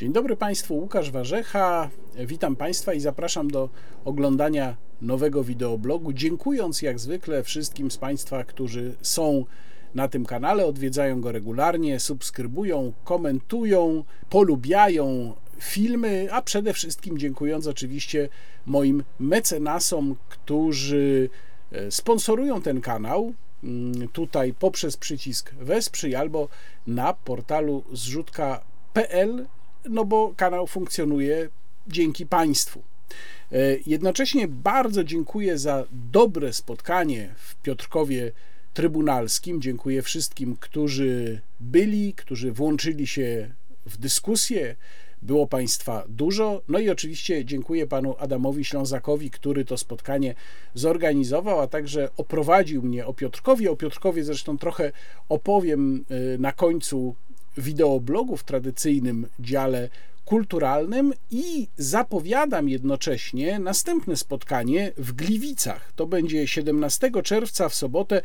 Dzień dobry Państwu, Łukasz Warzecha. Witam Państwa i zapraszam do oglądania nowego wideoblogu. Dziękując jak zwykle wszystkim z Państwa, którzy są na tym kanale, odwiedzają go regularnie, subskrybują, komentują, polubiają filmy, a przede wszystkim dziękując oczywiście moim mecenasom, którzy e, sponsorują ten kanał mm, tutaj poprzez przycisk wesprzyj albo na portalu zrzutka.pl no bo kanał funkcjonuje dzięki Państwu. E, jednocześnie bardzo dziękuję za dobre spotkanie w Piotrkowie Trybunalskim. Dziękuję wszystkim, którzy byli, którzy włączyli się w dyskusję. Było Państwa dużo. No i oczywiście dziękuję panu Adamowi Ślązakowi, który to spotkanie zorganizował, a także oprowadził mnie o Piotrkowie. O Piotrkowie zresztą trochę opowiem e, na końcu wideoblogu w tradycyjnym dziale kulturalnym i zapowiadam jednocześnie następne spotkanie w Gliwicach. To będzie 17 czerwca w sobotę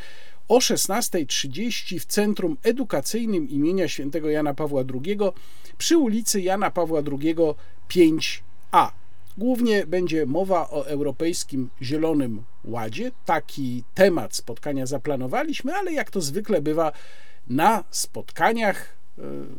o 16.30 w Centrum Edukacyjnym imienia świętego Jana Pawła II przy ulicy Jana Pawła II 5A. Głównie będzie mowa o Europejskim Zielonym Ładzie. Taki temat spotkania zaplanowaliśmy, ale jak to zwykle bywa na spotkaniach,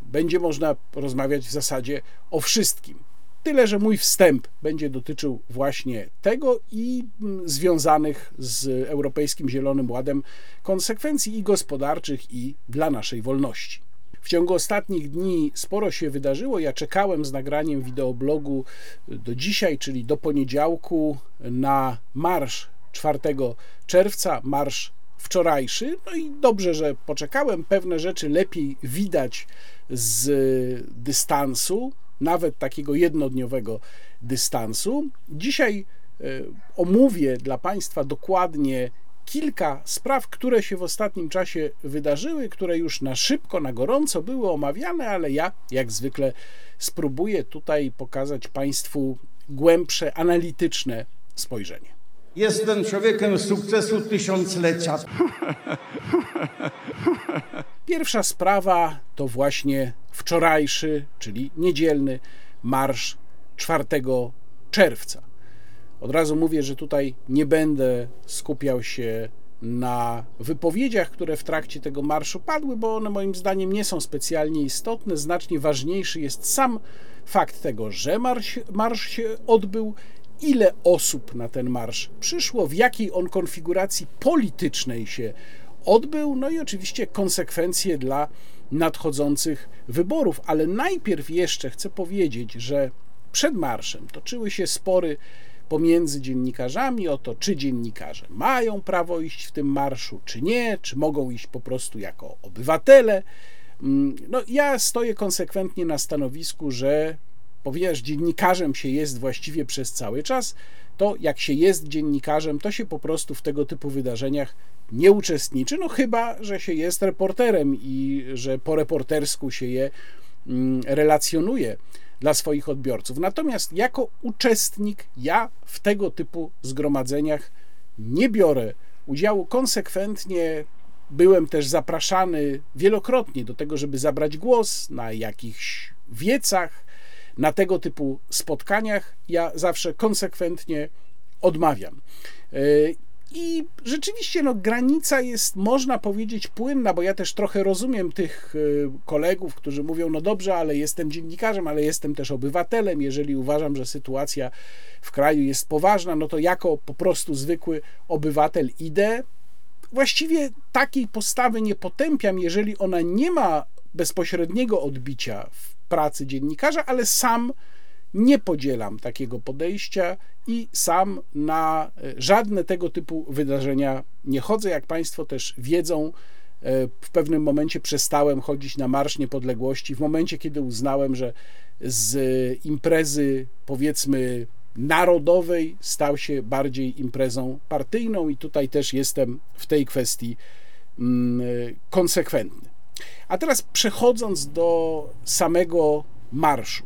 będzie można rozmawiać w zasadzie o wszystkim. Tyle, że mój wstęp będzie dotyczył właśnie tego i mm, związanych z Europejskim Zielonym Ładem konsekwencji i gospodarczych, i dla naszej wolności. W ciągu ostatnich dni sporo się wydarzyło. Ja czekałem z nagraniem wideoblogu do dzisiaj, czyli do poniedziałku, na marsz 4 czerwca, marsz wczorajszy. No i dobrze, że poczekałem. Pewne rzeczy lepiej widać z dystansu, nawet takiego jednodniowego dystansu. Dzisiaj e, omówię dla Państwa dokładnie kilka spraw, które się w ostatnim czasie wydarzyły, które już na szybko, na gorąco były omawiane, ale ja, jak zwykle, spróbuję tutaj pokazać Państwu głębsze, analityczne spojrzenie. Jestem człowiekiem sukcesu tysiąclecia. Pierwsza sprawa to właśnie wczorajszy, czyli niedzielny marsz 4 czerwca. Od razu mówię, że tutaj nie będę skupiał się na wypowiedziach, które w trakcie tego marszu padły, bo one moim zdaniem nie są specjalnie istotne. Znacznie ważniejszy jest sam fakt tego, że marsz, marsz się odbył ile osób na ten marsz przyszło, w jakiej on konfiguracji politycznej się odbył, no i oczywiście konsekwencje dla nadchodzących wyborów. Ale najpierw jeszcze chcę powiedzieć, że przed marszem toczyły się spory pomiędzy dziennikarzami o to, czy dziennikarze mają prawo iść w tym marszu, czy nie, czy mogą iść po prostu jako obywatele. Mm, no, ja stoję konsekwentnie na stanowisku, że ponieważ dziennikarzem się jest właściwie przez cały czas, to jak się jest dziennikarzem, to się po prostu w tego typu wydarzeniach nie uczestniczy, no chyba, że się jest reporterem i że po reportersku się je mm, relacjonuje dla swoich odbiorców. Natomiast jako uczestnik ja w tego typu zgromadzeniach nie biorę udziału konsekwentnie. Byłem też zapraszany wielokrotnie do tego, żeby zabrać głos na jakichś wiecach, na tego typu spotkaniach ja zawsze konsekwentnie odmawiam. E, I rzeczywiście no, granica jest, można powiedzieć, płynna, bo ja też trochę rozumiem tych e, kolegów, którzy mówią: No dobrze, ale jestem dziennikarzem, ale jestem też obywatelem. Jeżeli uważam, że sytuacja w kraju jest poważna, no to jako po prostu zwykły obywatel idę. Właściwie takiej postawy nie potępiam, jeżeli ona nie ma bezpośredniego odbicia w pracy dziennikarza, ale sam nie podzielam takiego podejścia i sam na e, żadne tego typu wydarzenia nie chodzę. Jak Państwo też wiedzą, e, w pewnym momencie przestałem chodzić na Marsz Niepodległości, w momencie, kiedy uznałem, że z imprezy powiedzmy narodowej stał się bardziej imprezą partyjną, i tutaj też jestem w tej kwestii mm, e, konsekwentny. A teraz przechodząc do samego marszu.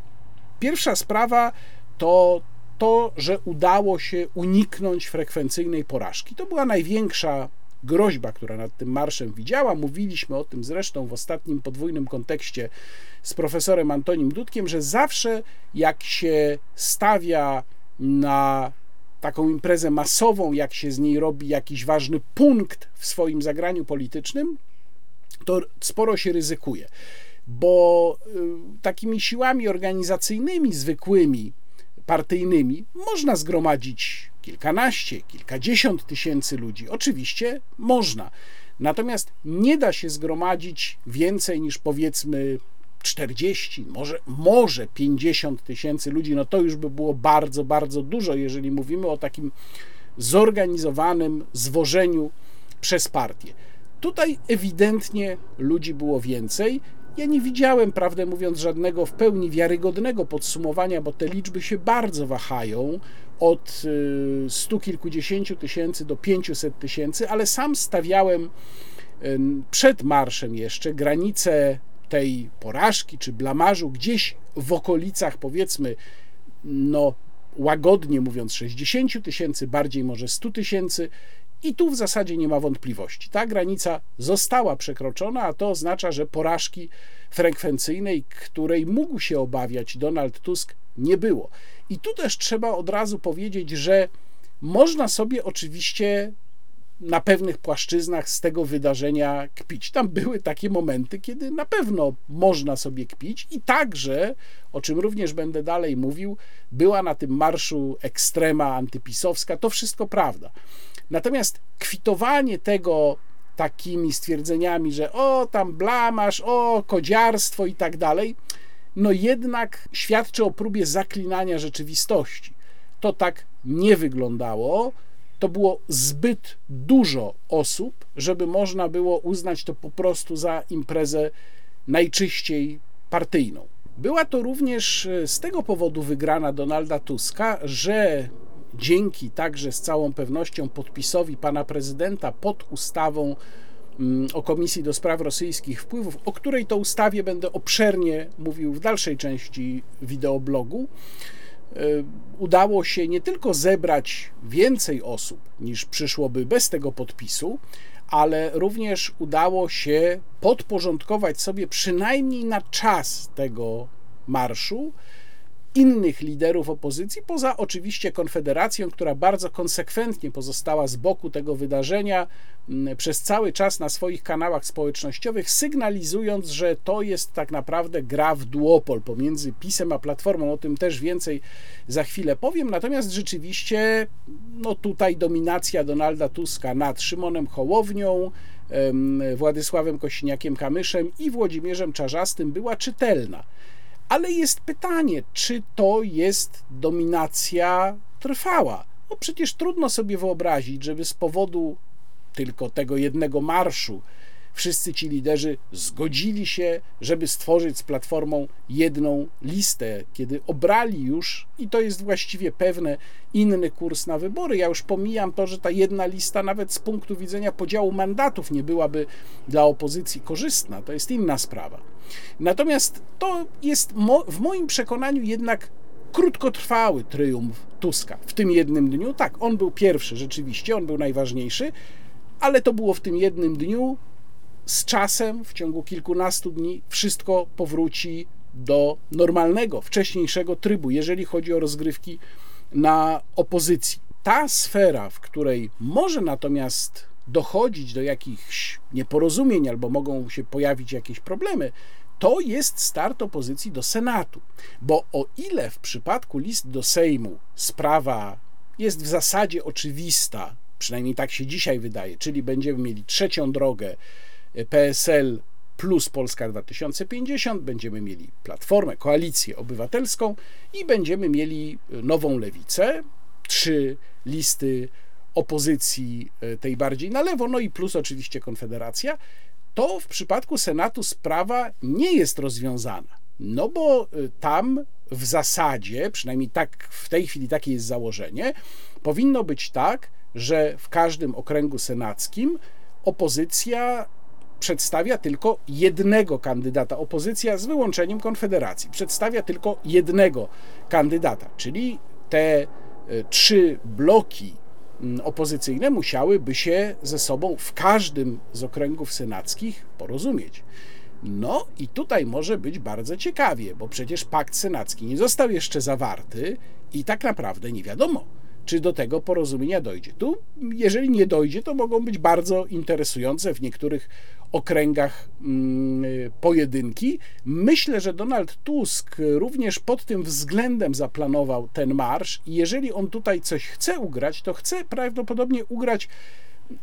Pierwsza sprawa to to, że udało się uniknąć frekwencyjnej porażki. To była największa groźba, która nad tym marszem widziała. Mówiliśmy o tym zresztą w ostatnim podwójnym kontekście z profesorem Antonim Dudkiem, że zawsze jak się stawia na taką imprezę masową, jak się z niej robi jakiś ważny punkt w swoim zagraniu politycznym, to sporo się ryzykuje, bo y, takimi siłami organizacyjnymi, zwykłymi, partyjnymi można zgromadzić kilkanaście, kilkadziesiąt tysięcy ludzi. Oczywiście można. Natomiast nie da się zgromadzić więcej niż powiedzmy 40, może, może 50 tysięcy ludzi, no to już by było bardzo, bardzo dużo, jeżeli mówimy o takim zorganizowanym zwożeniu przez partię. Tutaj ewidentnie ludzi było więcej. Ja nie widziałem, prawdę mówiąc, żadnego w pełni wiarygodnego podsumowania, bo te liczby się bardzo wahają od y, stu kilkudziesięciu tysięcy do pięciuset tysięcy, ale sam stawiałem przed marszem jeszcze granicę tej porażki czy blamarzu gdzieś w okolicach, powiedzmy, no łagodnie mówiąc, 60 tysięcy, bardziej może 100 tysięcy. I tu w zasadzie nie ma wątpliwości. Ta granica została przekroczona, a to oznacza, że porażki frekwencyjnej, której mógł się obawiać Donald Tusk, nie było. I tu też trzeba od razu powiedzieć, że można sobie oczywiście na pewnych płaszczyznach z tego wydarzenia kpić. Tam były takie momenty, kiedy na pewno można sobie kpić i także, o czym również będę dalej mówił, była na tym marszu ekstrema antypisowska. To wszystko prawda. Natomiast kwitowanie tego takimi stwierdzeniami, że o tam blamasz, o kodziarstwo i tak dalej, no jednak świadczy o próbie zaklinania rzeczywistości. To tak nie wyglądało to było zbyt dużo osób, żeby można było uznać to po prostu za imprezę najczyściej partyjną. Była to również e, z tego powodu wygrana Donalda Tuska, że dzięki także z całą pewnością podpisowi pana prezydenta pod ustawą mm, o Komisji do Spraw Rosyjskich Wpływów, o której to ustawie będę obszernie mówił w dalszej części wideoblogu, E, udało się nie tylko zebrać więcej osób niż przyszłoby bez tego podpisu, ale również udało się podporządkować sobie przynajmniej na czas tego marszu innych liderów opozycji, poza oczywiście Konfederacją, która bardzo konsekwentnie pozostała z boku tego wydarzenia mm, przez cały czas na swoich kanałach społecznościowych, sygnalizując, że to jest tak naprawdę gra w duopol pomiędzy PiSem a Platformą. O tym też więcej za chwilę powiem. Natomiast rzeczywiście no tutaj dominacja Donalda Tuska nad Szymonem Hołownią, Władysławem Kosiniakiem-Kamyszem i Włodzimierzem Czarzastym była czytelna. Ale jest pytanie, czy to jest dominacja trwała? No przecież trudno sobie wyobrazić, żeby z powodu tylko tego jednego marszu wszyscy ci liderzy zgodzili się, żeby stworzyć z platformą jedną listę, kiedy obrali już, i to jest właściwie pewne, inny kurs na wybory. Ja już pomijam to, że ta jedna lista, nawet z punktu widzenia podziału mandatów, nie byłaby dla opozycji korzystna. To jest inna sprawa. Natomiast to jest w moim przekonaniu jednak krótkotrwały triumf Tuska w tym jednym dniu. Tak, on był pierwszy, rzeczywiście, on był najważniejszy, ale to było w tym jednym dniu z czasem, w ciągu kilkunastu dni, wszystko powróci do normalnego, wcześniejszego trybu, jeżeli chodzi o rozgrywki na opozycji. Ta sfera, w której może natomiast dochodzić do jakichś nieporozumień albo mogą się pojawić jakieś problemy, to jest start opozycji do Senatu. Bo o ile w przypadku list do Sejmu sprawa jest w zasadzie oczywista, przynajmniej tak się dzisiaj wydaje, czyli będziemy mieli trzecią drogę PSL plus Polska 2050, będziemy mieli Platformę, Koalicję Obywatelską i będziemy mieli nową lewicę, trzy listy opozycji e, tej bardziej na lewo, no i plus oczywiście Konfederacja, to w przypadku Senatu sprawa nie jest rozwiązana. No bo e, tam w zasadzie, przynajmniej tak w tej chwili takie jest założenie, powinno być tak, że w każdym okręgu senackim opozycja przedstawia tylko jednego kandydata. Opozycja z wyłączeniem Konfederacji przedstawia tylko jednego kandydata, czyli te e, trzy bloki mm, opozycyjne musiałyby się ze sobą w każdym z okręgów senackich porozumieć. No i tutaj może być bardzo ciekawie, bo przecież pakt senacki nie został jeszcze zawarty i tak naprawdę nie wiadomo, czy do tego porozumienia dojdzie. Tu, jeżeli nie dojdzie, to mogą być bardzo interesujące w niektórych okręgach mm, pojedynki. Myślę, że Donald Tusk również pod tym względem zaplanował ten marsz i jeżeli on tutaj coś chce ugrać, to chce prawdopodobnie ugrać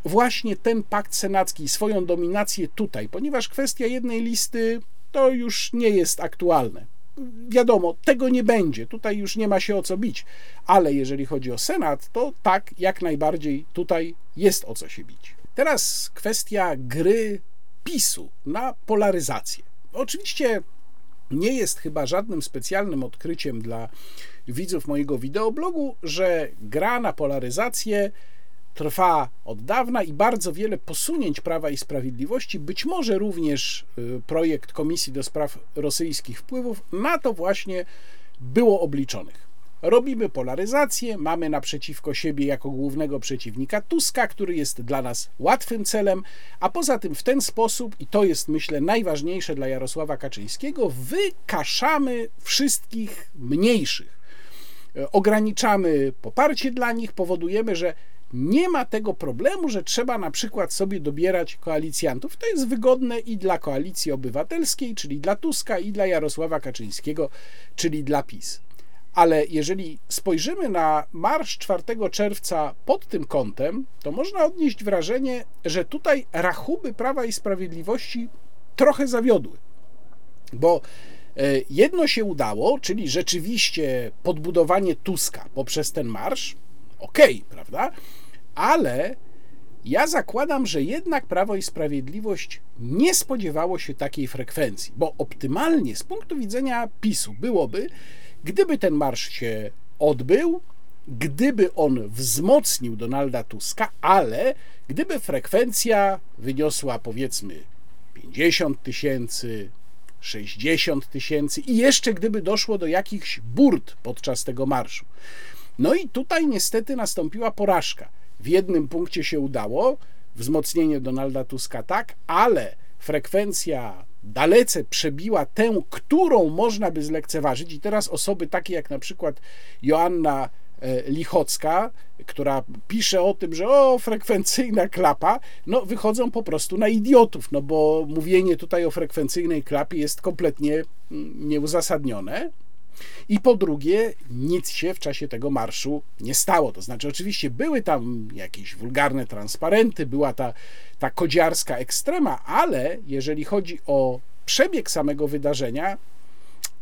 właśnie ten pakt senacki, swoją dominację tutaj, ponieważ kwestia jednej listy to już nie jest aktualne. Wiadomo, tego nie będzie, tutaj już nie ma się o co bić, ale jeżeli chodzi o Senat, to tak, jak najbardziej tutaj jest o co się bić. Teraz kwestia gry PiSu na polaryzację. Oczywiście nie jest chyba żadnym specjalnym odkryciem dla widzów mojego wideoblogu, że gra na polaryzację trwa od dawna i bardzo wiele posunięć Prawa i Sprawiedliwości, być może również y, projekt Komisji do Spraw Rosyjskich Wpływów, na to właśnie było obliczonych. Robimy polaryzację, mamy naprzeciwko siebie jako głównego przeciwnika Tuska, który jest dla nas łatwym celem, a poza tym w ten sposób, i to jest myślę najważniejsze dla Jarosława Kaczyńskiego, wykaszamy wszystkich mniejszych. E, ograniczamy poparcie dla nich, powodujemy, że nie ma tego problemu, że trzeba na przykład sobie dobierać koalicjantów. To jest wygodne i dla koalicji obywatelskiej, czyli dla Tuska, i dla Jarosława Kaczyńskiego, czyli dla PiS. Ale jeżeli spojrzymy na marsz 4 czerwca pod tym kątem, to można odnieść wrażenie, że tutaj rachuby Prawa i Sprawiedliwości trochę zawiodły. Bo e, jedno się udało, czyli rzeczywiście podbudowanie Tuska poprzez ten marsz, okej, okay, prawda? Ale ja zakładam, że jednak Prawo i Sprawiedliwość nie spodziewało się takiej frekwencji, bo optymalnie z punktu widzenia PiSu byłoby, gdyby ten marsz się odbył, gdyby on wzmocnił Donalda Tuska, ale gdyby frekwencja wyniosła powiedzmy 50 tysięcy, 60 tysięcy i jeszcze gdyby doszło do jakichś burt podczas tego marszu. No i tutaj niestety nastąpiła porażka. W jednym punkcie się udało, wzmocnienie Donalda Tuska tak, ale frekwencja dalece przebiła tę, którą można by zlekceważyć, i teraz osoby takie jak na przykład Joanna e, Lichocka, która pisze o tym, że o, frekwencyjna klapa, no wychodzą po prostu na idiotów, no bo mówienie tutaj o frekwencyjnej klapie jest kompletnie mm, nieuzasadnione. I po drugie, nic się w czasie tego marszu nie stało. To znaczy, oczywiście były tam jakieś wulgarne transparenty, była ta, ta kodziarska ekstrema, ale jeżeli chodzi o przebieg samego wydarzenia,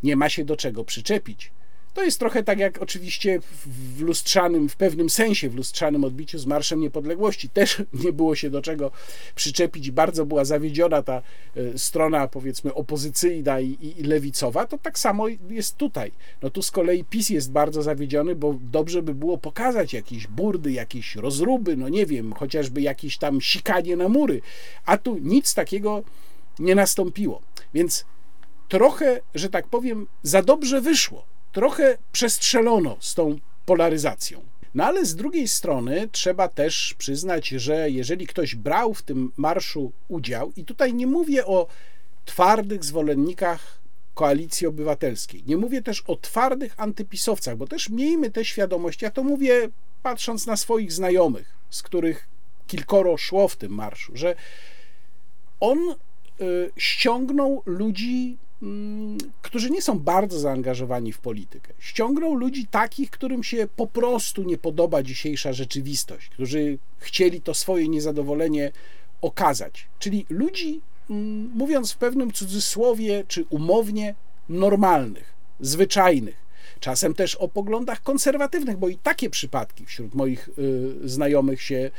nie ma się do czego przyczepić. To jest trochę tak jak oczywiście w lustrzanym, w pewnym sensie w lustrzanym odbiciu z Marszem Niepodległości. Też nie było się do czego przyczepić. Bardzo była zawiedziona ta e, strona, powiedzmy, opozycyjna i, i lewicowa. To tak samo jest tutaj. No tu z kolei PiS jest bardzo zawiedziony, bo dobrze by było pokazać jakieś burdy, jakieś rozruby, no nie wiem, chociażby jakieś tam sikanie na mury. A tu nic takiego nie nastąpiło. Więc trochę, że tak powiem, za dobrze wyszło trochę przestrzelono z tą polaryzacją. No ale z drugiej strony trzeba też przyznać, że jeżeli ktoś brał w tym marszu udział, i tutaj nie mówię o twardych zwolennikach koalicji obywatelskiej, nie mówię też o twardych antypisowcach, bo też miejmy tę świadomość, ja to mówię patrząc na swoich znajomych, z których kilkoro szło w tym marszu, że on y, ściągnął ludzi którzy nie są bardzo zaangażowani w politykę. Ściągną ludzi takich, którym się po prostu nie podoba dzisiejsza rzeczywistość, którzy chcieli to swoje niezadowolenie okazać. Czyli ludzi, mm, mówiąc w pewnym cudzysłowie czy umownie, normalnych, zwyczajnych. Czasem też o poglądach konserwatywnych, bo i takie przypadki wśród moich y, znajomych się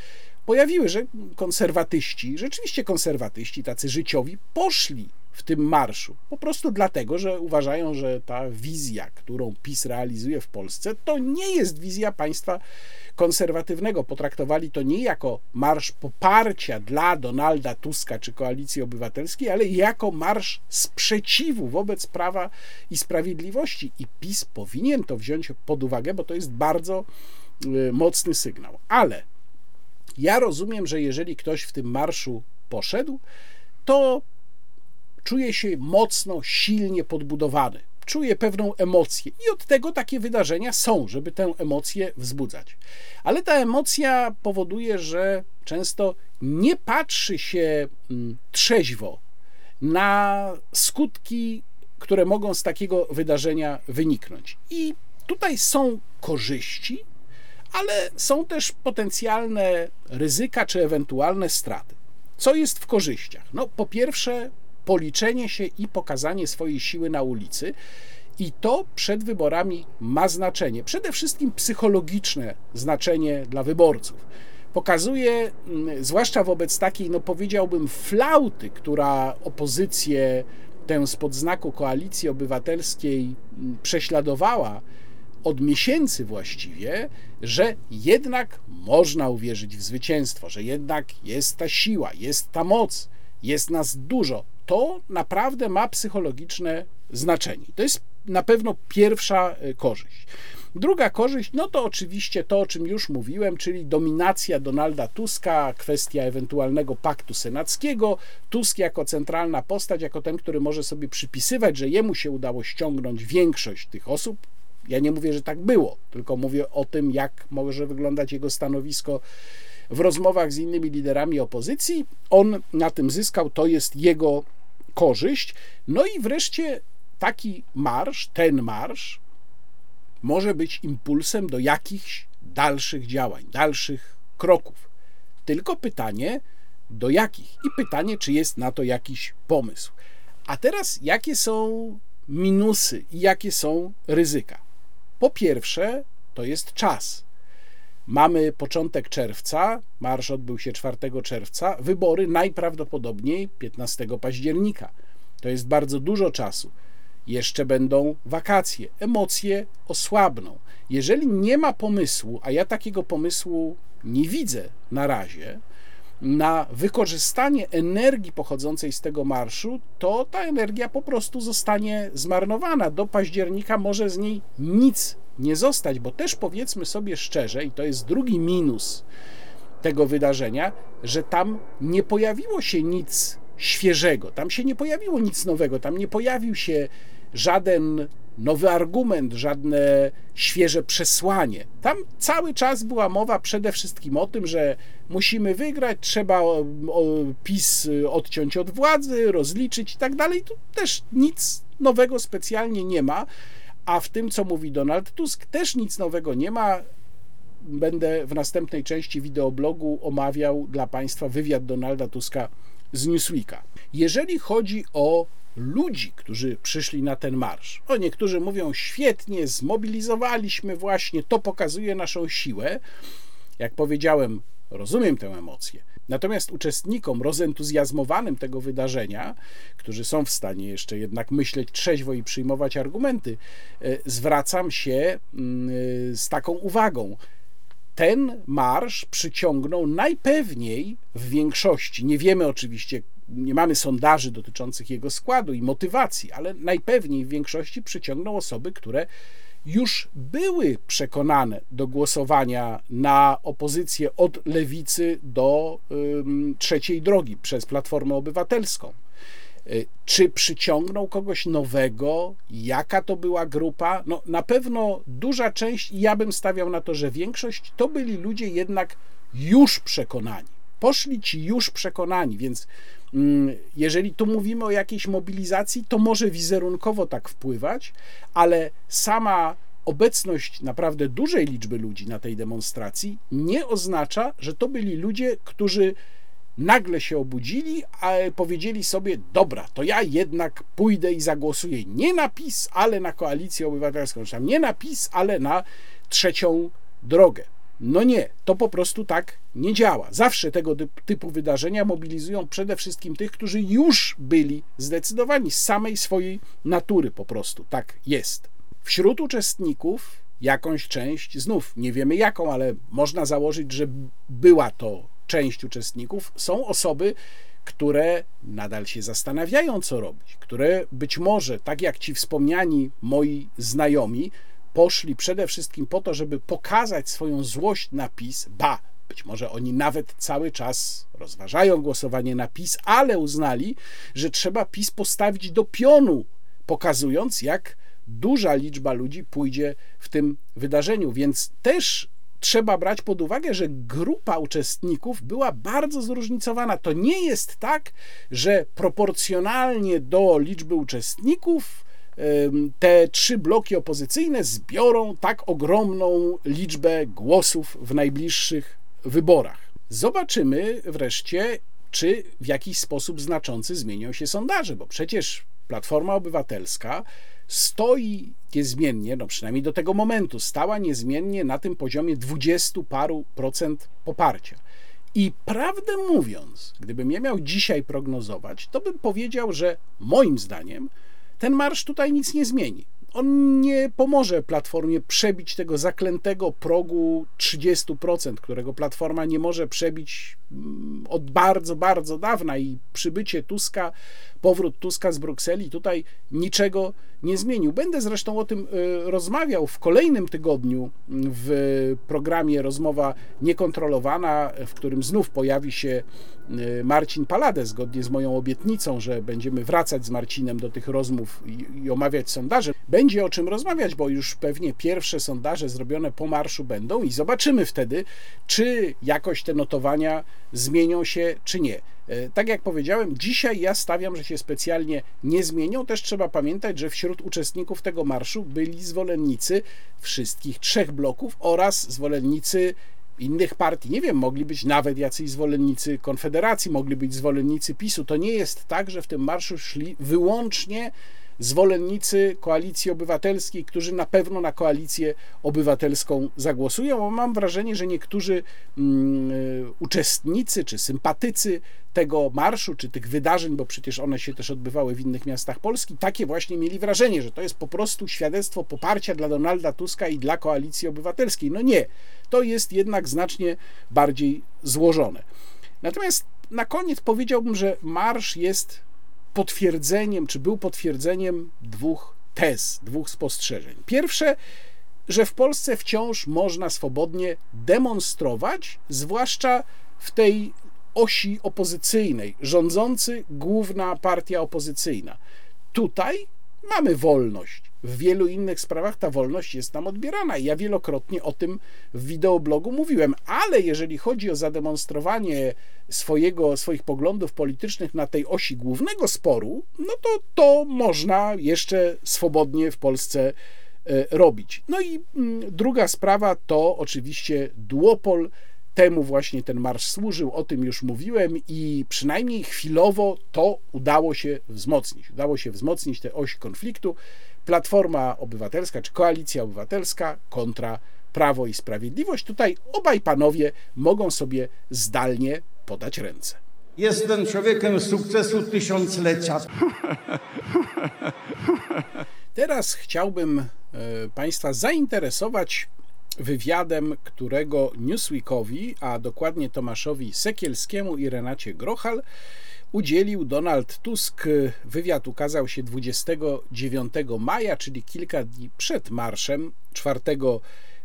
pojawiły, że konserwatyści, rzeczywiście konserwatyści, tacy życiowi, poszli w tym marszu. Po prostu dlatego, że uważają, że ta wizja, którą PiS realizuje w Polsce, to nie jest wizja państwa konserwatywnego. Potraktowali to nie jako marsz poparcia dla Donalda Tuska czy Koalicji Obywatelskiej, ale jako marsz sprzeciwu wobec prawa i sprawiedliwości. I PiS powinien to wziąć pod uwagę, bo to jest bardzo mocny sygnał. Ale ja rozumiem, że jeżeli ktoś w tym marszu poszedł, to czuje się mocno, silnie podbudowany. Czuje pewną emocję, i od tego takie wydarzenia są, żeby tę emocję wzbudzać. Ale ta emocja powoduje, że często nie patrzy się mm, trzeźwo na skutki, które mogą z takiego wydarzenia wyniknąć. I tutaj są korzyści, ale są też potencjalne ryzyka czy ewentualne straty. Co jest w korzyściach? No, po pierwsze, policzenie się i pokazanie swojej siły na ulicy. I to przed wyborami ma znaczenie, przede wszystkim psychologiczne znaczenie dla wyborców. Pokazuje, mm, zwłaszcza wobec takiej, no powiedziałbym, flauty, która opozycję, tę spod znaku koalicji obywatelskiej mm, prześladowała, od miesięcy właściwie, że jednak można uwierzyć w zwycięstwo, że jednak jest ta siła, jest ta moc, jest nas dużo. To naprawdę ma psychologiczne znaczenie. To jest na pewno pierwsza e, korzyść. Druga korzyść, no to oczywiście to, o czym już mówiłem, czyli dominacja Donalda Tuska, kwestia ewentualnego paktu senackiego. Tusk jako centralna postać, jako ten, który może sobie przypisywać, że jemu się udało ściągnąć większość tych osób, ja nie mówię, że tak było, tylko mówię o tym, jak może wyglądać jego stanowisko w rozmowach z innymi liderami opozycji. On na tym zyskał, to jest jego korzyść. No i wreszcie taki marsz, ten marsz, może być impulsem do jakichś dalszych działań, dalszych kroków. Tylko pytanie, do jakich? I pytanie, czy jest na to jakiś pomysł. A teraz, jakie są minusy i jakie są ryzyka? Po pierwsze, to jest czas. Mamy początek czerwca, marsz odbył się 4 czerwca, wybory najprawdopodobniej 15 października. To jest bardzo dużo czasu. Jeszcze będą wakacje, emocje osłabną. Jeżeli nie ma pomysłu, a ja takiego pomysłu nie widzę na razie, na wykorzystanie energii pochodzącej z tego marszu, to ta energia po prostu zostanie zmarnowana. Do października może z niej nic nie zostać, bo też powiedzmy sobie szczerze, i to jest drugi minus tego wydarzenia, że tam nie pojawiło się nic świeżego, tam się nie pojawiło nic nowego, tam nie pojawił się żaden nowy argument, żadne świeże przesłanie. Tam cały czas była mowa przede wszystkim o tym, że musimy wygrać, trzeba PiS odciąć od władzy, rozliczyć i tak dalej. Tu też nic nowego specjalnie nie ma, a w tym, co mówi Donald Tusk, też nic nowego nie ma. Będę w następnej części wideoblogu omawiał dla Państwa wywiad Donalda Tuska z Newsweeka. Jeżeli chodzi o ludzi, którzy przyszli na ten marsz. O, niektórzy mówią świetnie, zmobilizowaliśmy właśnie, to pokazuje naszą siłę. Jak powiedziałem, rozumiem tę emocję. Natomiast uczestnikom rozentuzjazmowanym tego wydarzenia, którzy są w stanie jeszcze jednak myśleć trzeźwo i przyjmować argumenty, e, zwracam się mm, e, z taką uwagą. Ten marsz przyciągnął najpewniej w większości, nie wiemy oczywiście, nie mamy sondaży dotyczących jego składu i motywacji, ale najpewniej w większości przyciągnął osoby, które już były przekonane do głosowania na opozycję od lewicy do trzeciej drogi przez Platformę Obywatelską. Y, czy przyciągnął kogoś nowego? Jaka to była grupa? No, na pewno duża część, i ja bym stawiał na to, że większość, to byli ludzie jednak już przekonani. Poszli ci już przekonani, więc jeżeli tu mówimy o jakiejś mobilizacji, to może wizerunkowo tak wpływać, ale sama obecność naprawdę dużej liczby ludzi na tej demonstracji nie oznacza, że to byli ludzie, którzy nagle się obudzili, a powiedzieli sobie: Dobra, to ja jednak pójdę i zagłosuję nie na PiS, ale na koalicję obywatelską, nie na PiS, ale na trzecią drogę. No nie, to po prostu tak nie działa. Zawsze tego typu wydarzenia mobilizują przede wszystkim tych, którzy już byli zdecydowani z samej swojej natury, po prostu tak jest. Wśród uczestników jakąś część, znów nie wiemy jaką, ale można założyć, że była to część uczestników, są osoby, które nadal się zastanawiają, co robić, które być może, tak jak ci wspomniani moi znajomi, poszli przede wszystkim po to, żeby pokazać swoją złość na PiS, ba, być może oni nawet cały czas rozważają głosowanie na PiS, ale uznali, że trzeba PiS postawić do pionu, pokazując, jak duża liczba ludzi pójdzie w tym wydarzeniu. Więc też trzeba brać pod uwagę, że grupa uczestników była bardzo zróżnicowana. To nie jest tak, że proporcjonalnie do liczby uczestników te trzy bloki opozycyjne zbiorą tak ogromną liczbę głosów w najbliższych wyborach. Zobaczymy wreszcie, czy w jakiś sposób znaczący zmienią się sondaże, bo przecież Platforma Obywatelska stoi niezmiennie, no przynajmniej do tego momentu, stała niezmiennie na tym poziomie dwudziestu paru procent poparcia. I prawdę mówiąc, gdybym ja miał dzisiaj prognozować, to bym powiedział, że moim zdaniem ten marsz tutaj nic nie zmieni. On nie pomoże Platformie przebić tego zaklętego progu 30%, którego Platforma nie może przebić mm, od bardzo, bardzo dawna. I przybycie Tuska, powrót Tuska z Brukseli tutaj niczego nie zmienił. Będę zresztą o tym y, rozmawiał w kolejnym tygodniu w programie Rozmowa Niekontrolowana, w którym znów pojawi się y, Marcin Palade, zgodnie z moją obietnicą, że będziemy wracać z Marcinem do tych rozmów i omawiać sondaże. Będzie o czym rozmawiać, bo już pewnie pierwsze sondaże zrobione po marszu będą i zobaczymy wtedy, czy jakoś te notowania zmienią się, czy nie. E, tak jak powiedziałem, dzisiaj ja stawiam, że się specjalnie nie zmienią. Też trzeba pamiętać, że wśród uczestników tego marszu byli zwolennicy wszystkich trzech bloków oraz zwolennicy innych partii. Nie wiem, mogli być nawet jacyś zwolennicy Konfederacji, mogli być zwolennicy PiSu. To nie jest tak, że w tym marszu szli wyłącznie zwolennicy koalicji obywatelskiej, którzy na pewno na koalicję obywatelską zagłosują, mam wrażenie, że niektórzy mm, y, uczestnicy czy sympatycy tego marszu, czy tych wydarzeń, bo przecież one się też odbywały w innych miastach Polski, takie właśnie mieli wrażenie, że to jest po prostu świadectwo poparcia dla Donalda Tuska i dla koalicji obywatelskiej. No nie, to jest jednak znacznie bardziej złożone. Natomiast na koniec powiedziałbym, że marsz jest potwierdzeniem, czy był potwierdzeniem dwóch tez, dwóch spostrzeżeń. Pierwsze, że w Polsce wciąż można swobodnie demonstrować, zwłaszcza w tej osi opozycyjnej, rządzący główna partia opozycyjna. Tutaj mamy wolność. W wielu innych sprawach ta wolność jest nam odbierana. Ja wielokrotnie o tym w wideoblogu mówiłem, ale jeżeli chodzi o zademonstrowanie swojego, swoich poglądów politycznych na tej osi głównego sporu, no to to można jeszcze swobodnie w Polsce e, robić. No i mm, druga sprawa to oczywiście duopol Temu właśnie ten marsz służył, o tym już mówiłem i przynajmniej chwilowo to udało się wzmocnić. Udało się wzmocnić tę oś konfliktu. Platforma Obywatelska czy Koalicja Obywatelska kontra Prawo i Sprawiedliwość. Tutaj obaj panowie mogą sobie zdalnie podać ręce. Jestem człowiekiem sukcesu tysiąclecia. Teraz chciałbym e, Państwa zainteresować wywiadem, którego Newsweekowi, a dokładnie Tomaszowi Sekielskiemu i Renacie Grochal, udzielił Donald Tusk. Wywiad ukazał się 29 maja, czyli kilka dni przed marszem 4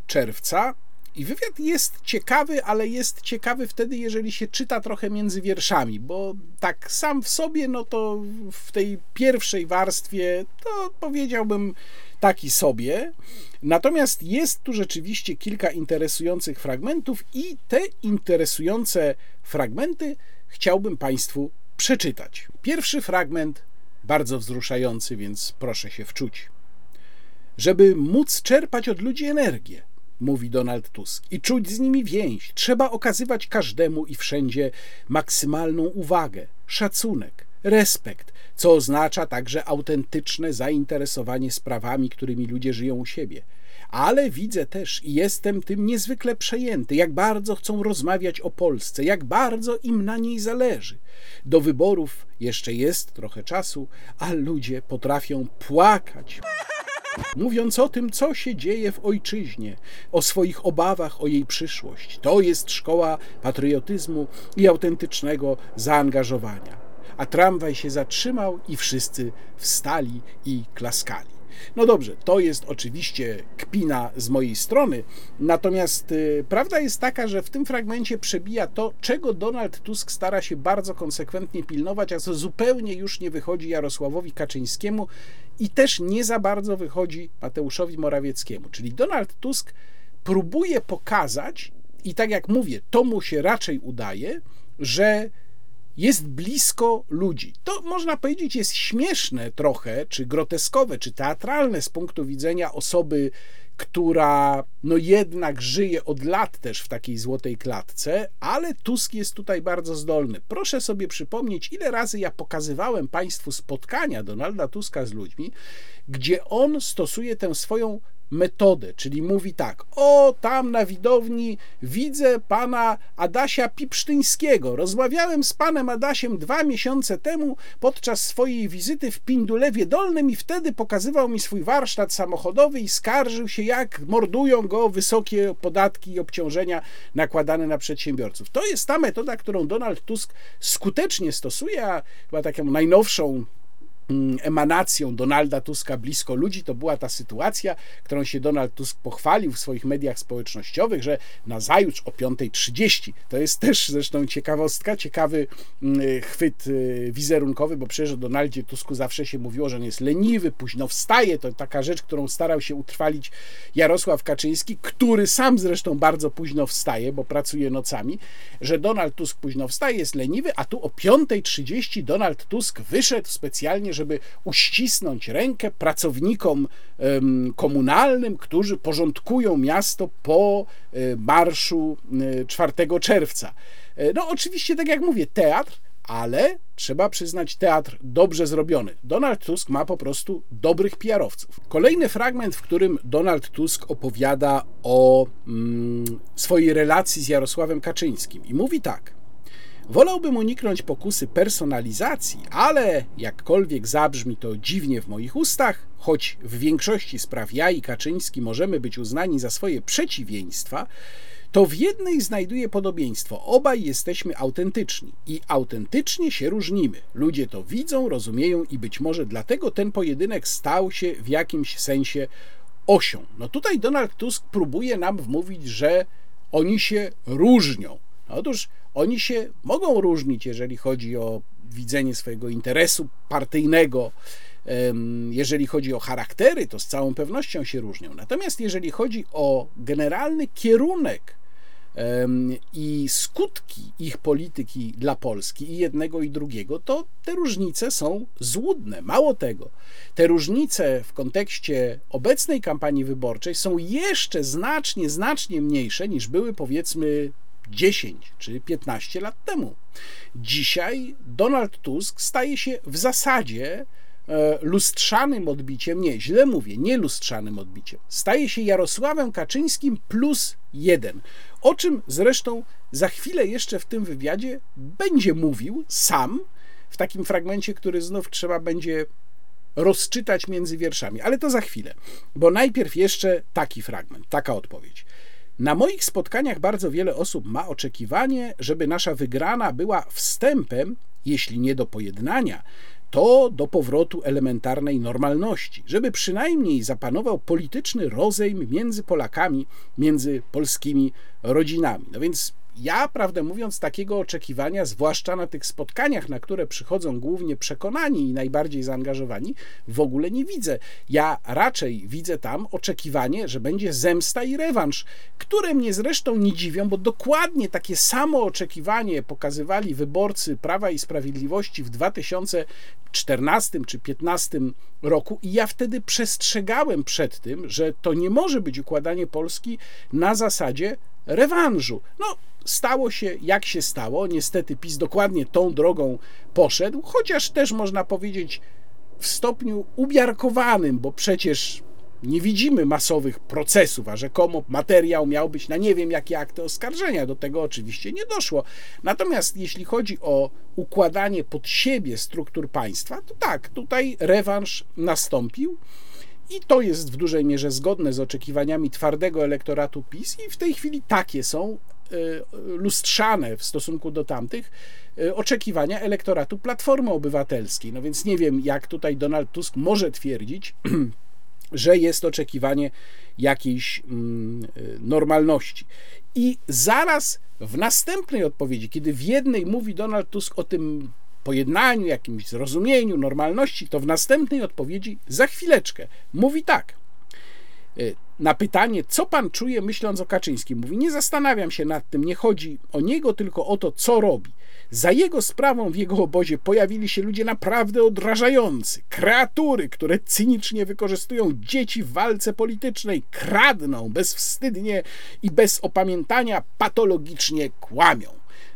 czerwca. I wywiad jest ciekawy, ale jest ciekawy wtedy, jeżeli się czyta trochę między wierszami, bo tak sam w sobie, no to w tej pierwszej warstwie, to powiedziałbym taki sobie. Natomiast jest tu rzeczywiście kilka interesujących fragmentów, i te interesujące fragmenty chciałbym Państwu przeczytać. Pierwszy fragment bardzo wzruszający, więc proszę się wczuć. Żeby móc czerpać od ludzi energię, mówi Donald Tusk, i czuć z nimi więź, trzeba okazywać każdemu i wszędzie maksymalną uwagę, szacunek, respekt, co oznacza także autentyczne zainteresowanie sprawami, którymi ludzie żyją u siebie. Ale widzę też i jestem tym niezwykle przejęty, jak bardzo chcą rozmawiać o Polsce, jak bardzo im na niej zależy. Do wyborów jeszcze jest trochę czasu, a ludzie potrafią płakać mówiąc o tym, co się dzieje w ojczyźnie, o swoich obawach o jej przyszłość. To jest szkoła patriotyzmu i autentycznego zaangażowania. A tramwaj się zatrzymał i wszyscy wstali i klaskali. No dobrze, to jest oczywiście kpina z mojej strony, natomiast y, prawda jest taka, że w tym fragmencie przebija to, czego Donald Tusk stara się bardzo konsekwentnie pilnować, a co zupełnie już nie wychodzi Jarosławowi Kaczyńskiemu i też nie za bardzo wychodzi Mateuszowi Morawieckiemu. Czyli Donald Tusk próbuje pokazać, i tak jak mówię, to mu się raczej udaje, że jest blisko ludzi. To można powiedzieć jest śmieszne trochę, czy groteskowe, czy teatralne z punktu widzenia osoby, która no jednak żyje od lat też w takiej złotej klatce, ale Tusk jest tutaj bardzo zdolny. Proszę sobie przypomnieć, ile razy ja pokazywałem Państwu spotkania Donalda Tuska z ludźmi, gdzie on stosuje tę swoją metodę, czyli mówi tak: O, tam na widowni widzę pana Adasia Pipsztyńskiego. Rozmawiałem z panem Adasiem dwa miesiące temu podczas swojej wizyty w Pindulewie Dolnym i wtedy pokazywał mi swój warsztat samochodowy i skarżył się, jak mordują go wysokie podatki i obciążenia nakładane na przedsiębiorców. To jest ta metoda, którą Donald Tusk skutecznie stosuje, a chyba taką najnowszą emanacją Donalda Tuska blisko ludzi, to była ta sytuacja, którą się Donald Tusk pochwalił w swoich mediach społecznościowych, że na zajutrz o 5.30, to jest też zresztą ciekawostka, ciekawy mm, chwyt y, wizerunkowy, bo przecież o Donaldzie Tusku zawsze się mówiło, że on jest leniwy, późno wstaje, to taka rzecz, którą starał się utrwalić Jarosław Kaczyński, który sam zresztą bardzo późno wstaje, bo pracuje nocami, że Donald Tusk późno wstaje, jest leniwy, a tu o 5.30 Donald Tusk wyszedł specjalnie, żeby uścisnąć rękę pracownikom komunalnym, którzy porządkują miasto po e, marszu 4 e, czerwca. E, no, oczywiście, tak jak mówię, teatr, ale trzeba przyznać teatr dobrze zrobiony. Donald Tusk ma po prostu dobrych PR-owców. Kolejny fragment, w którym Donald Tusk opowiada o mm, swojej relacji z Jarosławem Kaczyńskim i mówi tak. Wolałbym uniknąć pokusy personalizacji, ale jakkolwiek zabrzmi to dziwnie w moich ustach, choć w większości spraw ja i Kaczyński możemy być uznani za swoje przeciwieństwa, to w jednej znajduje podobieństwo. Obaj jesteśmy autentyczni i autentycznie się różnimy. Ludzie to widzą, rozumieją i być może dlatego ten pojedynek stał się w jakimś sensie osią. No tutaj Donald Tusk próbuje nam wmówić, że oni się różnią. Otóż oni się mogą różnić, jeżeli chodzi o widzenie swojego interesu partyjnego, jeżeli chodzi o charaktery, to z całą pewnością się różnią. Natomiast jeżeli chodzi o generalny kierunek i skutki ich polityki dla Polski i jednego i drugiego, to te różnice są złudne. Mało tego, te różnice w kontekście obecnej kampanii wyborczej są jeszcze znacznie, znacznie mniejsze niż były powiedzmy 10 czy 15 lat temu. Dzisiaj Donald Tusk staje się w zasadzie e, lustrzanym odbiciem, nie, źle mówię, nie lustrzanym odbiciem, staje się Jarosławem Kaczyńskim plus jeden. O czym zresztą za chwilę jeszcze w tym wywiadzie będzie mówił sam, w takim fragmencie, który znów trzeba będzie rozczytać między wierszami, ale to za chwilę, bo najpierw jeszcze taki fragment, taka odpowiedź. Na moich spotkaniach bardzo wiele osób ma oczekiwanie, żeby nasza wygrana była wstępem, jeśli nie do pojednania, to do powrotu elementarnej normalności, żeby przynajmniej zapanował polityczny rozejm między Polakami, między polskimi rodzinami. No więc ja, prawdę mówiąc, takiego oczekiwania, zwłaszcza na tych spotkaniach, na które przychodzą głównie przekonani i najbardziej zaangażowani, w ogóle nie widzę. Ja raczej widzę tam oczekiwanie, że będzie zemsta i rewanż, które mnie zresztą nie dziwią, bo dokładnie takie samo oczekiwanie pokazywali wyborcy Prawa i Sprawiedliwości w 2014 czy 2015 roku i ja wtedy przestrzegałem przed tym, że to nie może być układanie Polski na zasadzie rewanżu. No, stało się jak się stało. Niestety PiS dokładnie tą drogą poszedł, chociaż też można powiedzieć w stopniu umiarkowanym, bo przecież nie widzimy masowych procesów, a rzekomo materiał miał być na nie wiem jakie akty oskarżenia. Do tego oczywiście nie doszło. Natomiast jeśli chodzi o układanie pod siebie struktur państwa, to tak, tutaj rewanż nastąpił. I to jest w dużej mierze zgodne z oczekiwaniami twardego elektoratu PiS, i w tej chwili takie są lustrzane w stosunku do tamtych e, oczekiwania elektoratu Platformy Obywatelskiej. No więc nie wiem, jak tutaj Donald Tusk może twierdzić, że jest oczekiwanie jakiejś mm, normalności. I zaraz w następnej odpowiedzi, kiedy w jednej mówi Donald Tusk o tym pojednaniu, jakimś zrozumieniu, normalności, to w następnej odpowiedzi za chwileczkę mówi tak. Na pytanie, co pan czuje myśląc o Kaczyńskim, mówi: Nie zastanawiam się nad tym, nie chodzi o niego, tylko o to, co robi. Za jego sprawą w jego obozie pojawili się ludzie naprawdę odrażający, kreatury, które cynicznie wykorzystują dzieci w walce politycznej, kradną bezwstydnie i bez opamiętania patologicznie kłamią.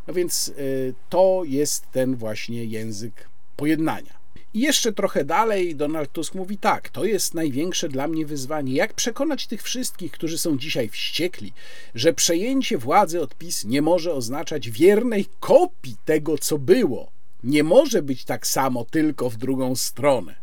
No więc y, to jest ten właśnie język pojednania. I jeszcze trochę dalej Donald Tusk mówi tak, to jest największe dla mnie wyzwanie. Jak przekonać tych wszystkich, którzy są dzisiaj wściekli, że przejęcie władzy od PiS nie może oznaczać wiernej kopii tego, co było. Nie może być tak samo tylko w drugą stronę.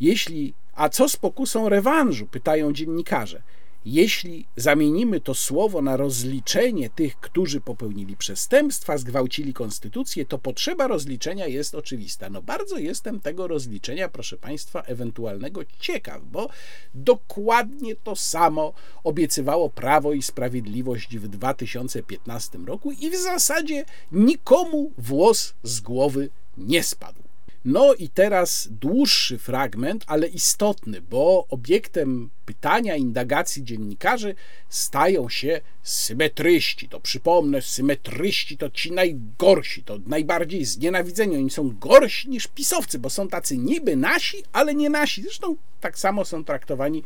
Jeśli, a co z pokusą rewanżu? pytają dziennikarze. Jeśli zamienimy to słowo na rozliczenie tych, którzy popełnili przestępstwa, zgwałcili konstytucję, to potrzeba rozliczenia jest oczywista. No bardzo jestem tego rozliczenia, proszę Państwa, ewentualnego ciekaw, bo dokładnie to samo obiecywało Prawo i Sprawiedliwość w 2015 roku i w zasadzie nikomu włos z głowy nie spadł. No i teraz dłuższy fragment, ale istotny, bo obiektem pytania, indagacji dziennikarzy stają się symetryści. To przypomnę, symetryści to ci najgorsi, to najbardziej znienawidzeni. Oni są gorsi niż pisowcy, bo są tacy niby nasi, ale nie nasi. Zresztą tak samo są traktowani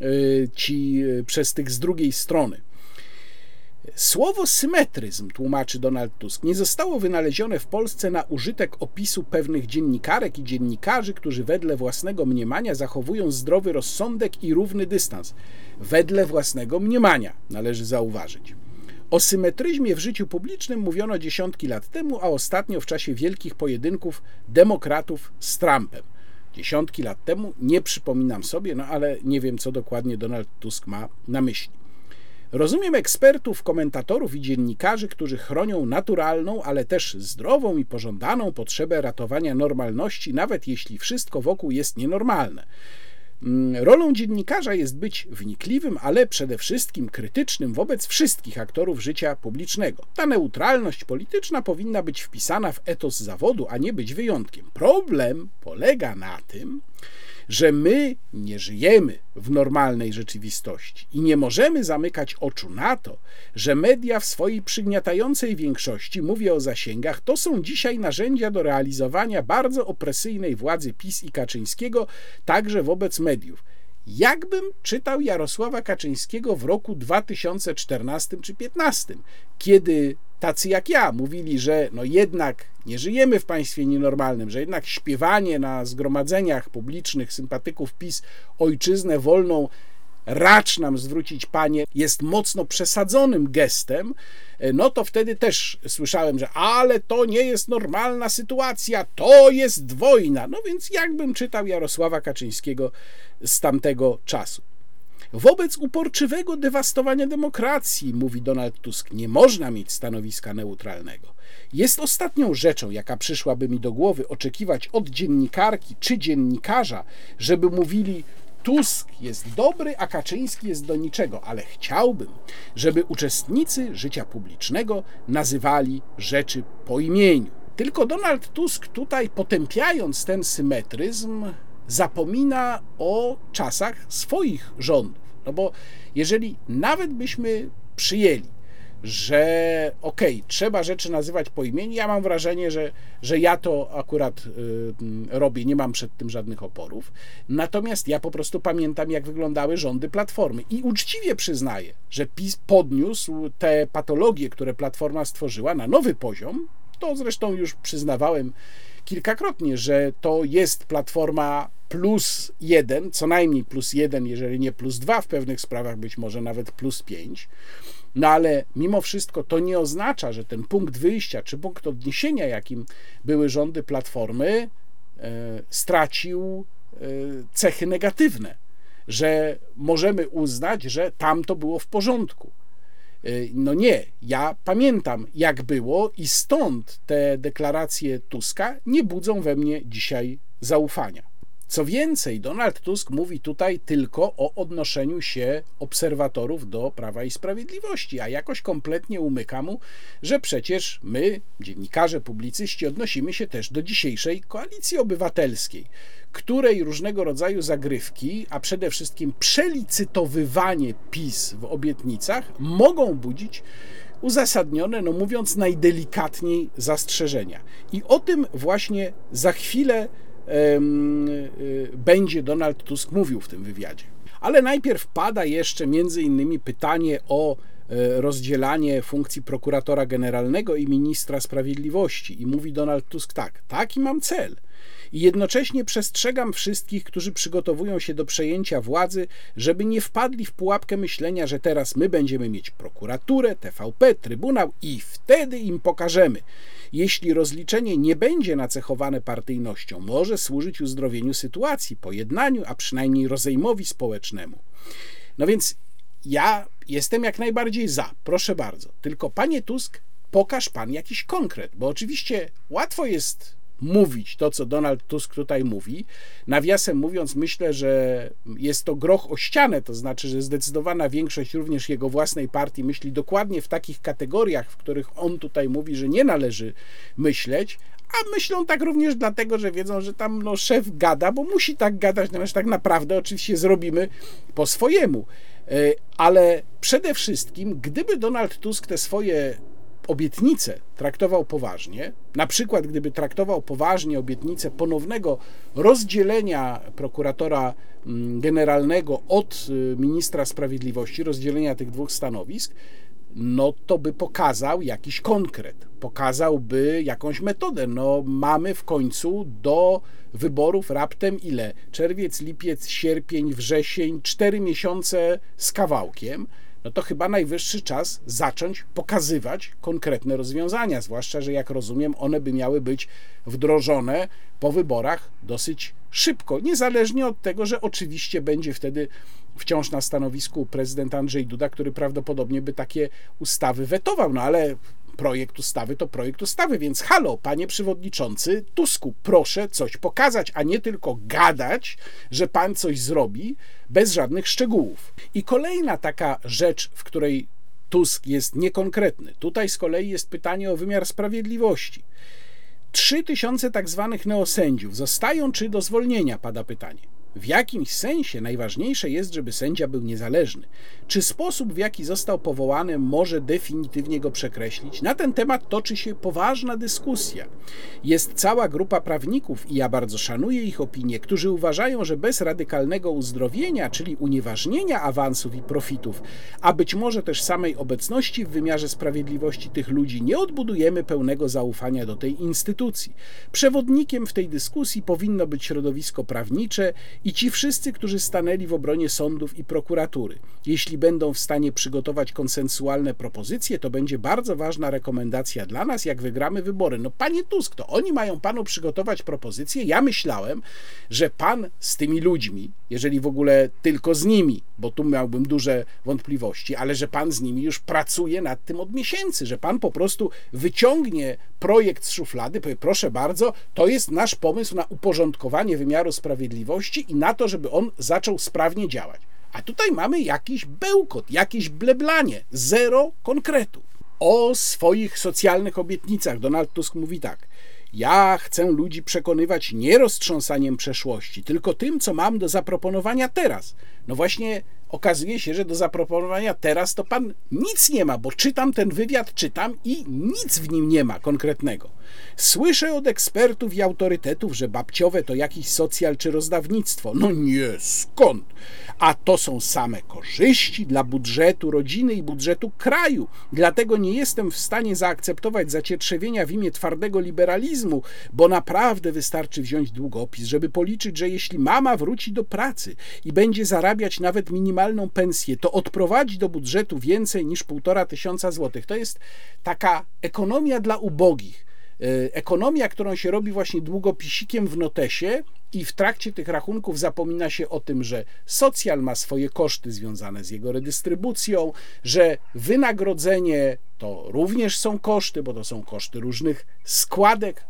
y, ci y, przez tych z drugiej strony. Słowo symetryzm, tłumaczy Donald Tusk, nie zostało wynalezione w Polsce na użytek opisu pewnych dziennikarek i dziennikarzy, którzy wedle własnego mniemania zachowują zdrowy rozsądek i równy dystans. Wedle własnego mniemania, należy zauważyć. O symetryzmie w życiu publicznym mówiono dziesiątki lat temu, a ostatnio w czasie wielkich pojedynków demokratów z Trumpem. Dziesiątki lat temu, nie przypominam sobie, no ale nie wiem, co dokładnie Donald Tusk ma na myśli. Rozumiem ekspertów, komentatorów i dziennikarzy, którzy chronią naturalną, ale też zdrową i pożądaną potrzebę ratowania normalności, nawet jeśli wszystko wokół jest nienormalne. Mm, rolą dziennikarza jest być wnikliwym, ale przede wszystkim krytycznym wobec wszystkich aktorów życia publicznego. Ta neutralność polityczna powinna być wpisana w etos zawodu, a nie być wyjątkiem. Problem polega na tym, że my nie żyjemy w normalnej rzeczywistości i nie możemy zamykać oczu na to, że media w swojej przygniatającej większości, mówię o zasięgach, to są dzisiaj narzędzia do realizowania bardzo opresyjnej władzy PiS i Kaczyńskiego, także wobec mediów. Jakbym czytał Jarosława Kaczyńskiego w roku 2014 czy 2015, kiedy tacy jak ja mówili, że no jednak nie żyjemy w państwie nienormalnym, że jednak śpiewanie na zgromadzeniach publicznych sympatyków PiS ojczyznę wolną racz nam zwrócić Panie jest mocno przesadzonym gestem, no to wtedy też słyszałem, że ale to nie jest normalna sytuacja, to jest wojna. No więc jakbym czytał Jarosława Kaczyńskiego z tamtego czasu. Wobec uporczywego dewastowania demokracji, mówi Donald Tusk, nie można mieć stanowiska neutralnego. Jest ostatnią rzeczą, jaka przyszłaby mi do głowy, oczekiwać od dziennikarki czy dziennikarza, żeby mówili: Tusk jest dobry, a Kaczyński jest do niczego, ale chciałbym, żeby uczestnicy życia publicznego nazywali rzeczy po imieniu. Tylko Donald Tusk tutaj, potępiając ten symetryzm, zapomina o czasach swoich rządów. No bo jeżeli nawet byśmy przyjęli, że okej, okay, trzeba rzeczy nazywać po imieniu, ja mam wrażenie, że, że ja to akurat y, robię, nie mam przed tym żadnych oporów. Natomiast ja po prostu pamiętam, jak wyglądały rządy Platformy i uczciwie przyznaję, że PiS podniósł te patologie, które Platforma stworzyła na nowy poziom. To zresztą już przyznawałem kilkakrotnie, że to jest platforma plus jeden, co najmniej plus jeden, jeżeli nie plus dwa, w pewnych sprawach być może nawet plus pięć. No ale mimo wszystko to nie oznacza, że ten punkt wyjścia czy punkt odniesienia, jakim były rządy platformy, e, stracił e, cechy negatywne, że możemy uznać, że tam to było w porządku. E, no nie, ja pamiętam jak było i stąd te deklaracje Tuska nie budzą we mnie dzisiaj zaufania. Co więcej, Donald Tusk mówi tutaj tylko o odnoszeniu się obserwatorów do Prawa i Sprawiedliwości, a jakoś kompletnie umyka mu, że przecież my, dziennikarze, publicyści, odnosimy się też do dzisiejszej koalicji obywatelskiej, której różnego rodzaju zagrywki, a przede wszystkim przelicytowywanie PiS w obietnicach mogą budzić uzasadnione, no mówiąc najdelikatniej, zastrzeżenia. I o tym właśnie za chwilę będzie Donald Tusk mówił w tym wywiadzie. Ale najpierw pada jeszcze między innymi pytanie o e, rozdzielanie funkcji prokuratora generalnego i ministra sprawiedliwości. I mówi Donald Tusk tak: taki mam cel. I jednocześnie przestrzegam wszystkich, którzy przygotowują się do przejęcia władzy, żeby nie wpadli w pułapkę myślenia, że teraz my będziemy mieć prokuraturę, TVP, trybunał i wtedy im pokażemy. Jeśli rozliczenie nie będzie nacechowane partyjnością, może służyć uzdrowieniu sytuacji, pojednaniu, a przynajmniej rozejmowi społecznemu. No więc ja jestem jak najbardziej za, proszę bardzo. Tylko panie Tusk, pokaż pan jakiś konkret, bo oczywiście łatwo jest mówić to, co Donald Tusk tutaj mówi. Nawiasem mówiąc, myślę, że jest to groch o ścianę, to znaczy, że zdecydowana większość również jego własnej partii myśli dokładnie w takich kategoriach, w których on tutaj mówi, że nie należy myśleć, a myślą tak również dlatego, że wiedzą, że tam no, szef gada, bo musi tak gadać, natomiast tak naprawdę oczywiście zrobimy po swojemu. E, ale przede wszystkim, gdyby Donald Tusk te swoje obietnicę traktował poważnie, na przykład gdyby traktował poważnie obietnicę ponownego rozdzielenia prokuratora mm, generalnego od y, ministra sprawiedliwości, rozdzielenia tych dwóch stanowisk, no to by pokazał jakiś konkret, pokazałby jakąś metodę. No mamy w końcu do wyborów raptem ile? Czerwiec, lipiec, sierpień, wrzesień, cztery miesiące z kawałkiem no to chyba najwyższy czas zacząć pokazywać konkretne rozwiązania, zwłaszcza, że jak rozumiem, one by miały być wdrożone po wyborach dosyć szybko, niezależnie od tego, że oczywiście będzie wtedy wciąż na stanowisku prezydent Andrzej Duda, który prawdopodobnie by takie ustawy wetował, no ale projekt ustawy to projekt ustawy, więc halo, panie przewodniczący Tusku, proszę coś pokazać, a nie tylko gadać, że pan coś zrobi bez żadnych szczegółów. I kolejna taka rzecz, w której Tusk jest niekonkretny. Tutaj z kolei jest pytanie o wymiar sprawiedliwości. Trzy tysiące tak zwanych neosędziów zostają czy do zwolnienia, pada pytanie. W jakimś sensie najważniejsze jest, żeby sędzia był niezależny. Czy sposób, w jaki został powołany, może definitywnie go przekreślić? Na ten temat toczy się poważna dyskusja. Jest cała grupa prawników, i ja bardzo szanuję ich opinię, którzy uważają, że bez radykalnego uzdrowienia, czyli unieważnienia awansów i profitów, a być może też samej obecności w wymiarze sprawiedliwości tych ludzi, nie odbudujemy pełnego zaufania do tej instytucji. Przewodnikiem w tej dyskusji powinno być środowisko prawnicze i ci wszyscy, którzy stanęli w obronie sądów i prokuratury. Jeśli będą w stanie przygotować konsensualne propozycje, to będzie bardzo ważna rekomendacja dla nas, jak wygramy wybory. No panie Tusk, to oni mają panu przygotować propozycje. Ja myślałem, że pan z tymi ludźmi, jeżeli w ogóle tylko z nimi, bo tu miałbym duże wątpliwości, ale że pan z nimi już pracuje nad tym od miesięcy, że pan po prostu wyciągnie projekt z szuflady, powie, proszę bardzo, to jest nasz pomysł na uporządkowanie wymiaru sprawiedliwości i na to, żeby on zaczął sprawnie działać. A tutaj mamy jakiś bełkot, jakieś bleblanie, zero konkretu. O swoich socjalnych obietnicach Donald Tusk mówi tak. Ja chcę ludzi przekonywać nie roztrząsaniem przeszłości, tylko tym, co mam do zaproponowania teraz. No właśnie okazuje się, że do zaproponowania teraz to pan nic nie ma, bo czytam ten wywiad, czytam i nic w nim nie ma konkretnego. Słyszę od ekspertów i autorytetów, że babciowe to jakiś socjal czy rozdawnictwo. No nie, skąd? A to są same korzyści dla budżetu rodziny i budżetu kraju. Dlatego nie jestem w stanie zaakceptować zacietrzewienia w imię twardego liberalizmu, bo naprawdę wystarczy wziąć długopis, żeby policzyć, że jeśli mama wróci do pracy i będzie zarabiać nawet minimalną pensję, to odprowadzi do budżetu więcej niż półtora tysiąca złotych. To jest taka ekonomia dla ubogich ekonomia, którą się robi właśnie długopisikiem w notesie i w trakcie tych rachunków zapomina się o tym, że socjal ma swoje koszty związane z jego redystrybucją, że wynagrodzenie to również są koszty, bo to są koszty różnych składek,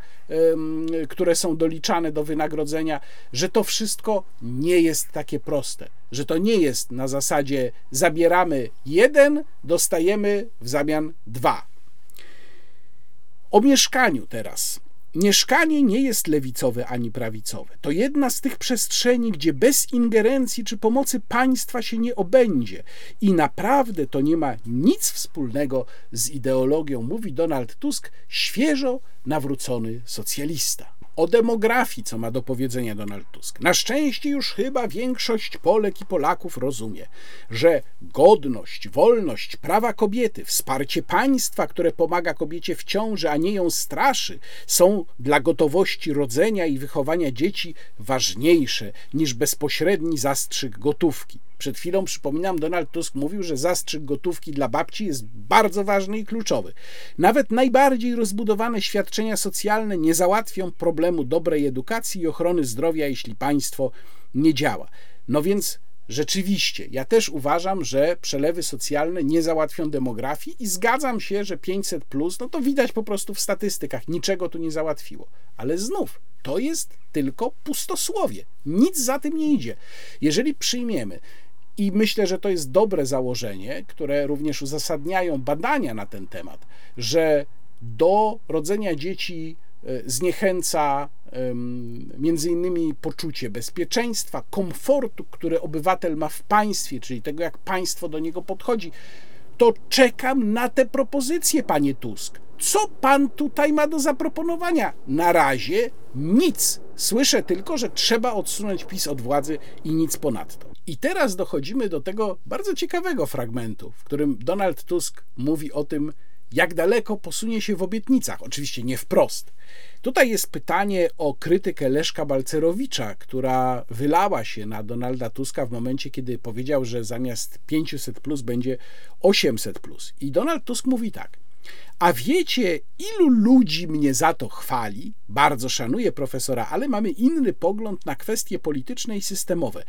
które są doliczane do wynagrodzenia, że to wszystko nie jest takie proste, że to nie jest na zasadzie zabieramy jeden, dostajemy w zamian dwa. O mieszkaniu teraz. Mieszkanie nie jest lewicowe ani prawicowe. To jedna z tych przestrzeni, gdzie bez ingerencji czy pomocy państwa się nie obędzie. I naprawdę to nie ma nic wspólnego z ideologią, mówi Donald Tusk, świeżo nawrócony socjalista o demografii, co ma do powiedzenia Donald Tusk. Na szczęście już chyba większość Polek i Polaków rozumie, że godność, wolność, prawa kobiety, wsparcie państwa, które pomaga kobiecie w ciąży, a nie ją straszy, są dla gotowości rodzenia i wychowania dzieci ważniejsze niż bezpośredni zastrzyk gotówki. Przed chwilą, przypominam, Donald Tusk mówił, że zastrzyk gotówki dla babci jest bardzo ważny i kluczowy. Nawet najbardziej rozbudowane świadczenia socjalne nie załatwią problemu dobrej edukacji i ochrony zdrowia, jeśli państwo nie działa. No więc Rzeczywiście, ja też uważam, że przelewy socjalne nie załatwią demografii i zgadzam się, że 500 plus, no to widać po prostu w statystykach, niczego tu nie załatwiło. Ale znów, to jest tylko pustosłowie. Nic za tym nie idzie. Jeżeli przyjmiemy, i myślę, że to jest dobre założenie, które również uzasadniają badania na ten temat, że do rodzenia dzieci e, zniechęca między innymi poczucie bezpieczeństwa, komfortu, które obywatel ma w państwie, czyli tego, jak państwo do niego podchodzi, to czekam na te propozycje, panie Tusk. Co pan tutaj ma do zaproponowania? Na razie nic. Słyszę tylko, że trzeba odsunąć PiS od władzy i nic ponadto. I teraz dochodzimy do tego bardzo ciekawego fragmentu, w którym Donald Tusk mówi o tym, jak daleko posunie się w obietnicach. Oczywiście nie wprost. Tutaj jest pytanie o krytykę Leszka Balcerowicza, która wylała się na Donalda Tuska w momencie, kiedy powiedział, że zamiast 500 plus będzie 800 plus. I Donald Tusk mówi tak. A wiecie, ilu ludzi mnie za to chwali? Bardzo szanuję profesora, ale mamy inny pogląd na kwestie polityczne i systemowe.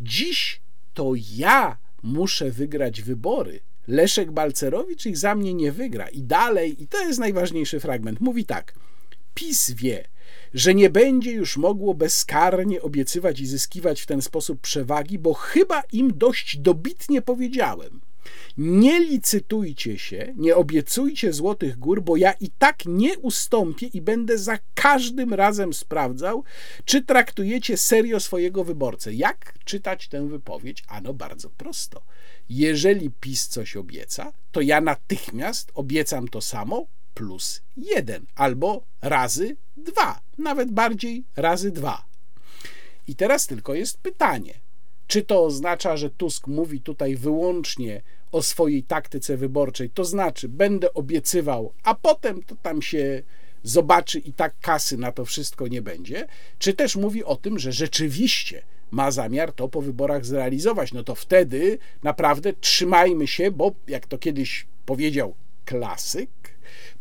Dziś to ja muszę wygrać wybory. Leszek Balcerowicz ich za mnie nie wygra. I dalej, i to jest najważniejszy fragment, mówi tak. PiS wie, że nie będzie już mogło bezkarnie obiecywać i zyskiwać w ten sposób przewagi, bo chyba im dość dobitnie powiedziałem – nie licytujcie się, nie obiecujcie złotych gór, bo ja i tak nie ustąpię i będę za każdym razem sprawdzał, czy traktujecie serio swojego wyborcę. Jak czytać tę wypowiedź? Ano bardzo prosto. Jeżeli PiS coś obieca, to ja natychmiast obiecam to samo plus jeden albo razy dwa, nawet bardziej razy dwa. I teraz tylko jest pytanie, czy to oznacza, że Tusk mówi tutaj wyłącznie o swojej taktyce wyborczej, to znaczy będę obiecywał, a potem to tam się zobaczy i tak kasy na to wszystko nie będzie, czy też mówi o tym, że rzeczywiście ma zamiar to po wyborach zrealizować, no to wtedy naprawdę trzymajmy się, bo jak to kiedyś powiedział klasyk,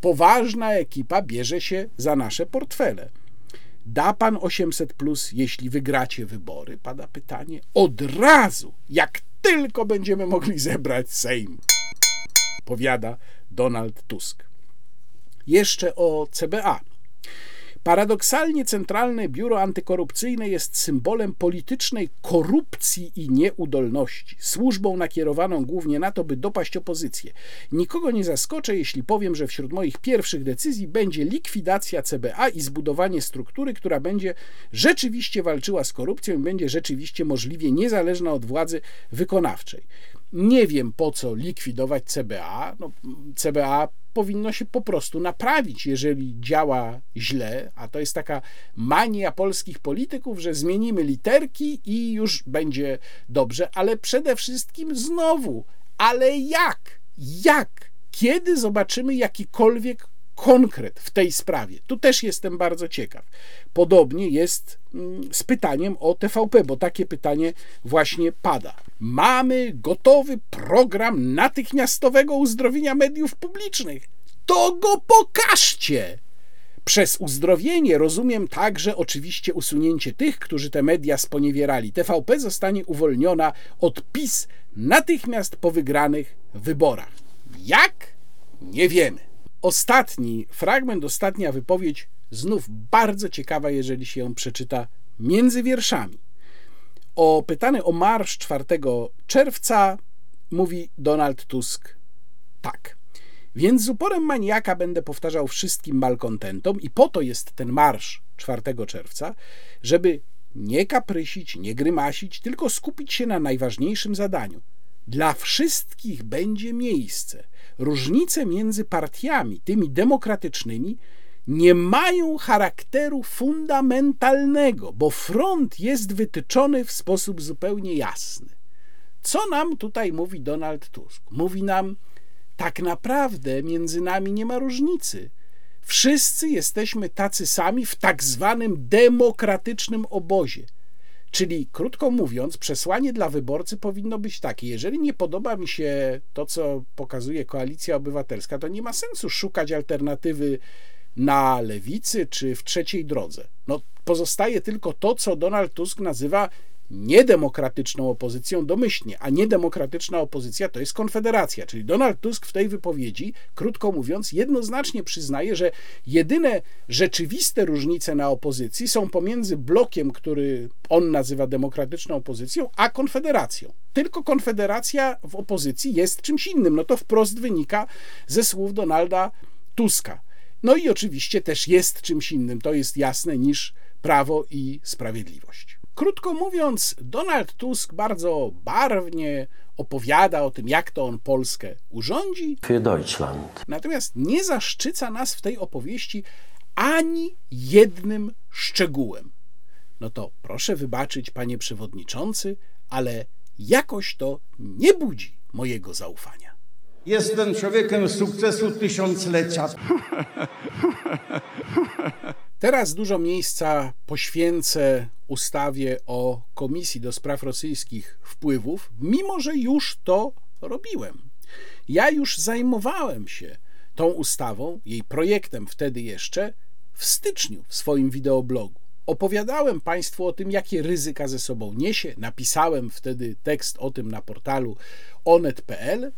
poważna ekipa bierze się za nasze portfele. Da pan 800 plus, jeśli wygracie wybory? Pada pytanie. Od razu, jak tylko będziemy mogli zebrać Sejm, powiada Donald Tusk. Jeszcze o CBA. Paradoksalnie Centralne Biuro Antykorupcyjne jest symbolem politycznej korupcji i nieudolności, służbą nakierowaną głównie na to, by dopaść opozycję. Nikogo nie zaskoczę, jeśli powiem, że wśród moich pierwszych decyzji będzie likwidacja CBA i zbudowanie struktury, która będzie rzeczywiście walczyła z korupcją i będzie rzeczywiście możliwie niezależna od władzy wykonawczej. Nie wiem po co likwidować CBA. No, CBA powinno się po prostu naprawić, jeżeli działa źle, a to jest taka mania polskich polityków, że zmienimy literki i już będzie dobrze, ale przede wszystkim znowu, ale jak? Jak? Kiedy zobaczymy jakikolwiek konkret w tej sprawie. Tu też jestem bardzo ciekaw. Podobnie jest mm, z pytaniem o TVP, bo takie pytanie właśnie pada. Mamy gotowy program natychmiastowego uzdrowienia mediów publicznych. To go pokażcie! Przez uzdrowienie rozumiem także oczywiście usunięcie tych, którzy te media sponiewierali. TVP zostanie uwolniona od PiS natychmiast po wygranych wyborach. Jak? nie wiemy. Ostatni fragment, ostatnia wypowiedź, znów bardzo ciekawa, jeżeli się ją przeczyta między wierszami. O pytany o marsz 4 czerwca mówi Donald Tusk tak. Więc z uporem maniaka będę powtarzał wszystkim malkontentom, i po to jest ten marsz 4 czerwca, żeby nie kaprysić, nie grymasić, tylko skupić się na najważniejszym zadaniu. Dla wszystkich będzie miejsce. Różnice między partiami, tymi demokratycznymi, nie mają charakteru fundamentalnego, bo front jest wytyczony w sposób zupełnie jasny. Co nam tutaj mówi Donald Tusk? Mówi nam, tak naprawdę między nami nie ma różnicy. Wszyscy jesteśmy tacy sami w tak zwanym demokratycznym obozie. Czyli, krótko mówiąc, przesłanie dla wyborcy powinno być takie: jeżeli nie podoba mi się to, co pokazuje koalicja obywatelska, to nie ma sensu szukać alternatywy na lewicy czy w trzeciej drodze. No, pozostaje tylko to, co Donald Tusk nazywa niedemokratyczną opozycją domyślnie, a niedemokratyczna opozycja to jest Konfederacja. Czyli Donald Tusk w tej wypowiedzi, krótko mówiąc, jednoznacznie przyznaje, że jedyne rzeczywiste różnice na opozycji są pomiędzy blokiem, który on nazywa demokratyczną opozycją, a Konfederacją. Tylko Konfederacja w opozycji jest czymś innym. No to wprost wynika ze słów Donalda Tuska. No i oczywiście też jest czymś innym, to jest jasne, niż prawo i sprawiedliwość. Krótko mówiąc, Donald Tusk bardzo barwnie opowiada o tym, jak to on Polskę urządzi. Für Deutschland. Natomiast nie zaszczyca nas w tej opowieści ani jednym szczegółem. No to proszę wybaczyć, panie przewodniczący, ale jakoś to nie budzi mojego zaufania. Jestem człowiekiem sukcesu tysiąclecia. Teraz dużo miejsca poświęcę ustawie o Komisji do Spraw Rosyjskich Wpływów, mimo że już to robiłem. Ja już zajmowałem się tą ustawą, jej projektem wtedy jeszcze, w styczniu w swoim wideoblogu. Opowiadałem Państwu o tym, jakie ryzyka ze sobą niesie. Napisałem wtedy tekst o tym na portalu onet.pl.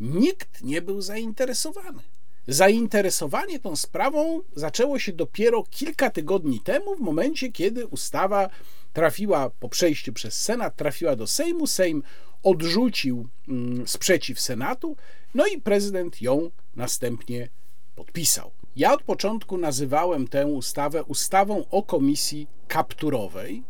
Nikt nie był zainteresowany. Zainteresowanie tą sprawą zaczęło się dopiero kilka tygodni temu, w momencie, kiedy ustawa trafiła po przejściu przez Senat, trafiła do Sejmu. Sejm odrzucił mm, sprzeciw Senatu, no i prezydent ją następnie podpisał. Ja od początku nazywałem tę ustawę ustawą o komisji kapturowej,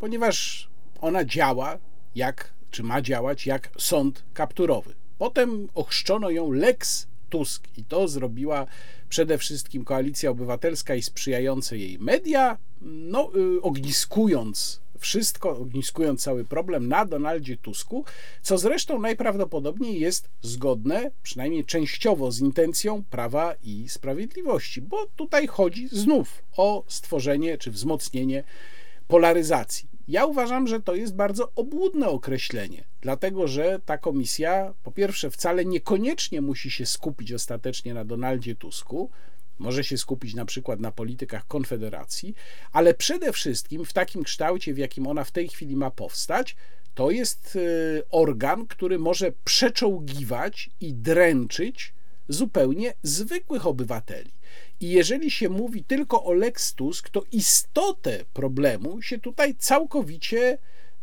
ponieważ ona działa jak, czy ma działać jak sąd kapturowy. Potem ochrzczono ją Lex Tusk i to zrobiła przede wszystkim Koalicja Obywatelska i sprzyjające jej media, no, y, ogniskując wszystko, ogniskując cały problem na Donaldzie Tusku, co zresztą najprawdopodobniej jest zgodne, przynajmniej częściowo, z intencją Prawa i Sprawiedliwości, bo tutaj chodzi znów o stworzenie czy wzmocnienie polaryzacji. Ja uważam, że to jest bardzo obłudne określenie, dlatego że ta komisja, po pierwsze, wcale niekoniecznie musi się skupić ostatecznie na Donaldzie Tusku, może się skupić na przykład na politykach Konfederacji, ale przede wszystkim w takim kształcie, w jakim ona w tej chwili ma powstać, to jest y, organ, który może przeczołgiwać i dręczyć zupełnie zwykłych obywateli. I jeżeli się mówi tylko o Lex Tusk, to istotę problemu się tutaj całkowicie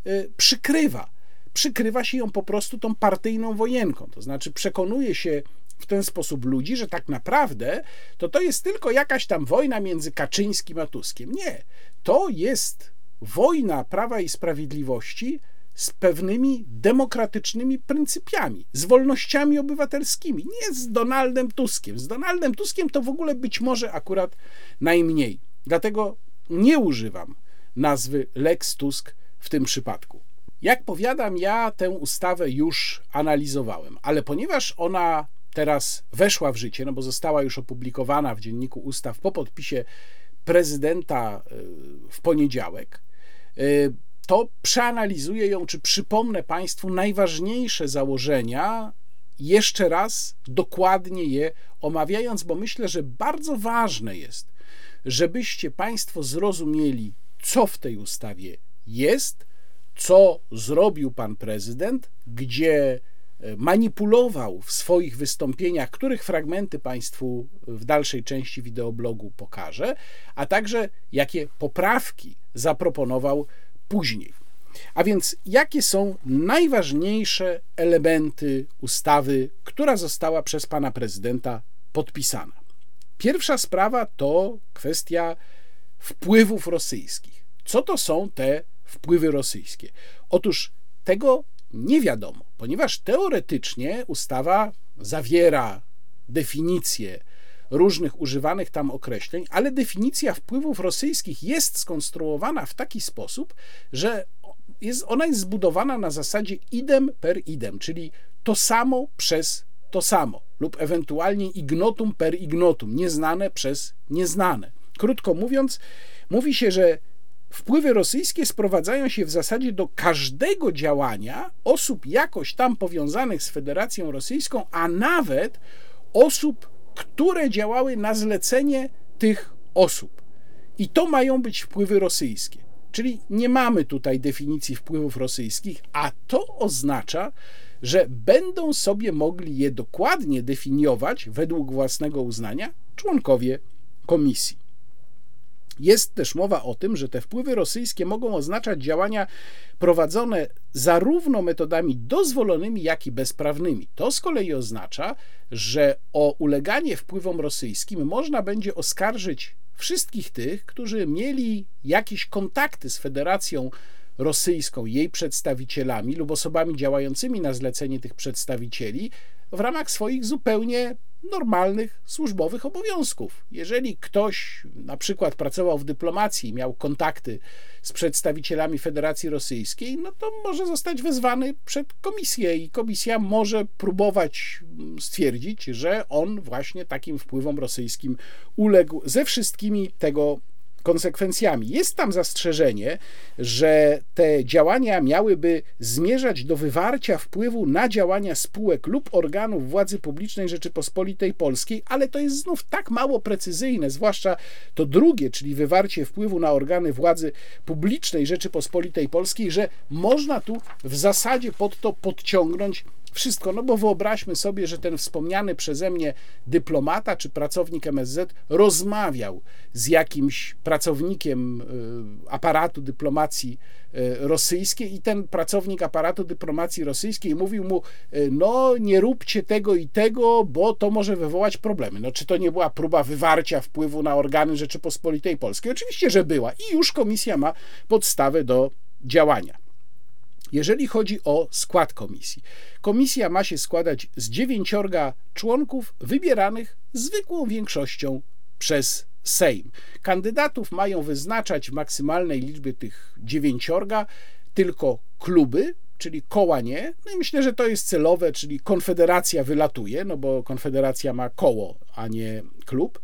y, przykrywa. Przykrywa się ją po prostu tą partyjną wojenką. To znaczy przekonuje się w ten sposób ludzi, że tak naprawdę to to jest tylko jakaś tam wojna między Kaczyńskim a Tuskiem. Nie. To jest wojna Prawa i Sprawiedliwości z pewnymi demokratycznymi pryncypiami, z wolnościami obywatelskimi, nie z Donaldem Tuskiem. Z Donaldem Tuskiem to w ogóle być może akurat najmniej. Dlatego nie używam nazwy Lex Tusk w tym przypadku. Jak powiadam, ja tę ustawę już analizowałem, ale ponieważ ona teraz weszła w życie, no bo została już opublikowana w dzienniku ustaw po podpisie prezydenta y, w poniedziałek, y, to przeanalizuję ją, czy przypomnę Państwu najważniejsze założenia, jeszcze raz dokładnie je omawiając, bo myślę, że bardzo ważne jest, żebyście Państwo zrozumieli, co w tej ustawie jest, co zrobił pan prezydent, gdzie e, manipulował w swoich wystąpieniach, których fragmenty Państwu w dalszej części wideoblogu pokażę, a także jakie poprawki zaproponował później. A więc jakie są najważniejsze elementy ustawy, która została przez pana prezydenta podpisana? Pierwsza sprawa to kwestia wpływów rosyjskich. Co to są te wpływy rosyjskie? Otóż tego nie wiadomo, ponieważ teoretycznie ustawa zawiera definicję różnych używanych tam określeń, ale definicja wpływów rosyjskich jest skonstruowana w taki sposób, że jest, ona jest zbudowana na zasadzie idem per idem, czyli to samo przez to samo, lub ewentualnie ignotum per ignotum, nieznane przez nieznane. Krótko mówiąc, mówi się, że wpływy rosyjskie sprowadzają się w zasadzie do każdego działania osób jakoś tam powiązanych z Federacją Rosyjską, a nawet osób, które działały na zlecenie tych osób. I to mają być wpływy rosyjskie. Czyli nie mamy tutaj definicji wpływów rosyjskich, a to oznacza, że będą sobie mogli je dokładnie definiować według własnego uznania członkowie komisji. Jest też mowa o tym, że te wpływy rosyjskie mogą oznaczać działania prowadzone zarówno metodami dozwolonymi, jak i bezprawnymi. To z kolei oznacza, że o uleganie wpływom rosyjskim można będzie oskarżyć wszystkich tych, którzy mieli jakieś kontakty z Federacją Rosyjską, jej przedstawicielami lub osobami działającymi na zlecenie tych przedstawicieli w ramach swoich zupełnie normalnych służbowych obowiązków. Jeżeli ktoś na przykład pracował w dyplomacji, miał kontakty z przedstawicielami Federacji Rosyjskiej, no to może zostać wezwany przed komisję i komisja może próbować stwierdzić, że on właśnie takim wpływom rosyjskim uległ ze wszystkimi tego konsekwencjami. Jest tam zastrzeżenie, że te działania miałyby zmierzać do wywarcia wpływu na działania spółek lub organów władzy publicznej Rzeczypospolitej Polskiej, ale to jest znów tak mało precyzyjne, zwłaszcza to drugie, czyli wywarcie wpływu na organy władzy publicznej Rzeczypospolitej Polskiej, że można tu w zasadzie pod to podciągnąć wszystko. No bo wyobraźmy sobie, że ten wspomniany przeze mnie dyplomata czy pracownik MSZ rozmawiał z jakimś pracownikiem y, aparatu dyplomacji y, rosyjskiej i ten pracownik aparatu dyplomacji rosyjskiej mówił mu, y, no nie róbcie tego i tego, bo to może wywołać problemy. No czy to nie była próba wywarcia wpływu na organy Rzeczypospolitej Polskiej? Oczywiście, że była i już komisja ma podstawę do działania. Jeżeli chodzi o skład komisji, komisja ma się składać z dziewięciorga członków wybieranych zwykłą większością przez Sejm. Kandydatów mają wyznaczać w maksymalnej liczbie tych dziewięciorga tylko kluby, czyli koła nie. No i myślę, że to jest celowe, czyli Konfederacja wylatuje, no bo Konfederacja ma koło, a nie klub.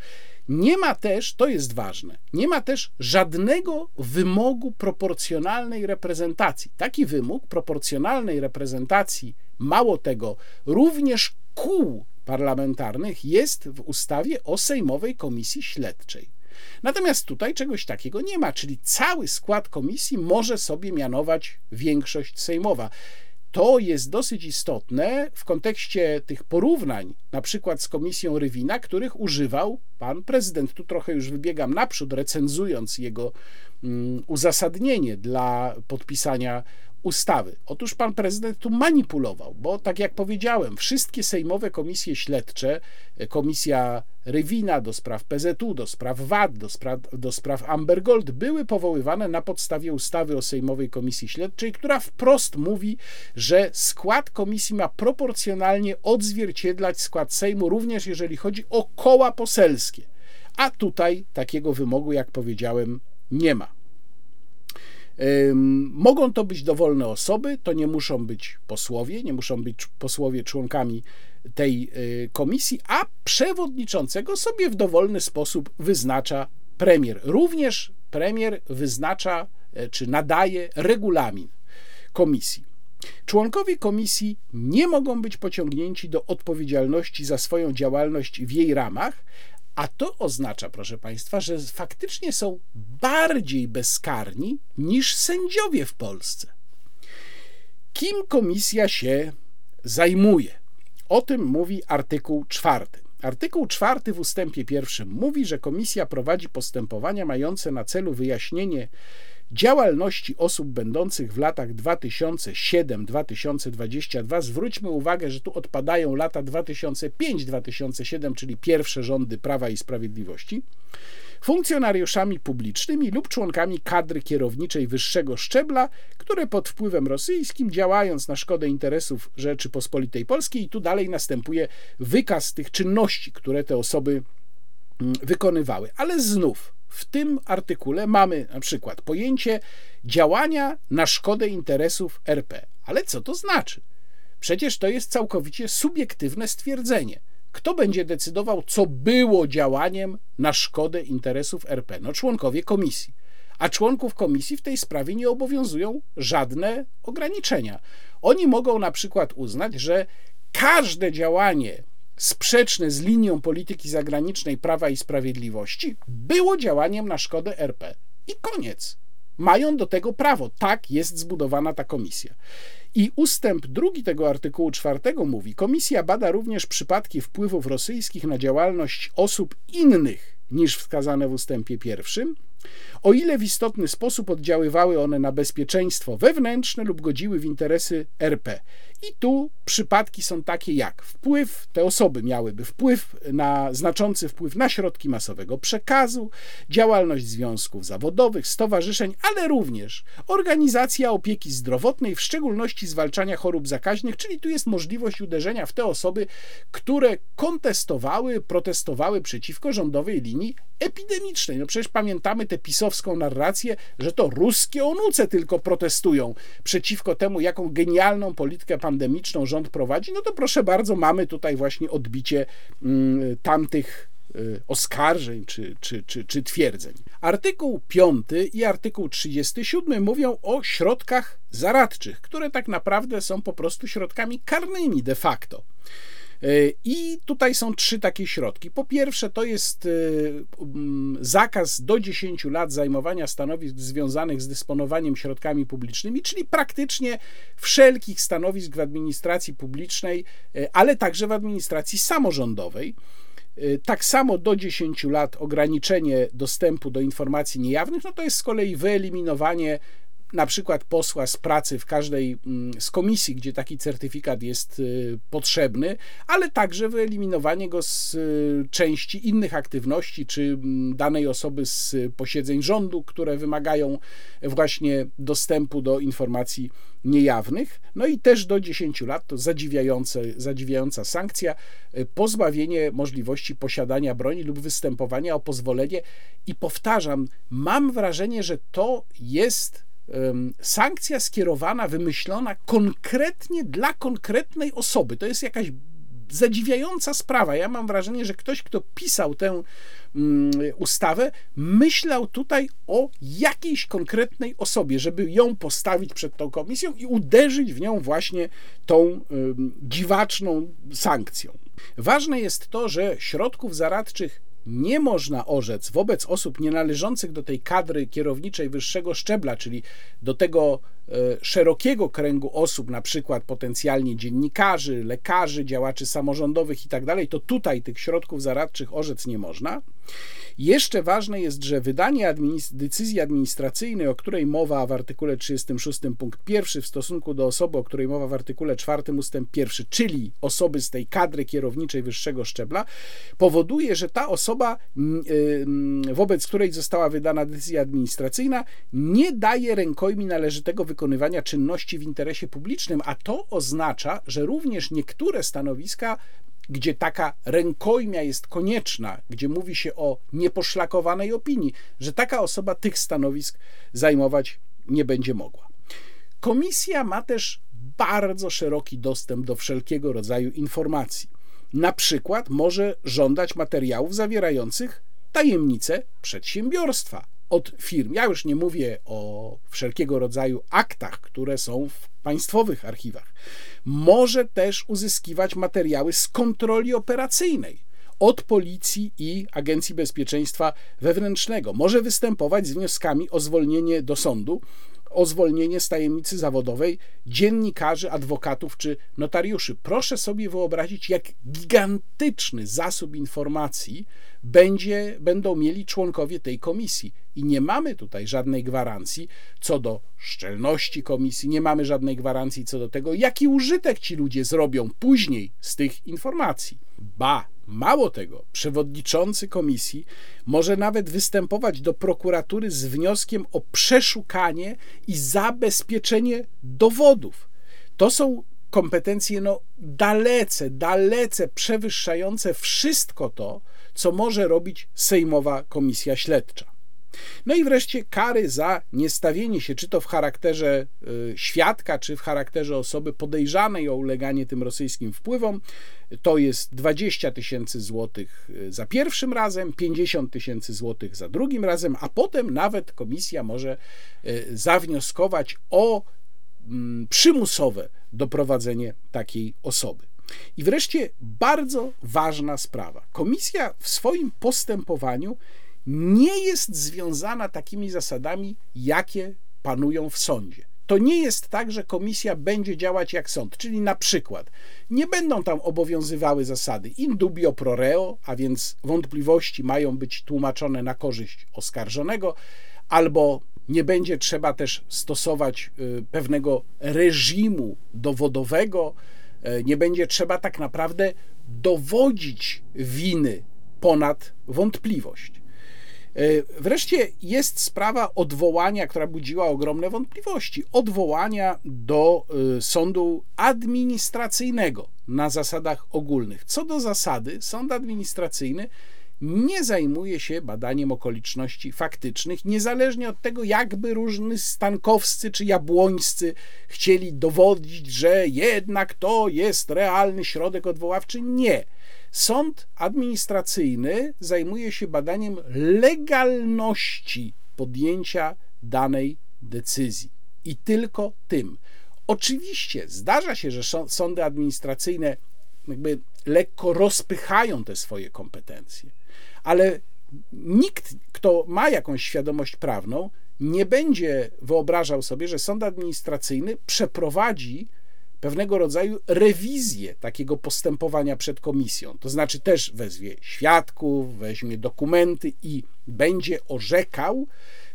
Nie ma też, to jest ważne, nie ma też żadnego wymogu proporcjonalnej reprezentacji. Taki wymóg proporcjonalnej reprezentacji, mało tego, również kół parlamentarnych jest w ustawie o Sejmowej Komisji Śledczej. Natomiast tutaj czegoś takiego nie ma, czyli cały skład komisji może sobie mianować większość sejmowa. To jest dosyć istotne w kontekście tych porównań, na przykład z komisją Rywina, których używał pan prezydent. Tu trochę już wybiegam naprzód, recenzując jego mm, uzasadnienie dla podpisania ustawy. Otóż pan prezydent tu manipulował, bo tak jak powiedziałem, wszystkie sejmowe komisje śledcze, e, komisja Rywina do spraw PZU, do spraw VAT, do spraw, do spraw Amber Gold były powoływane na podstawie ustawy o Sejmowej Komisji Śledczej, która wprost mówi, że skład komisji ma proporcjonalnie odzwierciedlać skład Sejmu, również jeżeli chodzi o koła poselskie. A tutaj takiego wymogu, jak powiedziałem, nie ma. Mogą to być dowolne osoby, to nie muszą być posłowie, nie muszą być posłowie członkami tej y, komisji, a przewodniczącego sobie w dowolny sposób wyznacza premier. Również premier wyznacza e, czy nadaje regulamin komisji. Członkowie komisji nie mogą być pociągnięci do odpowiedzialności za swoją działalność w jej ramach, a to oznacza, proszę Państwa, że faktycznie są bardziej bezkarni niż sędziowie w Polsce. Kim komisja się zajmuje. O tym mówi artykuł czwarty. Artykuł czwarty w ustępie pierwszym mówi, że komisja prowadzi postępowania mające na celu wyjaśnienie działalności osób będących w latach 2007-2022. Zwróćmy uwagę, że tu odpadają lata 2005-2007, czyli pierwsze rządy Prawa i Sprawiedliwości funkcjonariuszami publicznymi lub członkami kadry kierowniczej wyższego szczebla, które pod wpływem rosyjskim działając na szkodę interesów Rzeczypospolitej Polskiej, i tu dalej następuje wykaz tych czynności, które te osoby mm, wykonywały. Ale znów w tym artykule mamy na przykład pojęcie działania na szkodę interesów RP. Ale co to znaczy? Przecież to jest całkowicie subiektywne stwierdzenie. Kto będzie decydował, co było działaniem na szkodę interesów RP? No, członkowie komisji. A członków komisji w tej sprawie nie obowiązują żadne ograniczenia. Oni mogą na przykład uznać, że każde działanie sprzeczne z linią polityki zagranicznej Prawa i Sprawiedliwości było działaniem na szkodę RP. I koniec. Mają do tego prawo. Tak jest zbudowana ta komisja. I ustęp drugi tego artykułu czwartego mówi: Komisja bada również przypadki wpływów rosyjskich na działalność osób innych niż wskazane w ustępie pierwszym, o ile w istotny sposób oddziaływały one na bezpieczeństwo wewnętrzne lub godziły w interesy RP. I tu przypadki są takie jak wpływ, te osoby miałyby wpływ na znaczący wpływ na środki masowego przekazu, działalność związków zawodowych, stowarzyszeń, ale również organizacja opieki zdrowotnej, w szczególności zwalczania chorób zakaźnych, czyli tu jest możliwość uderzenia w te osoby, które kontestowały, protestowały przeciwko rządowej linii epidemicznej. No przecież pamiętamy tę pisowską narrację, że to ruskie onuce tylko protestują przeciwko temu, jaką genialną politykę pandemiczną rząd prowadzi. No to proszę bardzo, mamy tutaj właśnie odbicie mm, tamtych y, oskarżeń czy, czy, czy, czy twierdzeń. Artykuł 5 i artykuł 37 mówią o środkach zaradczych, które tak naprawdę są po prostu środkami karnymi de facto. E, I tutaj są trzy takie środki. Po pierwsze, to jest e, zakaz do 10 lat zajmowania stanowisk związanych z dysponowaniem środkami publicznymi, czyli praktycznie wszelkich stanowisk w administracji publicznej, e, ale także w administracji samorządowej. Tak samo do 10 lat ograniczenie dostępu do informacji niejawnych, no to jest z kolei wyeliminowanie na przykład posła z pracy w każdej mm, z komisji, gdzie taki certyfikat jest y, potrzebny, ale także wyeliminowanie go z y, części innych aktywności, czy mm, danej osoby z posiedzeń rządu, które wymagają właśnie dostępu do informacji niejawnych. No i też do 10 lat to zadziwiające, zadziwiająca sankcja, y, pozbawienie możliwości posiadania broni lub występowania o pozwolenie. I powtarzam, mam wrażenie, że to jest sankcja skierowana, wymyślona konkretnie dla konkretnej osoby. To jest jakaś zadziwiająca sprawa. Ja mam wrażenie, że ktoś, kto pisał tę mm, ustawę, myślał tutaj o jakiejś konkretnej osobie, żeby ją postawić przed tą komisją i uderzyć w nią właśnie tą dziwaczną sankcją. Ważne jest to, że środków zaradczych nie można orzec wobec osób nienależących do tej kadry kierowniczej wyższego szczebla, czyli do tego szerokiego kręgu osób, na przykład potencjalnie dziennikarzy, lekarzy, działaczy samorządowych itd., tak to tutaj tych środków zaradczych orzec nie można. Jeszcze ważne jest, że wydanie administ decyzji administracyjnej, o której mowa w artykule 36 punkt 1 w stosunku do osoby, o której mowa w artykule 4 ustęp 1, czyli osoby z tej kadry kierowniczej wyższego szczebla, powoduje, że ta osoba, wobec której została wydana decyzja administracyjna, nie daje rękojmi należytego wykonywania czynności w interesie publicznym, a to oznacza, że również niektóre stanowiska gdzie taka rękojmia jest konieczna, gdzie mówi się o nieposzlakowanej opinii, że taka osoba tych stanowisk zajmować nie będzie mogła. Komisja ma też bardzo szeroki dostęp do wszelkiego rodzaju informacji. Na przykład może żądać materiałów zawierających tajemnice przedsiębiorstwa od firm. Ja już nie mówię o wszelkiego rodzaju aktach, które są w państwowych archiwach może też uzyskiwać materiały z kontroli operacyjnej od Policji i Agencji Bezpieczeństwa Wewnętrznego. Może występować z wnioskami o zwolnienie do sądu o zwolnienie z tajemnicy zawodowej dziennikarzy, adwokatów czy notariuszy. Proszę sobie wyobrazić, jak gigantyczny zasób informacji będzie, będą mieli członkowie tej komisji. I nie mamy tutaj żadnej gwarancji co do szczelności komisji, nie mamy żadnej gwarancji co do tego, jaki użytek ci ludzie zrobią później z tych informacji. Ba, Mało tego, przewodniczący komisji może nawet występować do prokuratury z wnioskiem o przeszukanie i zabezpieczenie dowodów. To są kompetencje no, dalece, dalece przewyższające wszystko to, co może robić Sejmowa Komisja Śledcza. No i wreszcie kary za niestawienie się, czy to w charakterze y, świadka, czy w charakterze osoby podejrzanej o uleganie tym rosyjskim wpływom. To jest 20 tysięcy złotych y, za pierwszym razem, 50 tysięcy złotych za drugim razem, a potem nawet komisja może y, zawnioskować o mm, przymusowe doprowadzenie takiej osoby. I wreszcie bardzo ważna sprawa. Komisja w swoim postępowaniu nie jest związana takimi zasadami, jakie panują w sądzie. To nie jest tak, że komisja będzie działać jak sąd, czyli na przykład nie będą tam obowiązywały zasady in dubio pro reo, a więc wątpliwości mają być tłumaczone na korzyść oskarżonego, albo nie będzie trzeba też stosować y, pewnego reżimu dowodowego, nie będzie trzeba tak naprawdę dowodzić winy ponad wątpliwość. E, wreszcie jest sprawa odwołania, która budziła ogromne wątpliwości. Odwołania do e, sądu administracyjnego na zasadach ogólnych. Co do zasady, sąd administracyjny nie zajmuje się badaniem okoliczności faktycznych, niezależnie od tego, jakby różni stankowscy czy jabłońscy chcieli dowodzić, że jednak to jest realny środek odwoławczy. Nie. Sąd administracyjny zajmuje się badaniem legalności podjęcia danej decyzji i tylko tym. Oczywiście zdarza się, że sądy administracyjne jakby lekko rozpychają te swoje kompetencje, ale nikt, kto ma jakąś świadomość prawną, nie będzie wyobrażał sobie, że sąd administracyjny przeprowadzi pewnego rodzaju rewizję takiego postępowania przed komisją. To znaczy też wezwie świadków, weźmie dokumenty i będzie orzekał,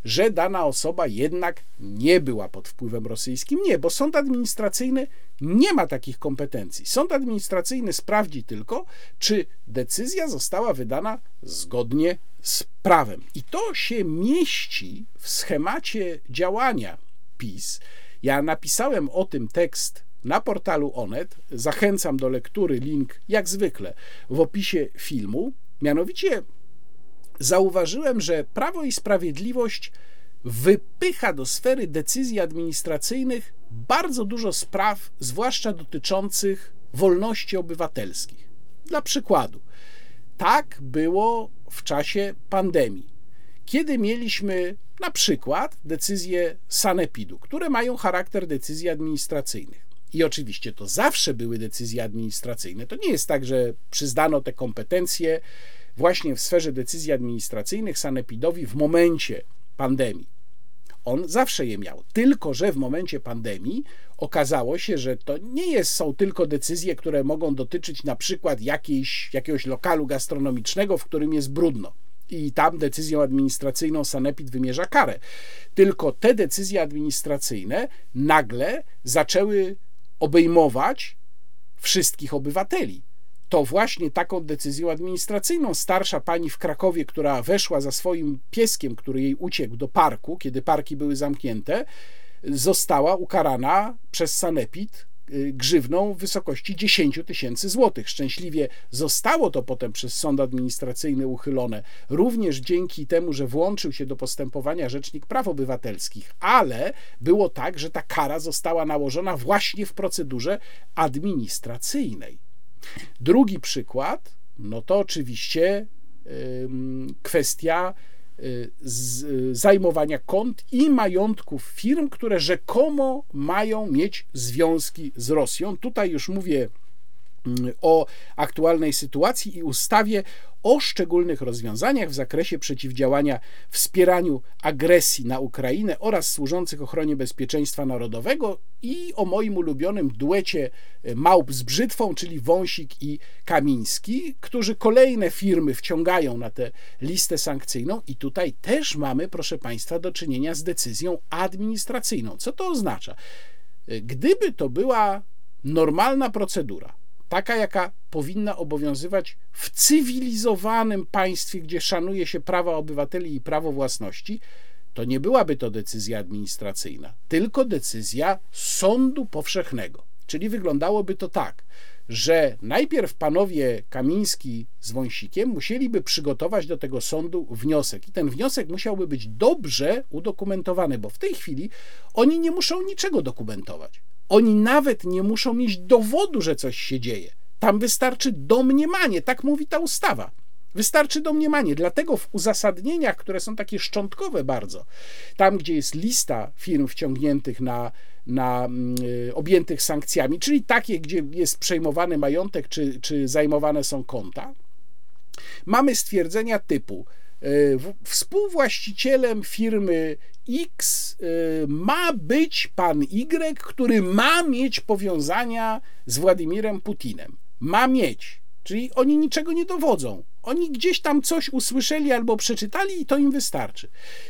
że dana osoba jednak nie była pod wpływem rosyjskim. Nie, bo sąd administracyjny nie ma takich kompetencji. Sąd administracyjny sprawdzi tylko, czy decyzja została wydana zgodnie z prawem. I to się mieści w schemacie działania PiS. Ja napisałem o tym tekst na portalu Onet. Zachęcam do lektury, link jak zwykle w opisie filmu. Mianowicie zauważyłem, że Prawo i Sprawiedliwość wypycha do sfery decyzji administracyjnych bardzo dużo spraw, zwłaszcza dotyczących wolności obywatelskich. Dla przykładu, tak było w czasie pandemii, kiedy mieliśmy na przykład decyzje sanepidu, które mają charakter decyzji administracyjnych. I oczywiście to zawsze były decyzje administracyjne. To nie jest tak, że przyznano te kompetencje właśnie w sferze decyzji administracyjnych sanepidowi w momencie pandemii. On zawsze je miał, tylko że w momencie pandemii okazało się, że to nie jest, są tylko decyzje, które mogą dotyczyć na przykład jakiejś, jakiegoś lokalu gastronomicznego, w którym jest brudno i tam decyzją administracyjną Sanepid wymierza karę. Tylko te decyzje administracyjne nagle zaczęły obejmować wszystkich obywateli. To właśnie taką decyzją administracyjną starsza pani w Krakowie, która weszła za swoim pieskiem, który jej uciekł do parku, kiedy parki były zamknięte, została ukarana przez Sanepid Y, grzywną w wysokości 10 tysięcy złotych. Szczęśliwie zostało to potem przez sąd administracyjny uchylone, również dzięki temu, że włączył się do postępowania Rzecznik Praw Obywatelskich, ale było tak, że ta kara została nałożona właśnie w procedurze administracyjnej. Drugi przykład, no to oczywiście kwestia Y, zajmowania kont i majątków firm, które rzekomo mają mieć związki z Rosją. Tutaj już mówię o aktualnej sytuacji i ustawie o szczególnych rozwiązaniach w zakresie przeciwdziałania wspieraniu agresji na Ukrainę oraz służących ochronie bezpieczeństwa narodowego i o moim ulubionym duecie e, małp z brzytwą, czyli Wąsik i Kamiński, którzy kolejne firmy wciągają na tę listę sankcyjną i tutaj też mamy, proszę Państwa, do czynienia z decyzją administracyjną. Co to oznacza? E, gdyby to była normalna procedura, taka, jaka powinna obowiązywać w cywilizowanym państwie, gdzie szanuje się prawa obywateli i prawo własności, to nie byłaby to decyzja administracyjna, tylko decyzja sądu powszechnego. Czyli wyglądałoby to tak, że najpierw panowie Kamiński z Wąsikiem musieliby przygotować do tego sądu wniosek. I ten wniosek musiałby być dobrze udokumentowany, bo w tej chwili oni nie muszą niczego dokumentować. Oni nawet nie muszą mieć dowodu, że coś się dzieje. Tam wystarczy domniemanie, tak mówi ta ustawa. Wystarczy domniemanie. Dlatego w uzasadnieniach, które są takie szczątkowe bardzo, tam gdzie jest lista firm wciągniętych na, na y, objętych sankcjami, czyli takie, gdzie jest przejmowany majątek czy, czy zajmowane są konta, mamy stwierdzenia typu y, współwłaścicielem firmy X y, ma być pan Y, który ma mieć powiązania z Władimirem Putinem. Ma mieć. Czyli oni niczego nie dowodzą. Oni gdzieś tam coś usłyszeli albo przeczytali i to im wystarczy.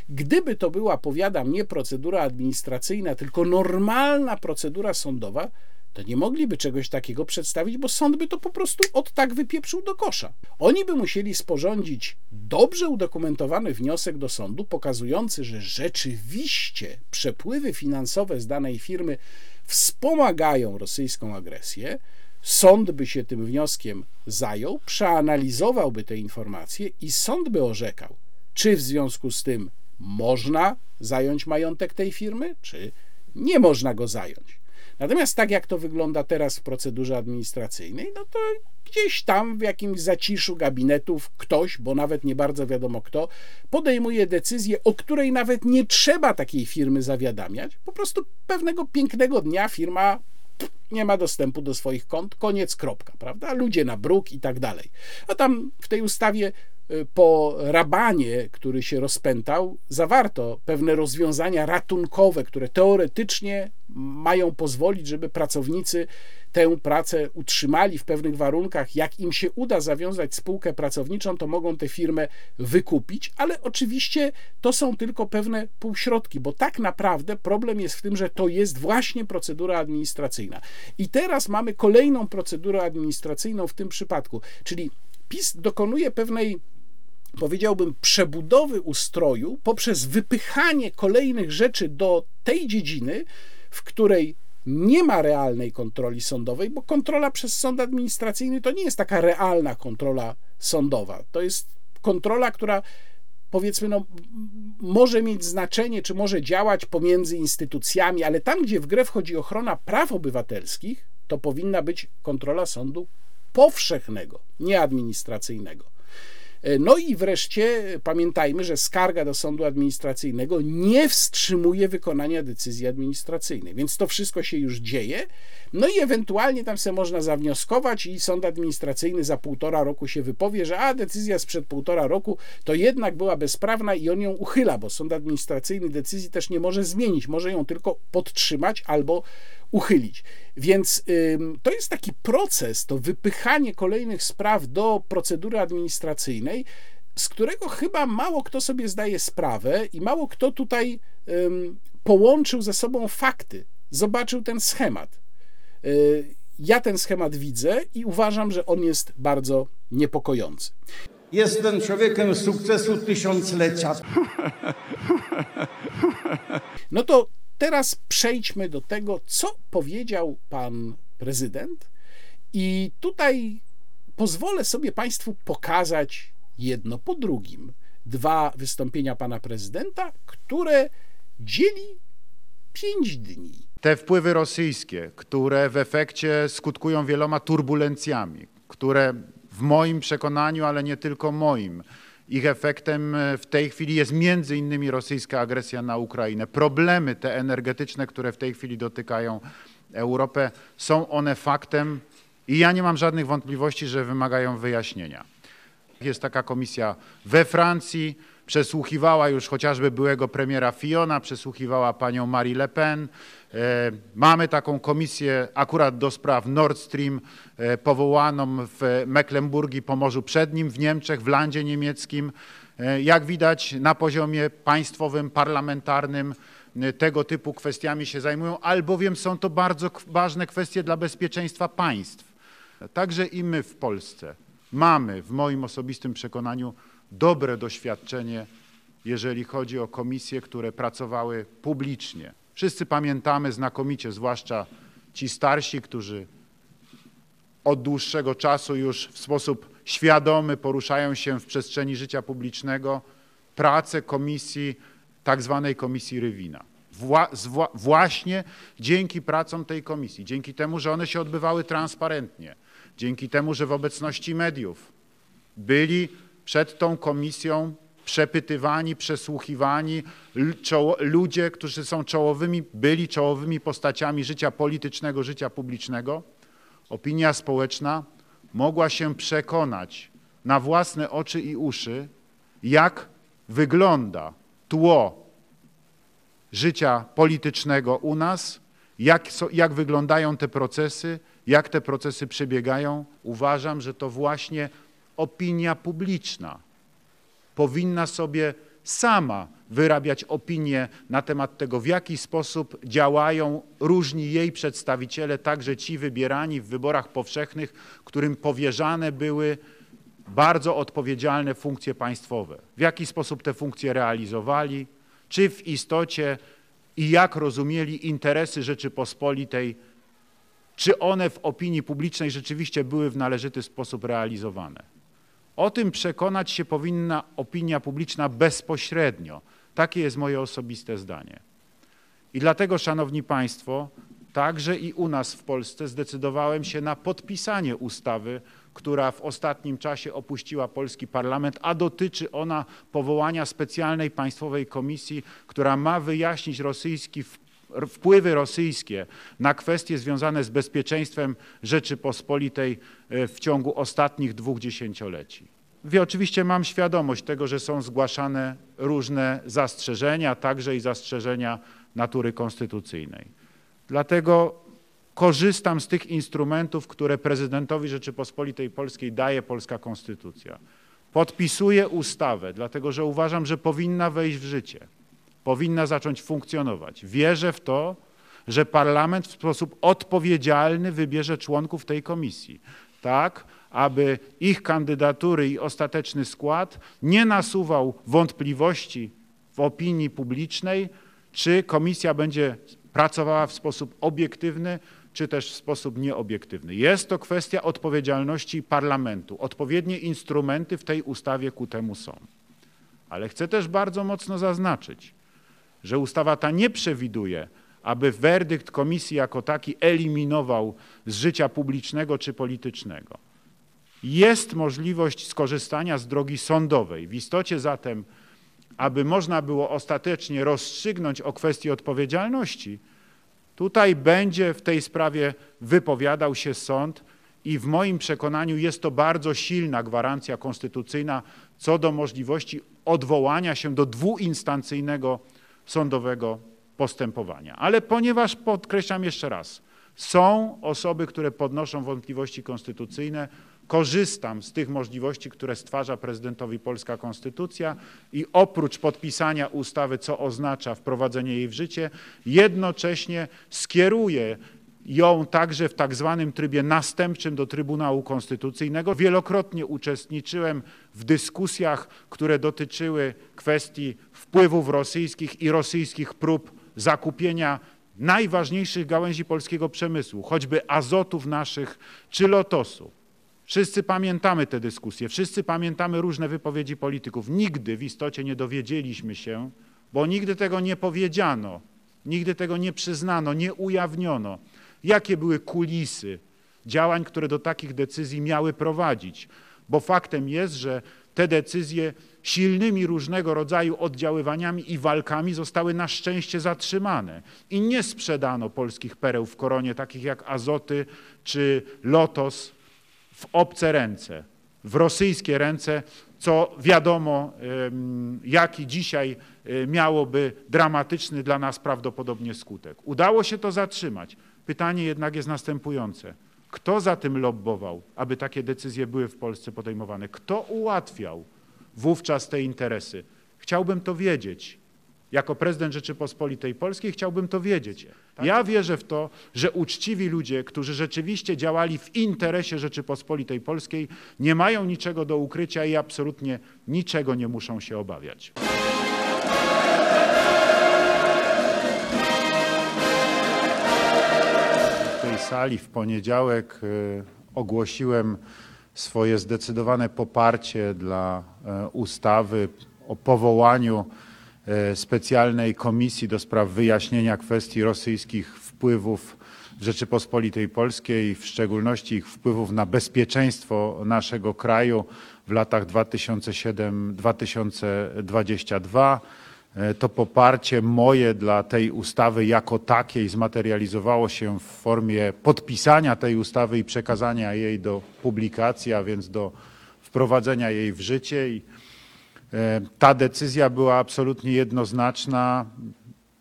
Gdyby to była, powiadam, nie procedura administracyjna, tylko normalna procedura sądowa, to nie mogliby czegoś takiego przedstawić, bo sąd by to po prostu od tak wypieprzył do kosza. Oni by musieli sporządzić dobrze udokumentowany wniosek do sądu, pokazujący, że rzeczywiście przepływy finansowe z danej firmy wspomagają rosyjską agresję. Sąd by się tym wnioskiem zajął, przeanalizowałby te informacje i sąd by orzekał, czy w związku z tym można zająć majątek tej firmy, czy nie można go zająć. Natomiast tak jak to wygląda teraz w procedurze administracyjnej, no to gdzieś tam w jakimś zaciszu gabinetów ktoś, bo nawet nie bardzo wiadomo kto, podejmuje decyzję, o której nawet nie trzeba takiej firmy zawiadamiać. Po prostu pewnego pięknego dnia firma nie ma dostępu do swoich kont, koniec, kropka, prawda? Ludzie na bruk i tak dalej. A tam w tej ustawie po rabanie, który się rozpętał, zawarto pewne rozwiązania ratunkowe, które teoretycznie mają pozwolić, żeby pracownicy tę pracę utrzymali w pewnych warunkach. Jak im się uda zawiązać spółkę pracowniczą, to mogą tę firmę wykupić, ale oczywiście to są tylko pewne półśrodki, bo tak naprawdę problem jest w tym, że to jest właśnie procedura administracyjna. I teraz mamy kolejną procedurę administracyjną w tym przypadku, czyli PiS dokonuje pewnej powiedziałbym, przebudowy ustroju poprzez wypychanie kolejnych rzeczy do tej dziedziny, w której nie ma realnej kontroli sądowej, bo kontrola przez sąd administracyjny to nie jest taka realna kontrola sądowa. To jest kontrola, która powiedzmy, no, może mieć znaczenie, czy może działać pomiędzy instytucjami, ale tam, gdzie w grę wchodzi ochrona praw obywatelskich, to powinna być kontrola sądu powszechnego, nie administracyjnego. E, no i wreszcie pamiętajmy, że skarga do sądu administracyjnego nie wstrzymuje wykonania decyzji administracyjnej, więc to wszystko się już dzieje. No i ewentualnie tam sobie można zawnioskować i sąd administracyjny za półtora roku się wypowie, że a decyzja sprzed półtora roku to jednak była bezprawna i on ją uchyla, bo sąd administracyjny decyzji też nie może zmienić, może ją tylko podtrzymać albo uchylić. Więc to jest taki proces, to wypychanie kolejnych spraw do procedury administracyjnej, z którego chyba mało kto sobie zdaje sprawę i mało kto tutaj połączył ze sobą fakty, zobaczył ten schemat. Y, ja ten schemat widzę i uważam, że on jest bardzo niepokojący. Jestem człowiekiem sukcesu tysiąclecia. No to Teraz przejdźmy do tego, co powiedział pan prezydent, i tutaj pozwolę sobie Państwu pokazać jedno po drugim dwa wystąpienia pana prezydenta, które dzieli pięć dni. Te wpływy rosyjskie, które w efekcie skutkują wieloma turbulencjami, które w moim przekonaniu, ale nie tylko moim, ich efektem e, w tej chwili jest między innymi rosyjska agresja na Ukrainę. Problemy te energetyczne, które w tej chwili dotykają Europę, są one faktem I ja nie mam żadnych wątpliwości, że wymagają wyjaśnienia. Jest taka komisja we Francji, przesłuchiwała już chociażby byłego premiera Fiona, przesłuchiwała panią Marie Le Pen. E, mamy taką komisję akurat do spraw Nord Stream e, powołaną w Mecklenburgii, Pomorzu Przednim, w Niemczech, w landzie niemieckim. E, jak widać na poziomie państwowym, parlamentarnym tego typu kwestiami się zajmują, albowiem są to bardzo ważne kwestie dla bezpieczeństwa państw. Także i my w Polsce mamy w moim osobistym przekonaniu dobre doświadczenie, jeżeli chodzi o komisje, które pracowały publicznie. Wszyscy pamiętamy znakomicie, zwłaszcza ci starsi, którzy od dłuższego czasu już w sposób świadomy poruszają się w przestrzeni życia publicznego, pracę komisji, tak zwanej komisji Rywina. Wła, właśnie dzięki pracom tej komisji, dzięki temu, że one się odbywały transparentnie, dzięki temu, że w obecności mediów byli przed tą komisją przepytywani, przesłuchiwani ludzie, którzy są czołowymi, byli czołowymi postaciami życia politycznego, życia publicznego, opinia społeczna mogła się przekonać na własne oczy i uszy, jak wygląda tło życia politycznego u nas, jak, jak wyglądają te procesy, jak te procesy przebiegają. Uważam, że to właśnie opinia publiczna powinna sobie sama wyrabiać opinie na temat tego, w jaki sposób działają różni jej przedstawiciele, także ci wybierani w wyborach powszechnych, którym powierzane były bardzo odpowiedzialne funkcje państwowe. W jaki sposób te funkcje realizowali, czy w istocie i jak rozumieli interesy Rzeczypospolitej, czy one w opinii publicznej rzeczywiście były w należyty sposób realizowane. O tym przekonać się powinna opinia publiczna bezpośrednio. Takie jest moje osobiste zdanie. I dlatego, Szanowni Państwo, także i u nas w Polsce zdecydowałem się na podpisanie ustawy, która w ostatnim czasie opuściła polski parlament, a dotyczy ona powołania specjalnej państwowej komisji, która ma wyjaśnić rosyjski wpływy rosyjskie na kwestie związane z bezpieczeństwem Rzeczypospolitej e, w ciągu ostatnich dwóch dziesięcioleci. Wie, oczywiście mam świadomość tego, że są zgłaszane różne zastrzeżenia, także i zastrzeżenia natury konstytucyjnej. Dlatego korzystam z tych instrumentów, które prezydentowi Rzeczypospolitej Polskiej daje polska konstytucja. Podpisuję ustawę, dlatego że uważam, że powinna wejść w życie powinna zacząć funkcjonować. Wierzę w to, że parlament w sposób odpowiedzialny wybierze członków tej komisji, tak aby ich kandydatury i ostateczny skład nie nasuwał wątpliwości w opinii publicznej, czy komisja będzie pracowała w sposób obiektywny, czy też w sposób nieobiektywny. Jest to kwestia odpowiedzialności parlamentu. Odpowiednie instrumenty w tej ustawie ku temu są. Ale chcę też bardzo mocno zaznaczyć, że ustawa ta nie przewiduje, aby werdykt komisji jako taki eliminował z życia publicznego czy politycznego. Jest możliwość skorzystania z drogi sądowej. W istocie zatem, aby można było ostatecznie rozstrzygnąć o kwestii odpowiedzialności, tutaj będzie w tej sprawie wypowiadał się sąd i w moim przekonaniu jest to bardzo silna gwarancja konstytucyjna co do możliwości odwołania się do dwuinstancyjnego sądowego postępowania. Ale ponieważ, podkreślam jeszcze raz, są osoby, które podnoszą wątpliwości konstytucyjne, korzystam z tych możliwości, które stwarza prezydentowi polska konstytucja i oprócz podpisania ustawy, co oznacza wprowadzenie jej w życie, jednocześnie skieruję ją także w tak zwanym trybie następczym do Trybunału Konstytucyjnego. Wielokrotnie uczestniczyłem w dyskusjach, które dotyczyły kwestii wpływów rosyjskich i rosyjskich prób zakupienia najważniejszych gałęzi polskiego przemysłu, choćby azotów naszych czy lotosu. Wszyscy pamiętamy te dyskusje, wszyscy pamiętamy różne wypowiedzi polityków. Nigdy w istocie nie dowiedzieliśmy się, bo nigdy tego nie powiedziano, nigdy tego nie przyznano, nie ujawniono, jakie były kulisy działań, które do takich decyzji miały prowadzić. Bo faktem jest, że te decyzje silnymi różnego rodzaju oddziaływaniami i walkami zostały na szczęście zatrzymane i nie sprzedano polskich pereł w koronie, takich jak Azoty czy Lotos, w obce ręce, w rosyjskie ręce, co wiadomo, jaki dzisiaj e, miałoby dramatyczny dla nas prawdopodobnie skutek. Udało się to zatrzymać. Pytanie jednak jest następujące. Kto za tym lobbował, aby takie decyzje były w Polsce podejmowane? Kto ułatwiał wówczas te interesy? Chciałbym to wiedzieć. Jako prezydent Rzeczypospolitej Polskiej chciałbym to wiedzieć. Ja wierzę w to, że uczciwi ludzie, którzy rzeczywiście działali w interesie Rzeczypospolitej Polskiej, nie mają niczego do ukrycia i absolutnie niczego nie muszą się obawiać. Sali w poniedziałek y, ogłosiłem swoje zdecydowane poparcie dla e, ustawy o powołaniu e, specjalnej komisji do spraw wyjaśnienia kwestii rosyjskich wpływów Rzeczypospolitej Polskiej, w szczególności ich wpływów na bezpieczeństwo naszego kraju w latach 2007-2022. E, To poparcie moje dla tej ustawy jako takiej zmaterializowało się w formie podpisania tej ustawy i przekazania jej do publikacji, a więc do wprowadzenia jej w życie. I e, ta decyzja była absolutnie jednoznaczna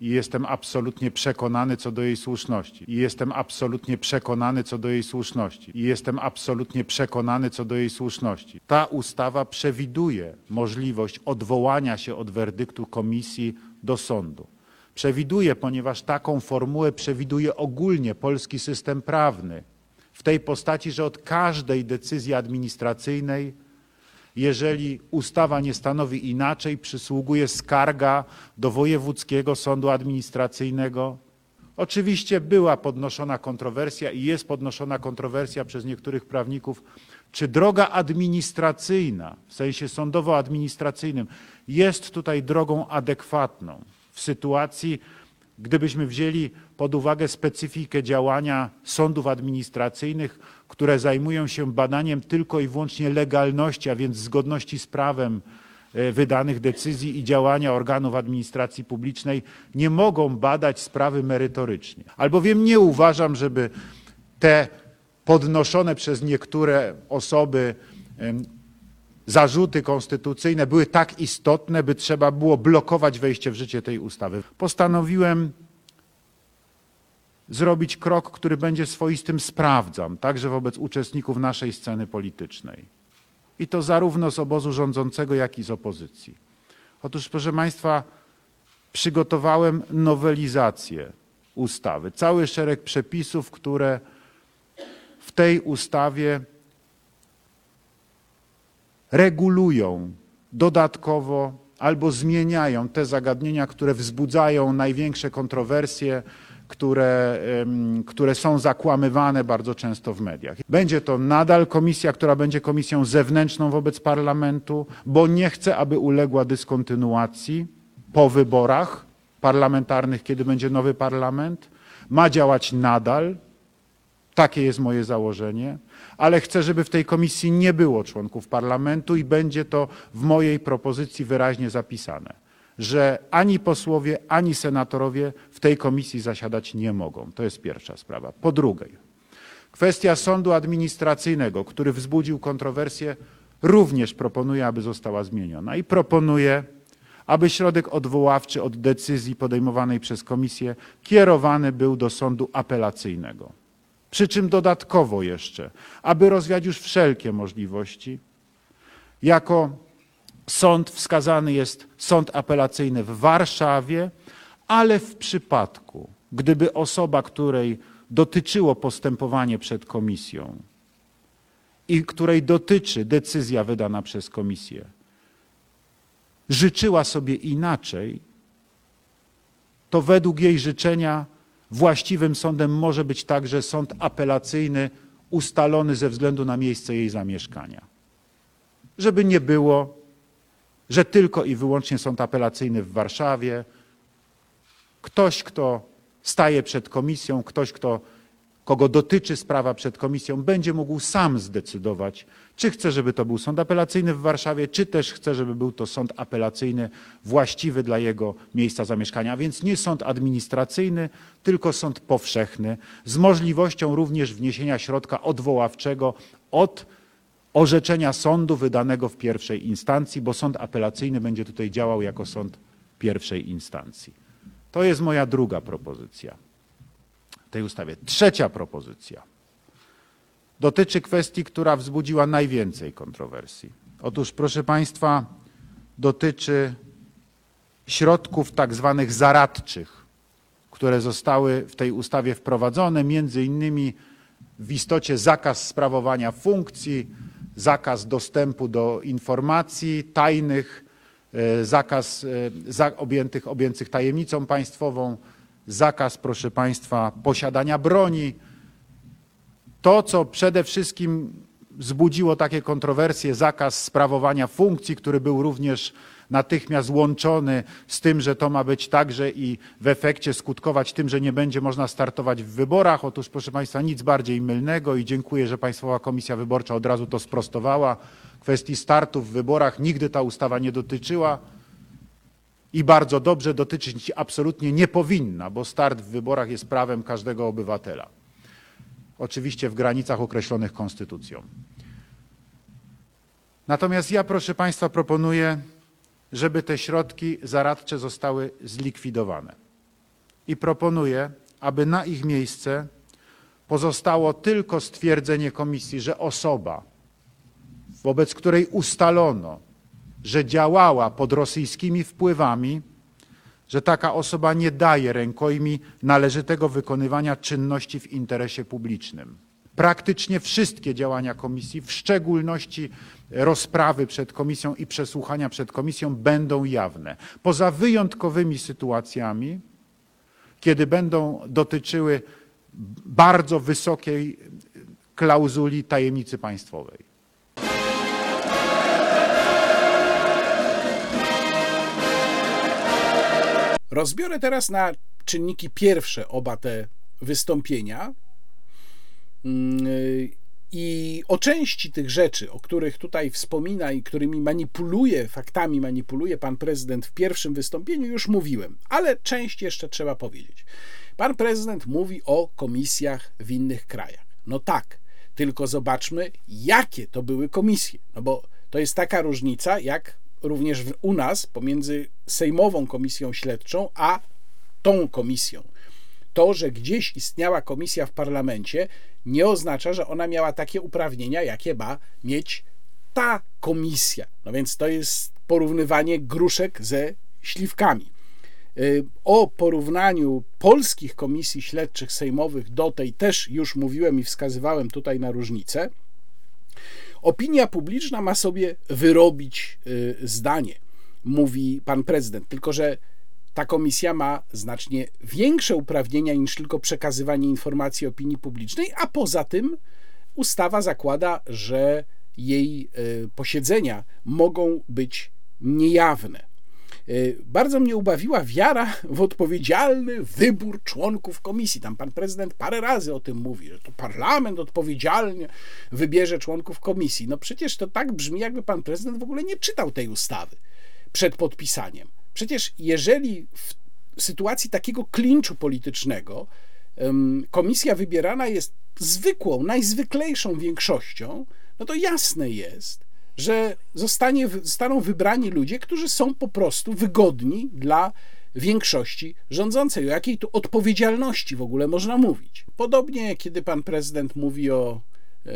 i jestem absolutnie przekonany co do jej słuszności. I jestem absolutnie przekonany co do jej słuszności. I jestem absolutnie przekonany co do jej słuszności. Ta ustawa przewiduje możliwość odwołania się od werdyktu komisji do sądu. Przewiduje, ponieważ taką formułę przewiduje ogólnie polski system prawny w tej postaci, że od każdej decyzji administracyjnej jeżeli ustawa nie stanowi inaczej, przysługuje skarga do Wojewódzkiego Sądu Administracyjnego. Oczywiście była podnoszona kontrowersja i jest podnoszona kontrowersja przez niektórych prawników, czy droga administracyjna, w sensie sądowo-administracyjnym, jest tutaj drogą adekwatną w sytuacji, gdybyśmy wzięli pod uwagę specyfikę działania sądów administracyjnych, które zajmują się badaniem tylko i wyłącznie legalności, a więc zgodności z prawem e, wydanych decyzji i działania organów administracji publicznej, nie mogą badać sprawy merytorycznie. Albowiem nie uważam, żeby te podnoszone przez niektóre osoby zarzuty konstytucyjne były tak istotne, by trzeba było blokować wejście w życie tej ustawy. Postanowiłem zrobić krok, który będzie swoistym sprawdzam, także wobec uczestników naszej sceny politycznej. I to zarówno z obozu rządzącego, jak i z opozycji. Otóż, proszę Państwa, przygotowałem nowelizację ustawy, cały szereg przepisów, które w tej ustawie regulują dodatkowo albo zmieniają te zagadnienia, które wzbudzają największe kontrowersje, które, które są zakłamywane bardzo często w mediach. Będzie to nadal komisja, która będzie komisją zewnętrzną wobec parlamentu, bo nie chcę, aby uległa dyskontynuacji po wyborach parlamentarnych, kiedy będzie nowy parlament. Ma działać nadal, takie jest moje założenie, ale chcę, żeby w tej komisji nie było członków parlamentu i będzie to w mojej propozycji wyraźnie zapisane, że ani posłowie, ani senatorowie w tej komisji zasiadać nie mogą. To jest pierwsza sprawa. Po drugie, kwestia sądu administracyjnego, który wzbudził kontrowersję, również proponuję, aby została zmieniona i proponuję, aby środek odwoławczy od decyzji podejmowanej przez komisję kierowany był do sądu apelacyjnego. Przy czym dodatkowo jeszcze, aby rozwiać już wszelkie możliwości, jako sąd wskazany jest sąd apelacyjny w Warszawie, ale w przypadku, gdyby osoba, której dotyczyło postępowanie przed komisją i której dotyczy decyzja wydana przez komisję, życzyła sobie inaczej, to według jej życzenia właściwym sądem może być także sąd apelacyjny ustalony ze względu na miejsce jej zamieszkania. Żeby nie było, że tylko i wyłącznie sąd apelacyjny w Warszawie, ktoś, kto staje przed komisją, ktoś, kto kogo dotyczy sprawa przed komisją, będzie mógł sam zdecydować, czy chce, żeby to był sąd apelacyjny w Warszawie, czy też chce, żeby był to sąd apelacyjny właściwy dla jego miejsca zamieszkania, a więc nie sąd administracyjny, tylko sąd powszechny, z możliwością również wniesienia środka odwoławczego od orzeczenia sądu wydanego w pierwszej instancji, bo sąd apelacyjny będzie tutaj działał jako sąd pierwszej instancji. To jest moja druga propozycja w tej ustawie. Trzecia propozycja dotyczy kwestii, która wzbudziła najwięcej kontrowersji. Otóż, proszę Państwa, dotyczy środków tak zwanych zaradczych, które zostały w tej ustawie wprowadzone, między innymi w istocie zakaz sprawowania funkcji, zakaz dostępu do informacji tajnych, e, zakaz e, objętych, objętych tajemnicą państwową, zakaz, proszę Państwa, posiadania broni. To, co przede wszystkim wzbudziło takie kontrowersje, zakaz sprawowania funkcji, który był również natychmiast łączony z tym, że to ma być także i w efekcie skutkować tym, że nie będzie można startować w wyborach. Otóż, proszę Państwa, nic bardziej mylnego i dziękuję, że Państwowa Komisja Wyborcza od razu to sprostowała. Kwestii startu w wyborach nigdy ta ustawa nie dotyczyła i bardzo dobrze dotyczyć absolutnie nie powinna, bo start w wyborach jest prawem każdego obywatela. Oczywiście w granicach określonych konstytucją. Natomiast ja, proszę Państwa, proponuję żeby te środki zaradcze zostały zlikwidowane. I proponuję, aby na ich miejsce pozostało tylko stwierdzenie komisji, że osoba, wobec której ustalono, że działała pod rosyjskimi wpływami, że taka osoba nie daje rękojmi należytego wykonywania czynności w interesie publicznym. Praktycznie wszystkie działania komisji, w szczególności rozprawy przed komisją i przesłuchania przed komisją będą jawne. Poza wyjątkowymi sytuacjami, kiedy będą dotyczyły bardzo wysokiej klauzuli tajemnicy państwowej. Rozbiorę teraz na czynniki pierwsze oba te wystąpienia i o części tych rzeczy, o których tutaj wspomina i którymi manipuluje, faktami manipuluje pan prezydent w pierwszym wystąpieniu, już mówiłem, ale część jeszcze trzeba powiedzieć. Pan prezydent mówi o komisjach w innych krajach. No tak, tylko zobaczmy, jakie to były komisje. No bo to jest taka różnica, jak również u nas pomiędzy Sejmową Komisją Śledczą a tą komisją. To, że gdzieś istniała komisja w parlamencie, nie oznacza, że ona miała takie uprawnienia, jakie ma mieć ta komisja. No więc to jest porównywanie gruszek ze śliwkami. Y, o porównaniu polskich komisji śledczych sejmowych do tej też już mówiłem i wskazywałem tutaj na różnicę. Opinia publiczna ma sobie wyrobić y, zdanie, mówi pan prezydent, tylko że ta komisja ma znacznie większe uprawnienia niż tylko przekazywanie informacji opinii publicznej, a poza tym ustawa zakłada, że jej e, posiedzenia mogą być niejawne. E, bardzo mnie ubawiła wiara w odpowiedzialny wybór członków komisji. Tam pan prezydent parę razy o tym mówi, że to parlament odpowiedzialnie wybierze członków komisji. No przecież to tak brzmi, jakby pan prezydent w ogóle nie czytał tej ustawy przed podpisaniem. Przecież jeżeli w sytuacji takiego klinczu politycznego komisja wybierana jest zwykłą, najzwyklejszą większością, no to jasne jest, że zostanie, zostaną wybrani ludzie, którzy są po prostu wygodni dla większości rządzącej. O jakiej tu odpowiedzialności w ogóle można mówić? Podobnie, kiedy pan prezydent mówi o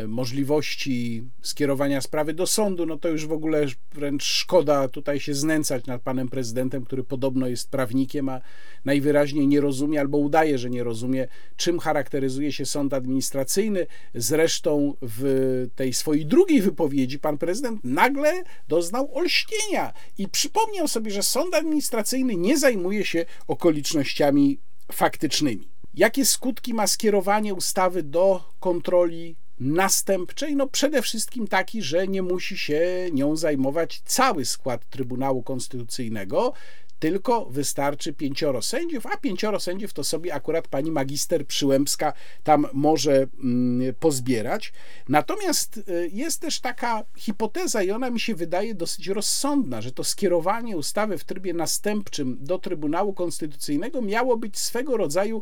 możliwości skierowania sprawy do sądu, no to już w ogóle wręcz szkoda tutaj się znęcać nad panem prezydentem, który podobno jest prawnikiem, a najwyraźniej nie rozumie albo udaje, że nie rozumie, czym charakteryzuje się sąd administracyjny. Zresztą w tej swojej drugiej wypowiedzi pan prezydent nagle doznał olśnienia i przypomniał sobie, że sąd administracyjny nie zajmuje się okolicznościami faktycznymi. Jakie skutki ma skierowanie ustawy do kontroli następczej, no przede wszystkim taki, że nie musi się nią zajmować cały skład Trybunału Konstytucyjnego, tylko wystarczy pięcioro sędziów, a pięcioro sędziów to sobie akurat pani magister Przyłębska tam może mm, pozbierać. Natomiast y, jest też taka hipoteza i ona mi się wydaje dosyć rozsądna, że to skierowanie ustawy w trybie następczym do Trybunału Konstytucyjnego miało być swego rodzaju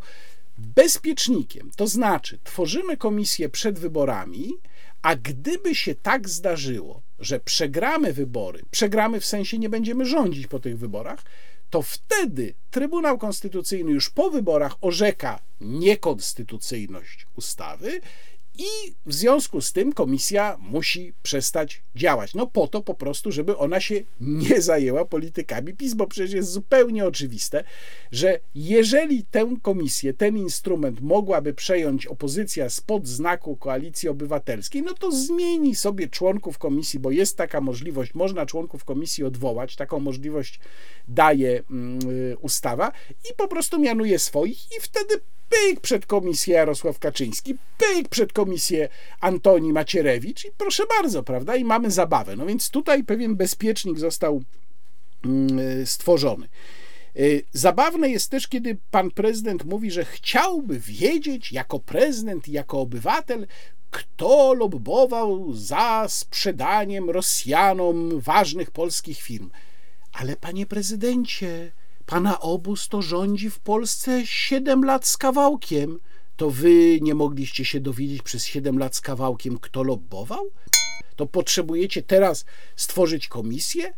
bezpiecznikiem. To znaczy, tworzymy komisję przed wyborami, a gdyby się tak zdarzyło, że przegramy wybory, przegramy w sensie nie będziemy rządzić po tych wyborach, to wtedy Trybunał Konstytucyjny już po wyborach orzeka niekonstytucyjność ustawy i w związku z tym komisja musi przestać działać. No po to po prostu, żeby ona się nie zajęła politykami PiS, bo przecież jest zupełnie oczywiste, że jeżeli tę komisję, ten instrument mogłaby przejąć opozycja spod znaku koalicji obywatelskiej, no to zmieni sobie członków komisji, bo jest taka możliwość, można członków komisji odwołać, taką możliwość daje mm, ustawa i po prostu mianuje swoich i wtedy pyk przed komisję Jarosław Kaczyński, pyk przed komisję Antoni Macierewicz i proszę bardzo, prawda? I mamy zabawę. No więc tutaj pewien bezpiecznik został mm, stworzony. Y, zabawne jest też, kiedy pan prezydent mówi, że chciałby wiedzieć jako prezydent i jako obywatel, kto lobbował za sprzedaniem Rosjanom ważnych polskich firm. Ale panie prezydencie, Pana obóz to rządzi w Polsce 7 lat z kawałkiem. To wy nie mogliście się dowiedzieć przez 7 lat z kawałkiem, kto lobbował? To potrzebujecie teraz stworzyć komisję?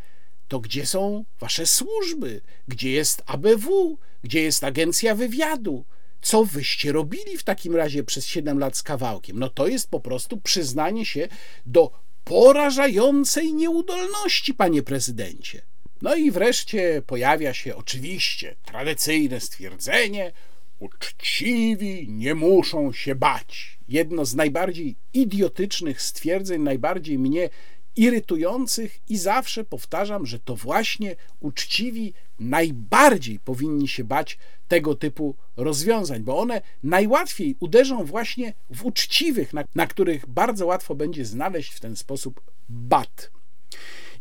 To gdzie są wasze służby? Gdzie jest ABW? Gdzie jest agencja wywiadu? Co wyście robili w takim razie przez 7 lat z kawałkiem? No to jest po prostu przyznanie się do porażającej nieudolności, panie prezydencie. No i wreszcie pojawia się oczywiście tradycyjne stwierdzenie: uczciwi nie muszą się bać. Jedno z najbardziej idiotycznych stwierdzeń, najbardziej mnie irytujących, i zawsze powtarzam, że to właśnie uczciwi najbardziej powinni się bać tego typu rozwiązań, bo one najłatwiej uderzą właśnie w uczciwych, na, na których bardzo łatwo będzie znaleźć w ten sposób bat.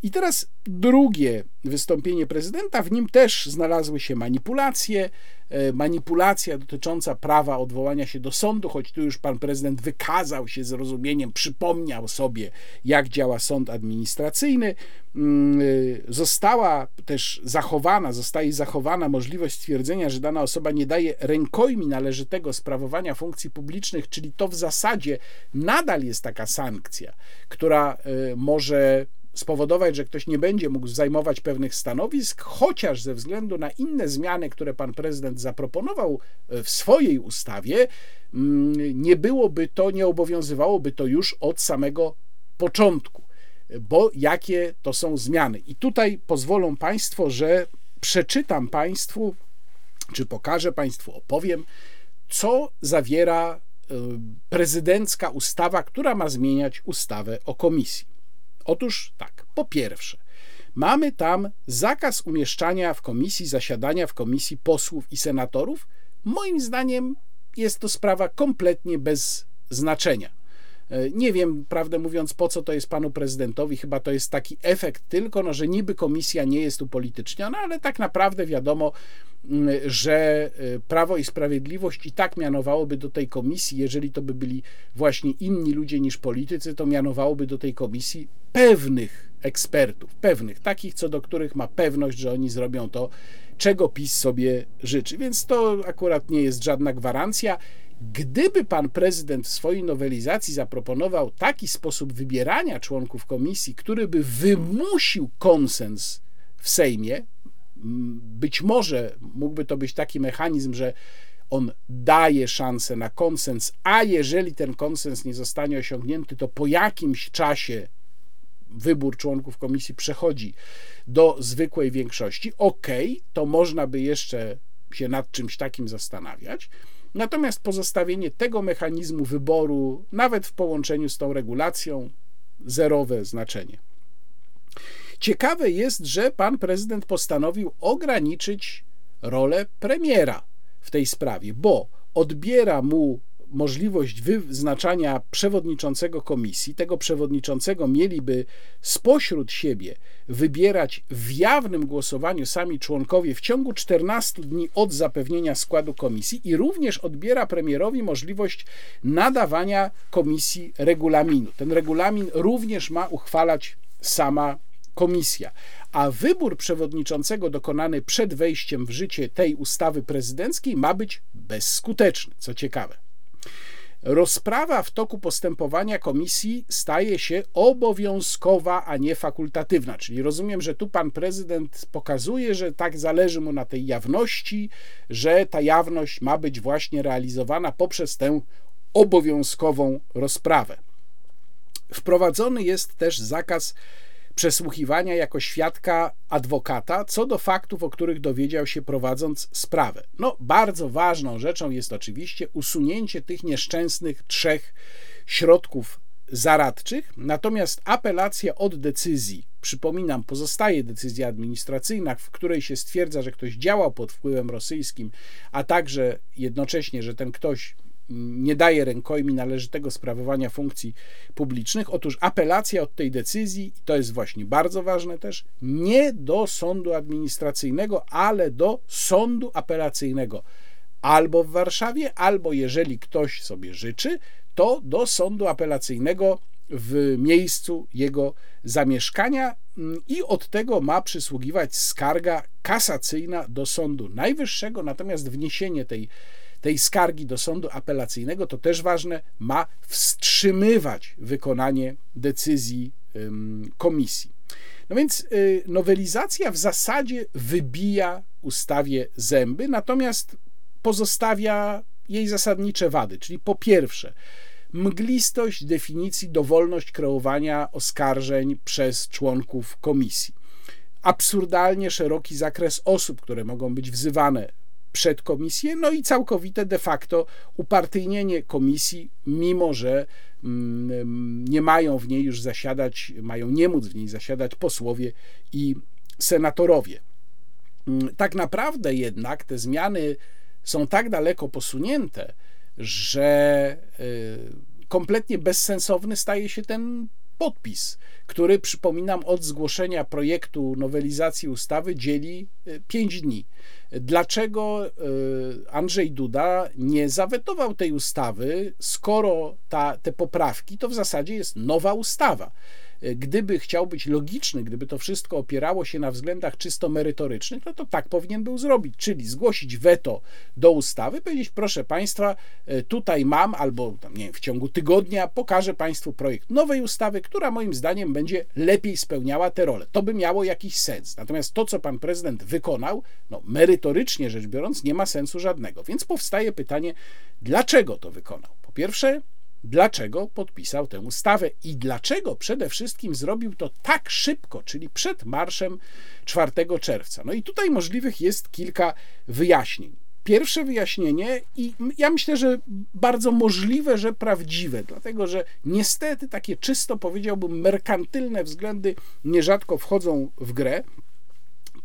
I teraz drugie wystąpienie prezydenta, w nim też znalazły się manipulacje, e, manipulacja dotycząca prawa odwołania się do sądu, choć tu już pan prezydent wykazał się zrozumieniem, przypomniał sobie, jak działa sąd administracyjny. Mm, e, została też zachowana, zostaje zachowana możliwość stwierdzenia, że dana osoba nie daje rękojmi należytego sprawowania funkcji publicznych, czyli to w zasadzie nadal jest taka sankcja, która e, może spowodować, że ktoś nie będzie mógł zajmować pewnych stanowisk, chociaż ze względu na inne zmiany, które pan prezydent zaproponował e, w swojej ustawie, mm, nie byłoby to, nie obowiązywałoby to już od samego początku. Bo jakie to są zmiany? I tutaj pozwolą Państwo, że przeczytam Państwu, czy pokażę Państwu, opowiem, co zawiera e, prezydencka ustawa, która ma zmieniać ustawę o komisji. Otóż tak, po pierwsze, mamy tam zakaz umieszczania w komisji, zasiadania w komisji posłów i senatorów. Moim zdaniem jest to sprawa kompletnie bez znaczenia. E, nie wiem, prawdę mówiąc, po co to jest panu prezydentowi. Chyba to jest taki efekt tylko, no, że niby komisja nie jest upolityczniona, ale tak naprawdę wiadomo, mm, że e, Prawo i Sprawiedliwość i tak mianowałoby do tej komisji, jeżeli to by byli właśnie inni ludzie niż politycy, to mianowałoby do tej komisji pewnych ekspertów, pewnych, takich, co do których ma pewność, że oni zrobią to, czego PiS sobie życzy. Więc to akurat nie jest żadna gwarancja. Gdyby pan prezydent w swojej nowelizacji zaproponował taki sposób wybierania członków komisji, który by wymusił konsens w Sejmie, być może mógłby to być taki mechanizm, że on daje szansę na konsens, a jeżeli ten konsens nie zostanie osiągnięty, to po jakimś czasie wybór członków komisji przechodzi do zwykłej większości. Ok, to można by jeszcze się nad czymś takim zastanawiać. Natomiast pozostawienie tego mechanizmu wyboru, nawet w połączeniu z tą regulacją, zerowe znaczenie. Ciekawe jest, że pan prezydent postanowił ograniczyć rolę premiera w tej sprawie, bo odbiera mu możliwość wyznaczania przewodniczącego komisji. Tego przewodniczącego mieliby spośród siebie wybierać w jawnym głosowaniu sami członkowie w ciągu 14 dni od zapewnienia składu komisji i również odbiera premierowi możliwość nadawania komisji regulaminu. Ten regulamin również ma uchwalać sama komisja. A wybór przewodniczącego dokonany przed wejściem w życie tej ustawy prezydenckiej ma być bezskuteczny, co ciekawe. Rozprawa w toku postępowania komisji staje się obowiązkowa, a nie fakultatywna. Czyli rozumiem, że tu pan prezydent pokazuje, że tak zależy mu na tej jawności, że ta jawność ma być właśnie realizowana poprzez tę obowiązkową rozprawę. Wprowadzony jest też zakaz przesłuchiwania jako świadka adwokata co do faktów, o których dowiedział się prowadząc sprawę. No, bardzo ważną rzeczą jest oczywiście usunięcie tych nieszczęsnych trzech środków zaradczych, natomiast apelacja od decyzji, przypominam, pozostaje decyzja administracyjna, w której się stwierdza, że ktoś działał pod wpływem rosyjskim, a także jednocześnie, że ten ktoś nie daje rękojmi należytego sprawowania funkcji publicznych. Otóż apelacja od tej decyzji, to jest właśnie bardzo ważne też, nie do sądu administracyjnego, ale do sądu apelacyjnego albo w Warszawie, albo jeżeli ktoś sobie życzy, to do sądu apelacyjnego w miejscu jego zamieszkania mm, i od tego ma przysługiwać skarga kasacyjna do Sądu Najwyższego, natomiast wniesienie tej tej skargi do sądu apelacyjnego, to też ważne, ma wstrzymywać wykonanie decyzji komisji. No więc y, nowelizacja w zasadzie wybija ustawie zęby, natomiast pozostawia jej zasadnicze wady, czyli po pierwsze, mglistość definicji, dowolność kreowania oskarżeń przez członków komisji. Absurdalnie szeroki zakres osób, które mogą być wzywane przed komisję, no i całkowite de facto upartyjnienie komisji, mimo że mm, nie mają w niej już zasiadać, mają nie móc w niej zasiadać posłowie i senatorowie. Mm, tak naprawdę jednak te zmiany są tak daleko posunięte, że y, kompletnie bezsensowny staje się ten podpis, który, przypominam, od zgłoszenia projektu nowelizacji ustawy dzieli 5 y, dni. Dlaczego y, Andrzej Duda nie zawetował tej ustawy, skoro ta, te poprawki to w zasadzie jest nowa ustawa? Gdyby chciał być logiczny, gdyby to wszystko opierało się na względach czysto merytorycznych, no to tak powinien był zrobić, czyli zgłosić weto do ustawy, powiedzieć, proszę Państwa, e, tutaj mam, albo tam, nie wiem, w ciągu tygodnia pokażę Państwu projekt nowej ustawy, która moim zdaniem będzie lepiej spełniała te role. To by miało jakiś sens. Natomiast to, co Pan Prezydent wykonał, no merytorycznie rzecz biorąc, nie ma sensu żadnego. Więc powstaje pytanie, dlaczego to wykonał? Po pierwsze, dlaczego podpisał tę ustawę i dlaczego przede wszystkim zrobił to tak szybko, czyli przed marszem 4 czerwca. No i tutaj możliwych jest kilka wyjaśnień. Pierwsze wyjaśnienie, i ja myślę, że bardzo możliwe, że prawdziwe, dlatego że niestety takie czysto powiedziałbym merkantylne względy nierzadko wchodzą w grę,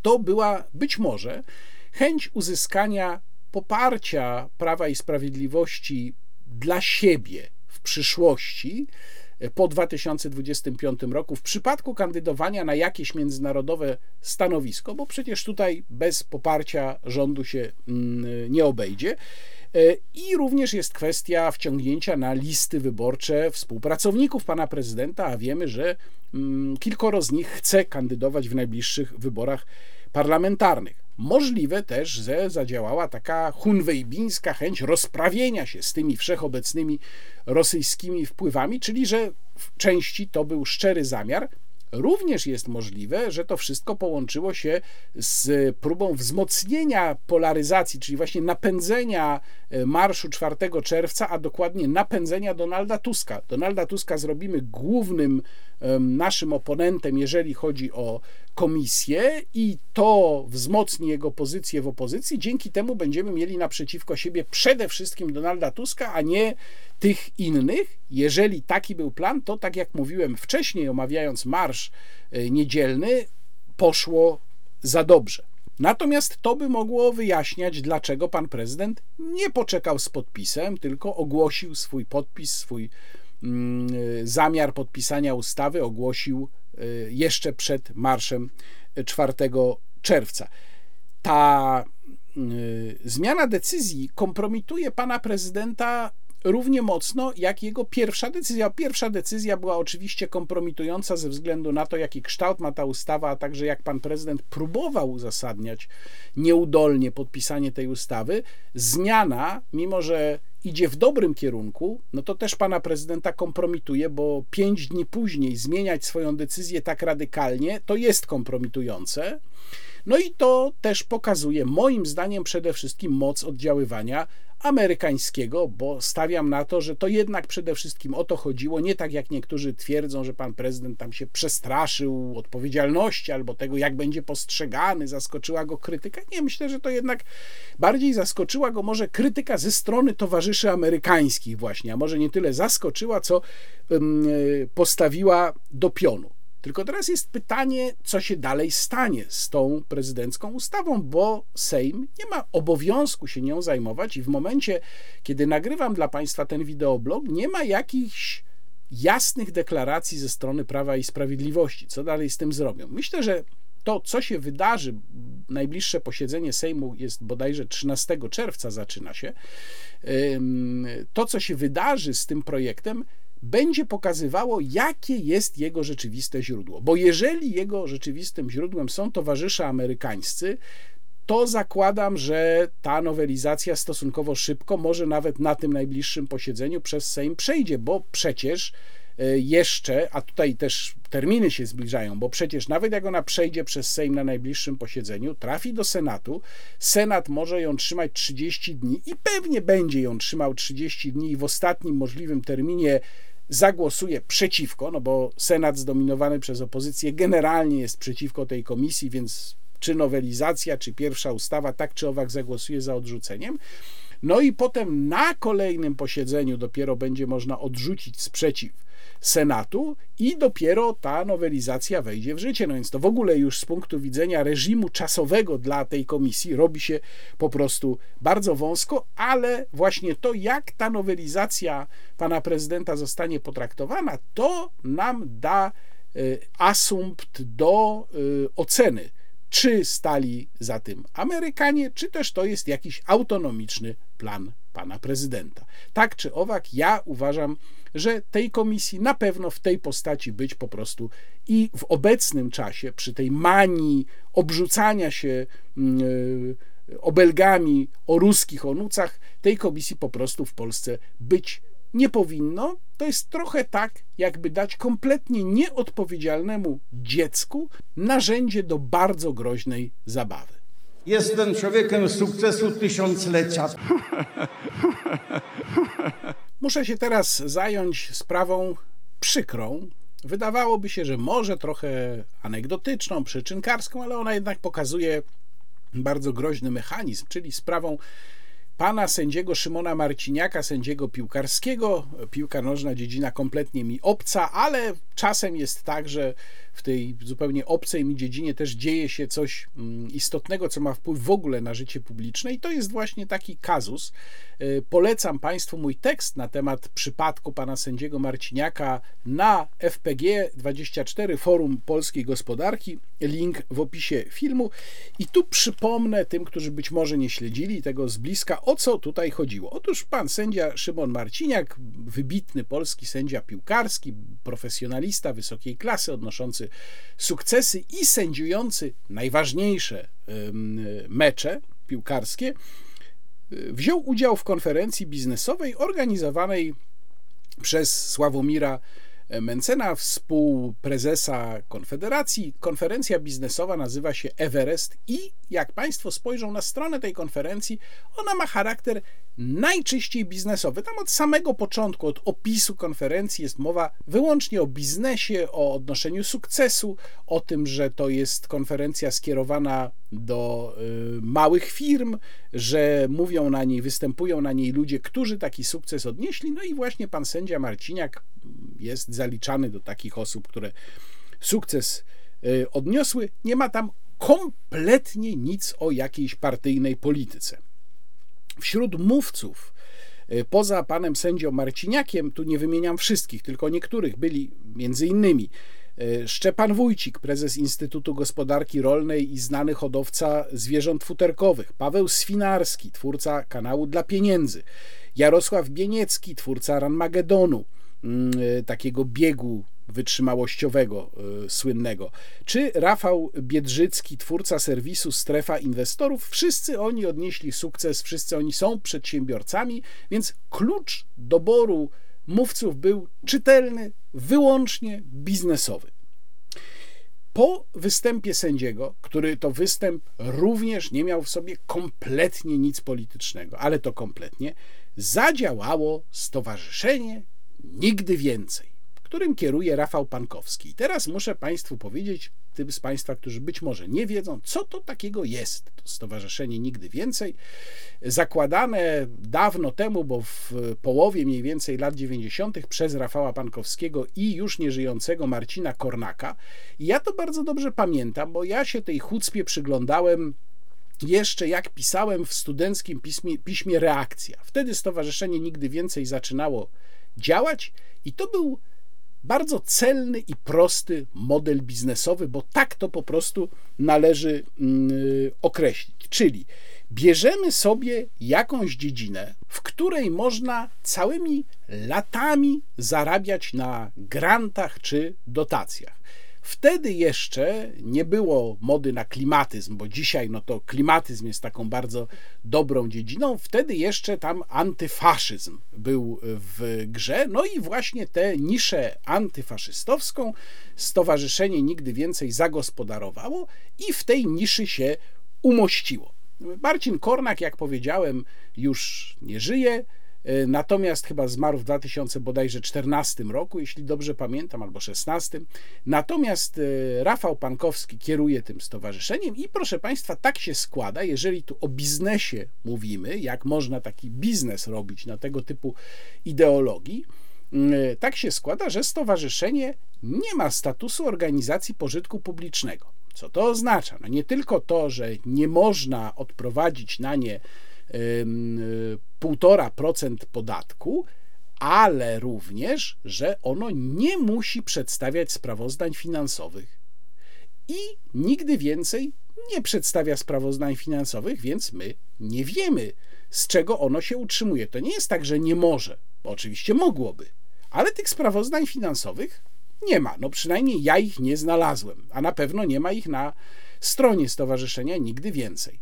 to była być może chęć uzyskania poparcia Prawa i Sprawiedliwości dla siebie przyszłości e, po 2025 roku w przypadku kandydowania na jakieś międzynarodowe stanowisko, bo przecież tutaj bez poparcia rządu się mm, nie obejdzie. E, I również jest kwestia wciągnięcia na listy wyborcze współpracowników pana prezydenta, a wiemy, że mm, kilkoro z nich chce kandydować w najbliższych wyborach parlamentarnych. Możliwe też, że zadziałała taka hunwejbińska chęć rozprawienia się z tymi wszechobecnymi rosyjskimi wpływami, czyli że w części to był szczery zamiar. Również jest możliwe, że to wszystko połączyło się z próbą wzmocnienia polaryzacji, czyli właśnie napędzenia e, marszu 4 czerwca, a dokładnie napędzenia Donalda Tuska. Donalda Tuska zrobimy głównym naszym oponentem, jeżeli chodzi o komisję, i to wzmocni jego pozycję w opozycji. Dzięki temu będziemy mieli naprzeciwko siebie przede wszystkim Donalda Tuska, a nie tych innych. Jeżeli taki był plan, to tak jak mówiłem wcześniej, omawiając marsz e, niedzielny, poszło za dobrze. Natomiast to by mogło wyjaśniać, dlaczego pan prezydent nie poczekał z podpisem, tylko ogłosił swój podpis, swój mm, zamiar podpisania ustawy, ogłosił y, jeszcze przed marszem 4 czerwca. Ta zmiana decyzji kompromituje pana prezydenta równie mocno jak jego pierwsza decyzja. Pierwsza decyzja była oczywiście kompromitująca ze względu na to, jaki kształt ma ta ustawa, a także jak pan prezydent próbował uzasadniać nieudolnie podpisanie tej ustawy. Zmiana, mimo że idzie w dobrym kierunku, no to też pana prezydenta kompromituje, bo pięć dni później zmieniać swoją decyzję tak radykalnie, to jest kompromitujące. No i to też pokazuje, moim zdaniem, przede wszystkim moc oddziaływania amerykańskiego, bo stawiam na to, że to jednak przede wszystkim o to chodziło, nie tak jak niektórzy twierdzą, że pan prezydent tam się przestraszył odpowiedzialności albo tego, jak będzie postrzegany, zaskoczyła go krytyka. Nie, myślę, że to jednak bardziej zaskoczyła go może krytyka ze strony towarzyszy amerykańskich właśnie, a może nie tyle zaskoczyła, co postawiła do pionu. Tylko teraz jest pytanie, co się dalej stanie z tą prezydencką ustawą, bo Sejm nie ma obowiązku się nią zajmować i w momencie, kiedy nagrywam dla Państwa ten wideoblog, nie ma jakichś jasnych deklaracji ze strony Prawa i Sprawiedliwości, co dalej z tym zrobią. Myślę, że to, co się wydarzy, najbliższe posiedzenie Sejmu jest bodajże 13 czerwca, zaczyna się. To, co się wydarzy z tym projektem, będzie pokazywało, jakie jest jego rzeczywiste źródło. Bo jeżeli jego rzeczywistym źródłem są towarzysze amerykańscy, to zakładam, że ta nowelizacja stosunkowo szybko, może nawet na tym najbliższym posiedzeniu przez Sejm przejdzie, bo przecież e, jeszcze, a tutaj też terminy się zbliżają, bo przecież nawet jak ona przejdzie przez Sejm na najbliższym posiedzeniu, trafi do Senatu, Senat może ją trzymać 30 dni i pewnie będzie ją trzymał 30 dni i w ostatnim możliwym terminie zagłosuje przeciwko, no bo Senat zdominowany przez opozycję generalnie jest przeciwko tej komisji, więc czy nowelizacja, czy pierwsza ustawa, tak czy owak zagłosuje za odrzuceniem. No i potem na kolejnym posiedzeniu dopiero będzie można odrzucić sprzeciw Senatu i dopiero ta nowelizacja wejdzie w życie. No więc to w ogóle już z punktu widzenia reżimu czasowego dla tej komisji robi się po prostu bardzo wąsko, ale właśnie to, jak ta nowelizacja pana prezydenta zostanie potraktowana, to nam da y, asumpt do y, oceny czy stali za tym Amerykanie, czy też to jest jakiś autonomiczny plan pana prezydenta. Tak czy owak, ja uważam, że tej komisji na pewno w tej postaci być po prostu i w obecnym czasie, przy tej manii obrzucania się yy, obelgami o ruskich onucach, tej komisji po prostu w Polsce być nie powinno. To jest trochę tak, jakby dać kompletnie nieodpowiedzialnemu dziecku narzędzie do bardzo groźnej zabawy. Jestem człowiekiem sukcesu tysiąclecia. Muszę się teraz zająć sprawą przykrą. Wydawałoby się, że może trochę anegdotyczną, przyczynkarską, ale ona jednak pokazuje bardzo groźny mechanizm, czyli sprawą pana sędziego Szymona Marciniaka, sędziego piłkarskiego. Piłka nożna dziedzina kompletnie mi obca, ale czasem jest tak, że w tej zupełnie obcej mi dziedzinie też dzieje się coś mm, istotnego, co ma wpływ w ogóle na życie publiczne i to jest właśnie taki kazus. E, polecam Państwu mój tekst na temat przypadku pana sędziego Marciniaka na FPG24 Forum Polskiej Gospodarki. Link w opisie filmu. I tu przypomnę tym, którzy być może nie śledzili tego z bliska, o co tutaj chodziło. Otóż pan sędzia Szymon Marciniak, wybitny polski sędzia piłkarski, profesjonalista wysokiej klasy, odnoszący sukcesy i sędziujący najważniejsze mecze piłkarskie, wziął udział w konferencji biznesowej organizowanej przez Sławomira Mencena, współprezesa Konfederacji. Konferencja biznesowa nazywa się Everest i jak Państwo spojrzą na stronę tej konferencji, ona ma charakter najczyściej biznesowy. Tam od samego początku, od opisu konferencji jest mowa wyłącznie o biznesie, o odnoszeniu sukcesu, o tym, że to jest konferencja skierowana do y, małych firm, że mówią na niej, występują na niej ludzie, którzy taki sukces odnieśli. No i właśnie pan sędzia Marciniak jest zaliczany do takich osób, które sukces y, odniosły. Nie ma tam kompletnie nic o jakiejś partyjnej polityce. Wśród mówców, y, poza panem sędzią Marciniakiem, tu nie wymieniam wszystkich, tylko niektórych, byli między innymi Szczepan Wójcik, prezes Instytutu Gospodarki Rolnej i znany hodowca zwierząt futerkowych, Paweł Swinarski, twórca kanału dla pieniędzy, Jarosław Bieniecki, twórca Ranmagedonu, mm, takiego biegu wytrzymałościowego y, słynnego, czy Rafał Biedrzycki, twórca serwisu Strefa Inwestorów, wszyscy oni odnieśli sukces, wszyscy oni są przedsiębiorcami, więc klucz doboru mówców był czytelny, wyłącznie biznesowy. Po występie sędziego, który to występ również nie miał w sobie kompletnie nic politycznego, ale to kompletnie, zadziałało Stowarzyszenie Nigdy Więcej którym kieruje Rafał Pankowski. Teraz muszę Państwu powiedzieć, tym z Państwa, którzy być może nie wiedzą, co to takiego jest. To Stowarzyszenie Nigdy Więcej, zakładane dawno temu, bo w połowie mniej więcej lat 90. przez Rafała Pankowskiego i już nieżyjącego Marcina Kornaka. I ja to bardzo dobrze pamiętam, bo ja się tej chucpie przyglądałem jeszcze jak pisałem w studenckim piśmie Reakcja. Wtedy Stowarzyszenie Nigdy Więcej zaczynało działać i to był bardzo celny i prosty model biznesowy, bo tak to po prostu należy mm, określić. Czyli bierzemy sobie jakąś dziedzinę, w której można całymi latami zarabiać na grantach czy dotacjach. Wtedy jeszcze nie było mody na klimatyzm, bo dzisiaj no to klimatyzm jest taką bardzo dobrą dziedziną. Wtedy jeszcze tam antyfaszyzm był w grze. No i właśnie tę niszę antyfaszystowską Stowarzyszenie Nigdy Więcej zagospodarowało i w tej niszy się umościło. Marcin Kornak, jak powiedziałem, już nie żyje. E, natomiast chyba zmarł w 2014 roku, jeśli dobrze pamiętam, albo 16. Natomiast e, Rafał Pankowski kieruje tym stowarzyszeniem i proszę Państwa, tak się składa, jeżeli tu o biznesie mówimy, jak można taki biznes robić na tego typu ideologii, e, tak się składa, że stowarzyszenie nie ma statusu organizacji pożytku publicznego. Co to oznacza? No nie tylko to, że nie można odprowadzić na nie 1,5% podatku, ale również, że ono nie musi przedstawiać sprawozdań finansowych. I nigdy więcej nie przedstawia sprawozdań finansowych, więc my nie wiemy, z czego ono się utrzymuje. To nie jest tak, że nie może, oczywiście mogłoby, ale tych sprawozdań finansowych nie ma. No przynajmniej ja ich nie znalazłem, a na pewno nie ma ich na stronie stowarzyszenia nigdy więcej.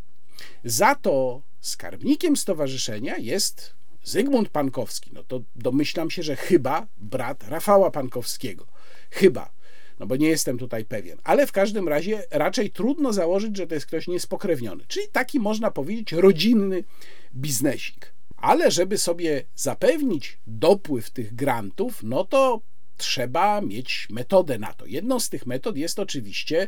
Za to skarbnikiem stowarzyszenia jest Zygmunt Pankowski. No to domyślam się, że chyba brat Rafała Pankowskiego. Chyba. No bo nie jestem tutaj pewien. Ale w każdym razie raczej trudno założyć, że to jest ktoś niespokrewniony. Czyli taki można powiedzieć rodzinny biznesik. Ale żeby sobie zapewnić dopływ tych grantów, no to trzeba mieć metodę na to. Jedną z tych metod jest oczywiście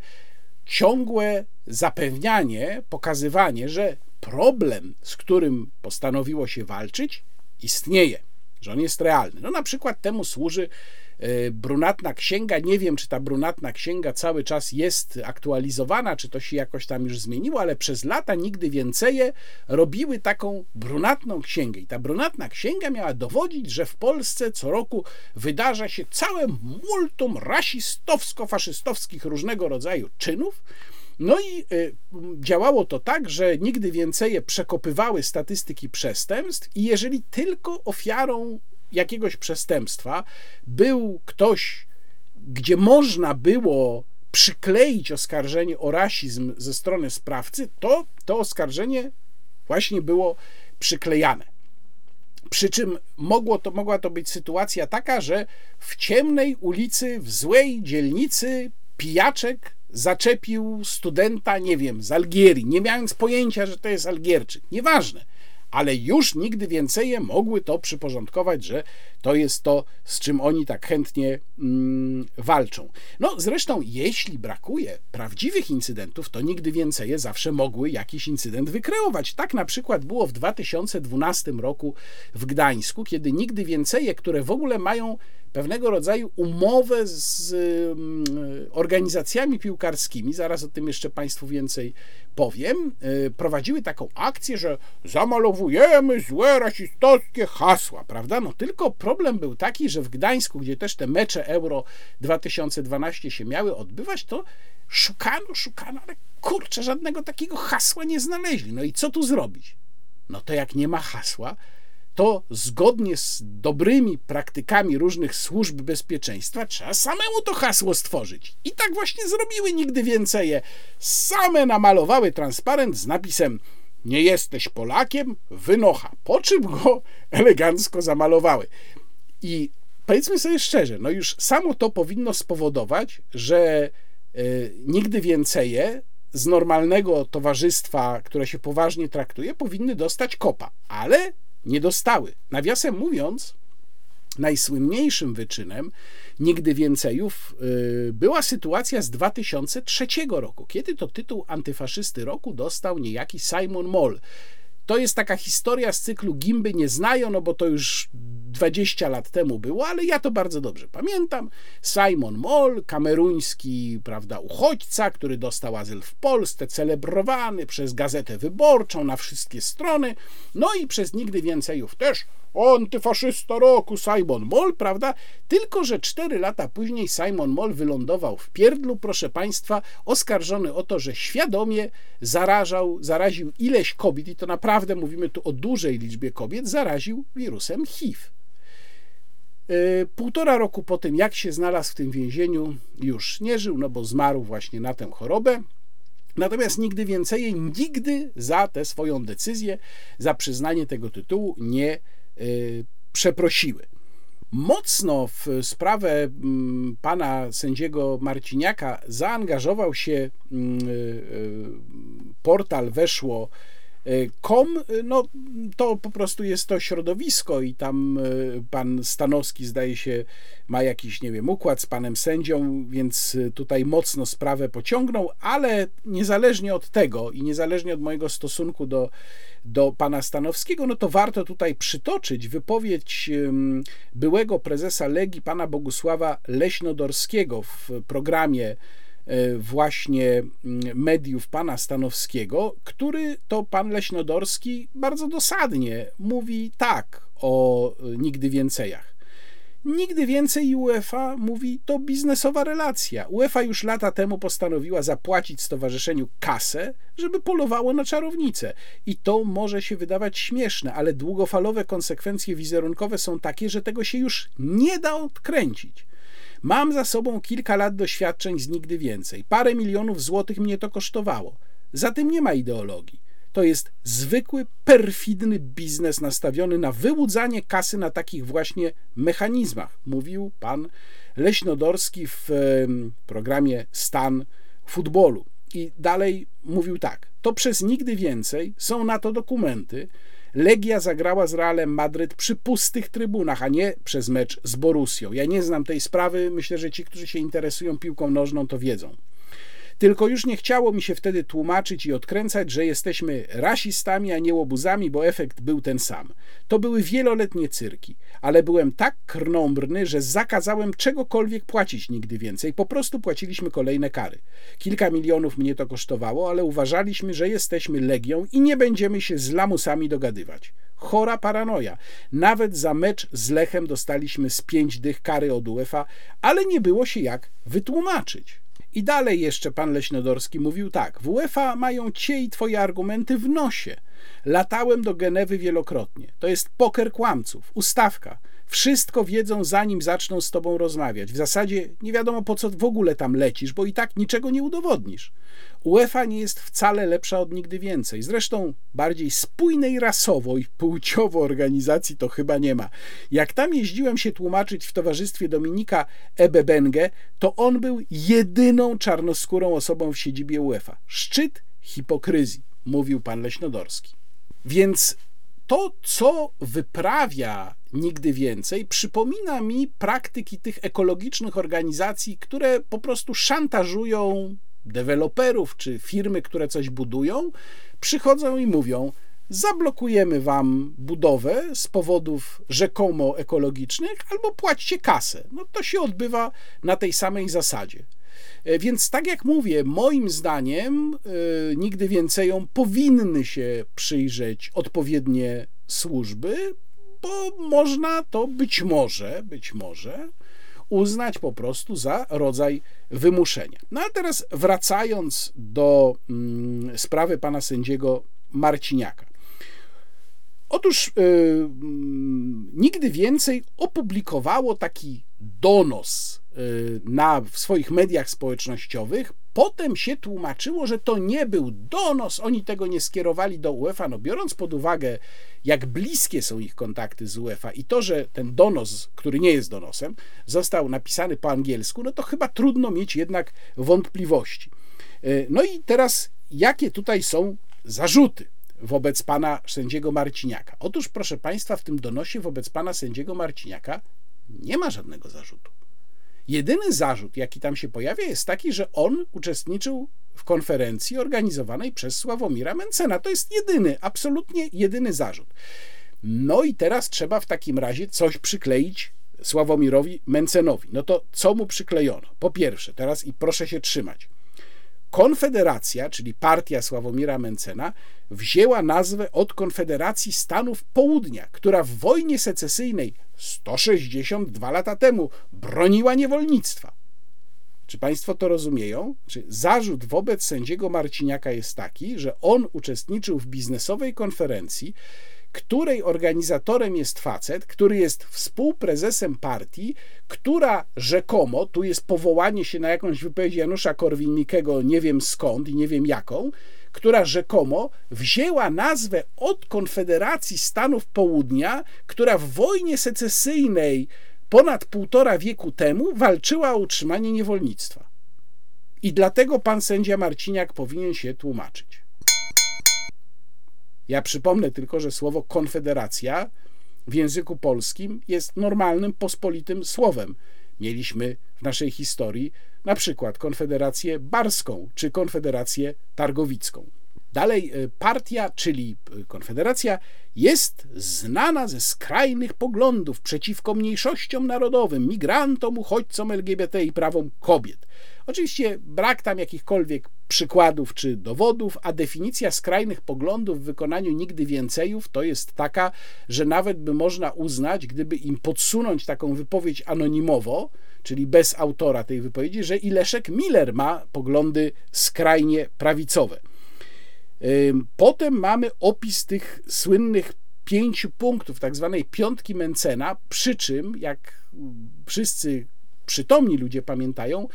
ciągłe zapewnianie, pokazywanie, że problem, z którym postanowiło się walczyć, istnieje, że on jest realny. No na przykład temu służy e, brunatna księga. Nie wiem, czy ta brunatna księga cały czas jest aktualizowana, czy to się jakoś tam już zmieniło, ale przez lata nigdy więcej robiły taką brunatną księgę. I ta brunatna księga miała dowodzić, że w Polsce co roku wydarza się całe multum rasistowsko-faszystowskich różnego rodzaju czynów, no i y, działało to tak, że nigdy więcej przekopywały statystyki przestępstw, i jeżeli tylko ofiarą jakiegoś przestępstwa był ktoś, gdzie można było przykleić oskarżenie o rasizm ze strony sprawcy, to to oskarżenie właśnie było przyklejane. Przy czym mogło to, mogła to być sytuacja taka, że w ciemnej ulicy, w złej dzielnicy pijaczek zaczepił studenta, nie wiem, z Algierii, nie mając pojęcia, że to jest Algierczyk. Nieważne. Ale już nigdy więcej mogły to przyporządkować, że to jest to, z czym oni tak chętnie mm, walczą. No zresztą, jeśli brakuje prawdziwych incydentów, to nigdy więcej zawsze mogły jakiś incydent wykreować. Tak na przykład było w 2012 roku w Gdańsku, kiedy nigdy więcej, które w ogóle mają pewnego rodzaju umowę z mm, organizacjami piłkarskimi, zaraz o tym jeszcze Państwu więcej powiem, y, prowadziły taką akcję, że zamalowujemy złe rasistowskie hasła, prawda? No tylko problem był taki, że w Gdańsku, gdzie też te mecze Euro 2012 się miały odbywać, to szukano, szukano, ale kurczę, żadnego takiego hasła nie znaleźli. No i co tu zrobić? No to jak nie ma hasła, to zgodnie z dobrymi praktykami różnych służb bezpieczeństwa trzeba samemu to hasło stworzyć. I tak właśnie zrobiły nigdy więcej je. Same namalowały transparent z napisem nie jesteś Polakiem, wynocha, po czym go elegancko zamalowały. I powiedzmy sobie szczerze, no już samo to powinno spowodować, że y, nigdy więcej z normalnego towarzystwa, które się poważnie traktuje, powinny dostać kopa. Ale nie dostały. Nawiasem mówiąc, najsłynniejszym wyczynem nigdy więcejów y, była sytuacja z 2003 roku, kiedy to tytuł antyfaszysty roku dostał niejaki Simon Moll. To jest taka historia z cyklu Gimby nie znają, no bo to już 20 lat temu było, ale ja to bardzo dobrze pamiętam. Simon Moll, kameruński prawda, uchodźca, który dostał azyl w Polsce, celebrowany przez Gazetę Wyborczą na wszystkie strony, no i przez nigdy więcejów też antyfaszysta roku Simon Moll, prawda? Tylko, że 4 lata później Simon Moll wylądował w pierdlu, proszę Państwa, oskarżony o to, że świadomie zarażał, zaraził ileś kobiet, i to naprawdę mówimy tu o dużej liczbie kobiet, zaraził wirusem HIV. Y, półtora roku po tym, jak się znalazł w tym więzieniu, już nie żył, no bo zmarł właśnie na tę chorobę. Natomiast nigdy więcej, nigdy za tę swoją decyzję, za przyznanie tego tytułu nie y, przeprosiły. Mocno w sprawę mm, pana sędziego Marciniaka zaangażował się mm, y, portal Weszło Kom, no to po prostu jest to środowisko i tam e, pan Stanowski zdaje się ma jakiś, nie wiem, układ z panem sędzią, więc tutaj mocno sprawę pociągnął, ale niezależnie od tego i niezależnie od mojego stosunku do, do pana Stanowskiego, no to warto tutaj przytoczyć wypowiedź byłego prezesa Legii, pana Bogusława Leśnodorskiego w programie E, właśnie mm, mediów pana Stanowskiego, który to pan Leśnodorski bardzo dosadnie mówi tak o e, nigdy więcejach. Nigdy więcej UEFA mówi to biznesowa relacja. UEFA już lata temu postanowiła zapłacić stowarzyszeniu kasę, żeby polowało na czarownicę. I to może się wydawać śmieszne, ale długofalowe konsekwencje wizerunkowe są takie, że tego się już nie da odkręcić. Mam za sobą kilka lat doświadczeń z nigdy więcej. Parę milionów złotych mnie to kosztowało. Za tym nie ma ideologii. To jest zwykły, perfidny biznes nastawiony na wyłudzanie kasy na takich właśnie mechanizmach, mówił pan Leśnodorski w programie Stan Futbolu. I dalej mówił tak: To przez nigdy więcej są na to dokumenty, Legia zagrała z Realem Madryt przy pustych trybunach, a nie przez mecz z Borussią. Ja nie znam tej sprawy, myślę, że ci, którzy się interesują piłką nożną, to wiedzą. Tylko już nie chciało mi się wtedy tłumaczyć i odkręcać, że jesteśmy rasistami, a nie łobuzami, bo efekt był ten sam. To były wieloletnie cyrki, ale byłem tak krnąbrny, że zakazałem czegokolwiek płacić nigdy więcej. Po prostu płaciliśmy kolejne kary. Kilka milionów mnie to kosztowało, ale uważaliśmy, że jesteśmy legią i nie będziemy się z lamusami dogadywać. Chora paranoja. Nawet za mecz z Lechem dostaliśmy z pięć dych kary od UEFA, ale nie było się jak wytłumaczyć. I dalej jeszcze pan Leśnodorski mówił tak: W UEFA mają cie i twoje argumenty w nosie. Latałem do Genewy wielokrotnie. To jest poker kłamców, ustawka. Wszystko wiedzą, zanim zaczną z tobą rozmawiać. W zasadzie nie wiadomo po co w ogóle tam lecisz, bo i tak niczego nie udowodnisz. UEFA nie jest wcale lepsza od nigdy więcej. Zresztą bardziej spójnej rasowo i płciowo organizacji to chyba nie ma. Jak tam jeździłem się tłumaczyć w towarzystwie Dominika Ebebenge, to on był jedyną czarnoskórą osobą w siedzibie UEFA. Szczyt hipokryzji, mówił pan Leśnodorski. Więc to, co wyprawia nigdy więcej, przypomina mi praktyki tych ekologicznych organizacji, które po prostu szantażują deweloperów czy firmy, które coś budują, przychodzą i mówią: zablokujemy wam budowę z powodów rzekomo ekologicznych, albo płaćcie kasę. No to się odbywa na tej samej zasadzie. E, więc tak jak mówię, moim zdaniem yy, nigdy więcej powinny się przyjrzeć odpowiednie służby, bo można to być może, być może uznać po prostu za rodzaj wymuszenia. No a teraz wracając do mm, sprawy pana sędziego Marciniaka. Otóż yy, nigdy więcej opublikowało taki donos na, w swoich mediach społecznościowych. Potem się tłumaczyło, że to nie był donos, oni tego nie skierowali do UEFA. No, biorąc pod uwagę, jak bliskie są ich kontakty z UEFA i to, że ten donos, który nie jest donosem, został napisany po angielsku, no to chyba trudno mieć jednak wątpliwości. Yy, no i teraz, jakie tutaj są zarzuty? wobec pana sędziego Marciniaka. Otóż, proszę państwa, w tym donosie wobec pana sędziego Marciniaka nie ma żadnego zarzutu. Jedyny zarzut, jaki tam się pojawia, jest taki, że on uczestniczył w konferencji organizowanej przez Sławomira Mencena. To jest jedyny, absolutnie jedyny zarzut. No i teraz trzeba w takim razie coś przykleić Sławomirowi Mencenowi. No to co mu przyklejono? Po pierwsze, teraz i proszę się trzymać. Konfederacja, czyli partia Sławomira Mencena, wzięła nazwę od Konfederacji Stanów Południa, która w wojnie secesyjnej 162 lata temu broniła niewolnictwa. Czy Państwo to rozumieją? Czy zarzut wobec sędziego Marciniaka jest taki, że on uczestniczył w biznesowej konferencji, której organizatorem jest facet, który jest współprezesem partii, która rzekomo, tu jest powołanie się na jakąś wypowiedź Janusza Korwin-Mikkego, nie wiem skąd i nie wiem jaką, która rzekomo wzięła nazwę od Konfederacji Stanów Południa, która w wojnie secesyjnej ponad półtora wieku temu walczyła o utrzymanie niewolnictwa. I dlatego pan sędzia Marciniak powinien się tłumaczyć. Ja przypomnę tylko, że słowo konfederacja w języku polskim jest normalnym, pospolitym słowem. Mieliśmy w naszej historii na przykład Konfederację Barską czy Konfederację Targowicką. Dalej, e, partia, czyli e, Konfederacja, jest znana ze skrajnych poglądów przeciwko mniejszościom narodowym, migrantom, uchodźcom LGBT i prawom kobiet. Oczywiście brak tam jakichkolwiek przykładów czy dowodów, a definicja skrajnych poglądów w wykonaniu nigdy więcejów to jest taka, że nawet by można uznać, gdyby im podsunąć taką wypowiedź anonimowo, czyli bez autora tej wypowiedzi, że i Leszek Miller ma poglądy skrajnie prawicowe. Potem mamy opis tych słynnych pięciu punktów, tak zwanej piątki Mencena, przy czym, jak wszyscy przytomni ludzie pamiętają,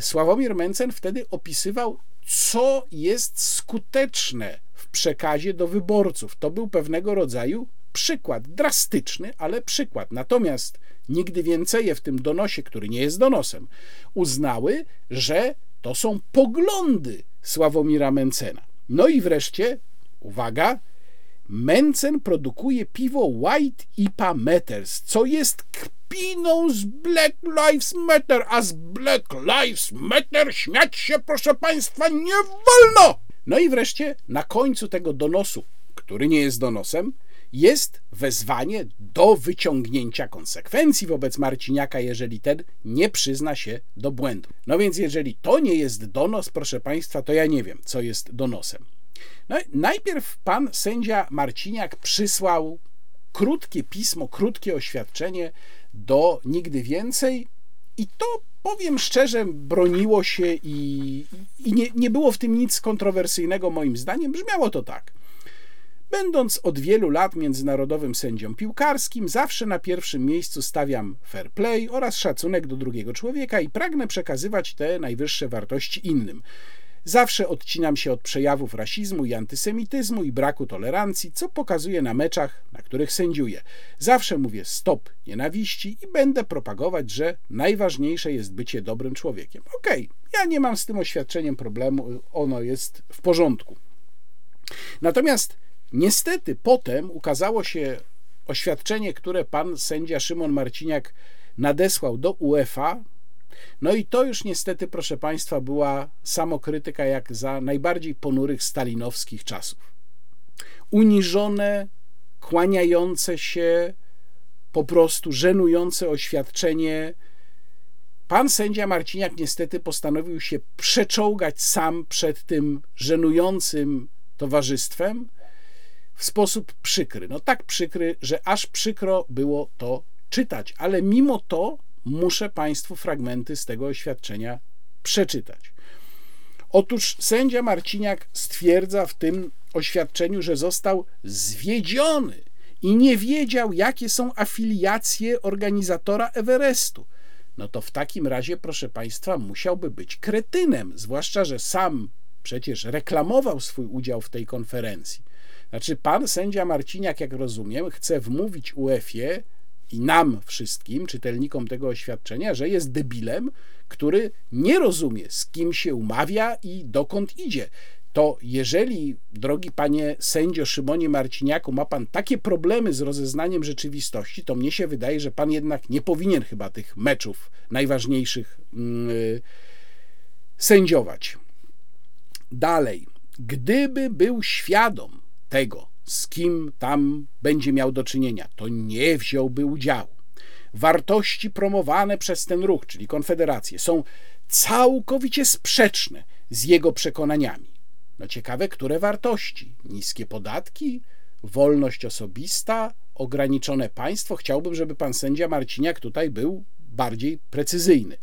Sławomir Mencen wtedy opisywał, co jest skuteczne w przekazie do wyborców. To był pewnego rodzaju przykład, drastyczny, ale przykład. Natomiast nigdy więcej w tym donosie, który nie jest donosem, uznały, że to są poglądy Sławomira Mencena. No i wreszcie, uwaga, Mencen produkuje piwo White IPA Matters, co jest kpiną z Black Lives Matter, a z Black Lives Matter śmiać się, proszę Państwa, nie wolno! No i wreszcie, na końcu tego donosu, który nie jest donosem, jest wezwanie do wyciągnięcia konsekwencji wobec Marciniaka, jeżeli ten nie przyzna się do błędu. No więc, jeżeli to nie jest donos, proszę Państwa, to ja nie wiem, co jest donosem. No, najpierw pan sędzia Marciniak przysłał krótkie pismo, krótkie oświadczenie do nigdy więcej, i to powiem szczerze, broniło się i, i nie, nie było w tym nic kontrowersyjnego, moim zdaniem. Brzmiało to tak. Będąc od wielu lat międzynarodowym sędzią piłkarskim, zawsze na pierwszym miejscu stawiam fair play oraz szacunek do drugiego człowieka i pragnę przekazywać te najwyższe wartości innym. Zawsze odcinam się od przejawów rasizmu i antysemityzmu i braku tolerancji, co pokazuję na meczach, na których sędziuję. Zawsze mówię stop nienawiści i będę propagować, że najważniejsze jest bycie dobrym człowiekiem. Okej, okay, ja nie mam z tym oświadczeniem problemu, ono jest w porządku. Natomiast Niestety potem ukazało się oświadczenie, które pan sędzia Szymon Marciniak nadesłał do UEFA. No i to już niestety, proszę Państwa, była samokrytyka jak za najbardziej ponurych stalinowskich czasów. uniżone, kłaniające się, po prostu żenujące oświadczenie. Pan sędzia Marciniak niestety postanowił się przeczołgać sam przed tym żenującym towarzystwem w sposób przykry. No tak przykry, że aż przykro było to czytać, ale mimo to muszę Państwu fragmenty z tego oświadczenia przeczytać. Otóż sędzia Marciniak stwierdza w tym oświadczeniu, że został zwiedziony i nie wiedział, jakie są afiliacje organizatora Everestu. No to w takim razie, proszę Państwa, musiałby być kretynem, zwłaszcza, że sam przecież reklamował swój udział w tej konferencji. Znaczy, pan sędzia Marciniak, jak rozumiem, chce wmówić UEFA i nam wszystkim, czytelnikom tego oświadczenia, że jest debilem, który nie rozumie, z kim się umawia i dokąd idzie. To jeżeli, drogi panie sędzio Szymonie Marciniaku, ma pan takie problemy z rozeznaniem rzeczywistości, to mnie się wydaje, że pan jednak nie powinien chyba tych meczów najważniejszych yy, sędziować. Dalej, gdyby był świadom tego, z kim tam będzie miał do czynienia, to nie wziąłby udziału. Wartości promowane przez ten ruch, czyli Konfederację, są całkowicie sprzeczne z jego przekonaniami. No ciekawe, które wartości? Niskie podatki, wolność osobista, ograniczone państwo. Chciałbym, żeby pan sędzia Marciniak tutaj był bardziej precyzyjny.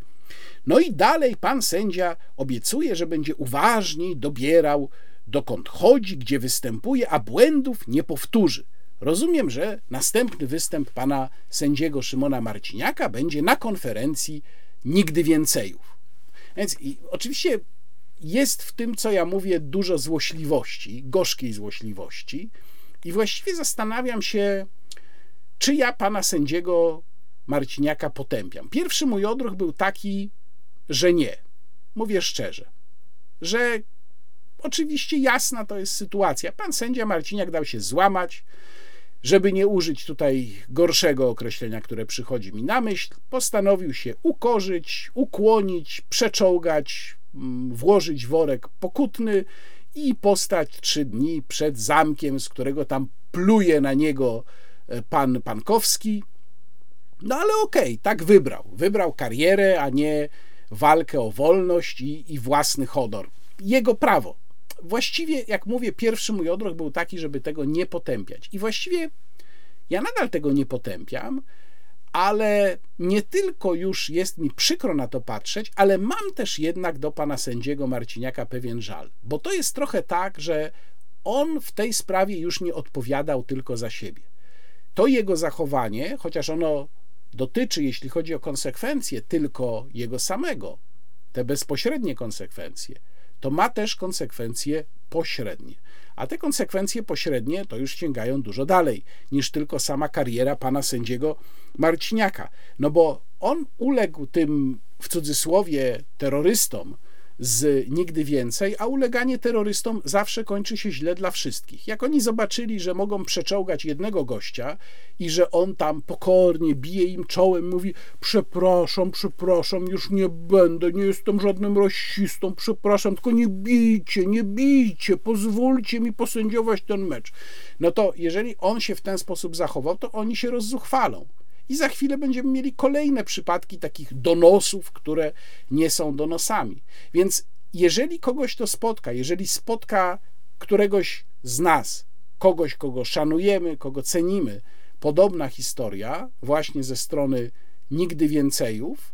No i dalej pan sędzia obiecuje, że będzie uważniej dobierał dokąd chodzi, gdzie występuje, a błędów nie powtórzy. Rozumiem, że następny występ pana sędziego Szymona Marciniaka będzie na konferencji Nigdy Więcejów. Więc i, oczywiście jest w tym, co ja mówię, dużo złośliwości, gorzkiej złośliwości, i właściwie zastanawiam się, czy ja pana sędziego Marciniaka potępiam. Pierwszy mój odruch był taki, że nie. Mówię szczerze, że Oczywiście jasna to jest sytuacja. Pan sędzia Marciniak dał się złamać, żeby nie użyć tutaj gorszego określenia, które przychodzi mi na myśl, postanowił się ukorzyć, ukłonić, przeczołgać, mm, włożyć worek pokutny i postać trzy dni przed zamkiem, z którego tam pluje na niego e, pan Pankowski. No ale okej, okay, tak wybrał. Wybrał karierę, a nie walkę o wolność i, i własny honor. Jego prawo właściwie, jak mówię, pierwszy mój odruch był taki, żeby tego nie potępiać. I właściwie ja nadal tego nie potępiam, ale nie tylko już jest mi przykro na to patrzeć, ale mam też jednak do pana sędziego Marciniaka pewien żal, bo to jest trochę tak, że on w tej sprawie już nie odpowiadał tylko za siebie. To jego zachowanie, chociaż ono dotyczy, jeśli chodzi o konsekwencje, tylko jego samego, te bezpośrednie konsekwencje, to ma też konsekwencje pośrednie. A te konsekwencje pośrednie to już sięgają dużo dalej niż tylko sama kariera pana sędziego Marciniaka. No bo on uległ tym w cudzysłowie terrorystom, z nigdy więcej, a uleganie terrorystom zawsze kończy się źle dla wszystkich. Jak oni zobaczyli, że mogą przeczołgać jednego gościa i że on tam pokornie bije im czołem, mówi: Przepraszam, przepraszam, już nie będę, nie jestem żadnym rasistą, przepraszam, tylko nie bijcie, nie bijcie, pozwólcie mi posędziować ten mecz. No to jeżeli on się w ten sposób zachował, to oni się rozzuchwalą. I za chwilę będziemy mieli kolejne przypadki takich donosów, które nie są donosami. Więc jeżeli kogoś to spotka, jeżeli spotka któregoś z nas, kogoś, kogo szanujemy, kogo cenimy, podobna historia, właśnie ze strony nigdy więcejów,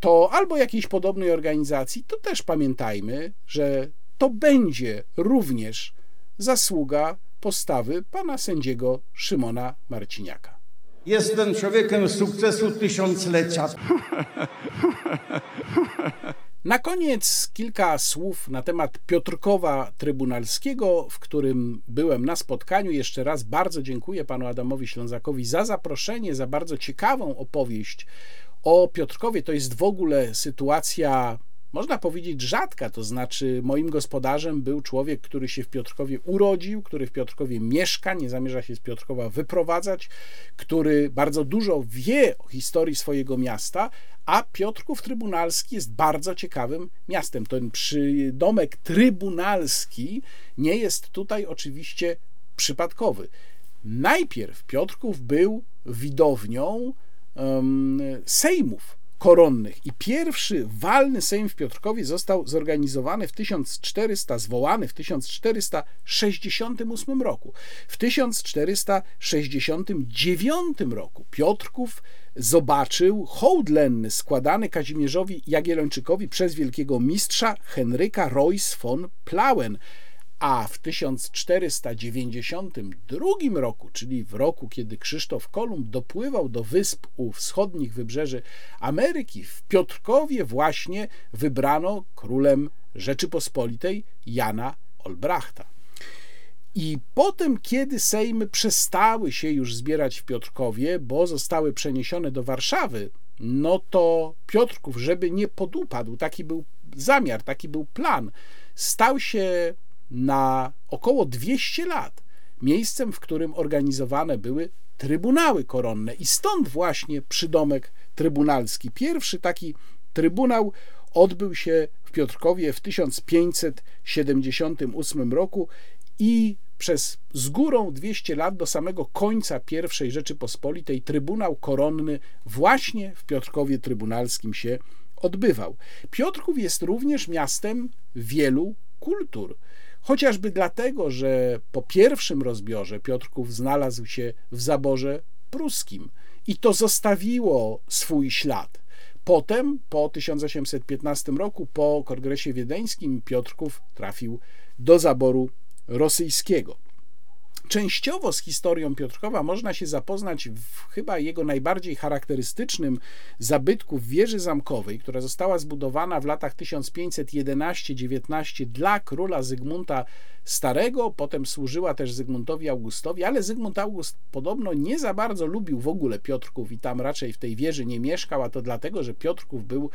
to albo jakiejś podobnej organizacji, to też pamiętajmy, że to będzie również zasługa postawy pana sędziego Szymona Marciniaka. Jestem człowiekiem sukcesu tysiąclecia. Na koniec kilka słów na temat Piotrkowa Trybunalskiego, w którym byłem na spotkaniu. Jeszcze raz bardzo dziękuję panu Adamowi Ślązakowi za zaproszenie, za bardzo ciekawą opowieść o Piotrkowie. To jest w ogóle sytuacja można powiedzieć rzadka, to znaczy moim gospodarzem był człowiek, który się w Piotrkowie urodził, który w Piotrkowie mieszka, nie zamierza się z Piotrkowa wyprowadzać, który bardzo dużo wie o historii swojego miasta, a Piotrków Trybunalski jest bardzo ciekawym miastem. Ten przydomek trybunalski nie jest tutaj oczywiście przypadkowy. Najpierw Piotrków był widownią um, sejmów koronnych i pierwszy walny sejm w Piotrkowie został zorganizowany w 1400, zwołany w 1468 roku. W 1469 roku Piotrków zobaczył hołd lenny składany Kazimierzowi Jagiellończykowi przez wielkiego mistrza Henryka Royce von Plauen, a w 1492 roku, czyli w roku, kiedy Krzysztof Kolumb dopływał do wysp u wschodnich wybrzeży Ameryki, w Piotrkowie właśnie wybrano królem Rzeczypospolitej Jana Olbrachta. I potem, kiedy Sejmy przestały się już zbierać w Piotrkowie, bo zostały przeniesione do Warszawy, no to Piotrków, żeby nie podupadł, taki był zamiar, taki był plan, stał się na około 200 lat miejscem, w którym organizowane były trybunały koronne. I stąd właśnie przydomek trybunalski. Pierwszy taki trybunał odbył się w Piotrkowie w 1578 roku i przez z górą 200 lat do samego końca I Rzeczypospolitej Trybunał Koronny właśnie w Piotrkowie Trybunalskim się odbywał. Piotrków jest również miastem wielu kultur. Chociażby dlatego, że po pierwszym rozbiorze Piotrków znalazł się w zaborze pruskim i to zostawiło swój ślad. Potem, po 1815 roku, po kongresie wiedeńskim, Piotrków trafił do zaboru rosyjskiego. Częściowo z historią Piotrkowa można się zapoznać w chyba jego najbardziej charakterystycznym zabytku w wieży zamkowej, która została zbudowana w latach 1511-19 dla króla Zygmunta Starego, potem służyła też Zygmuntowi Augustowi, ale Zygmunt August podobno nie za bardzo lubił w ogóle Piotrków i tam raczej w tej wieży nie mieszkał, a to dlatego, że Piotrków był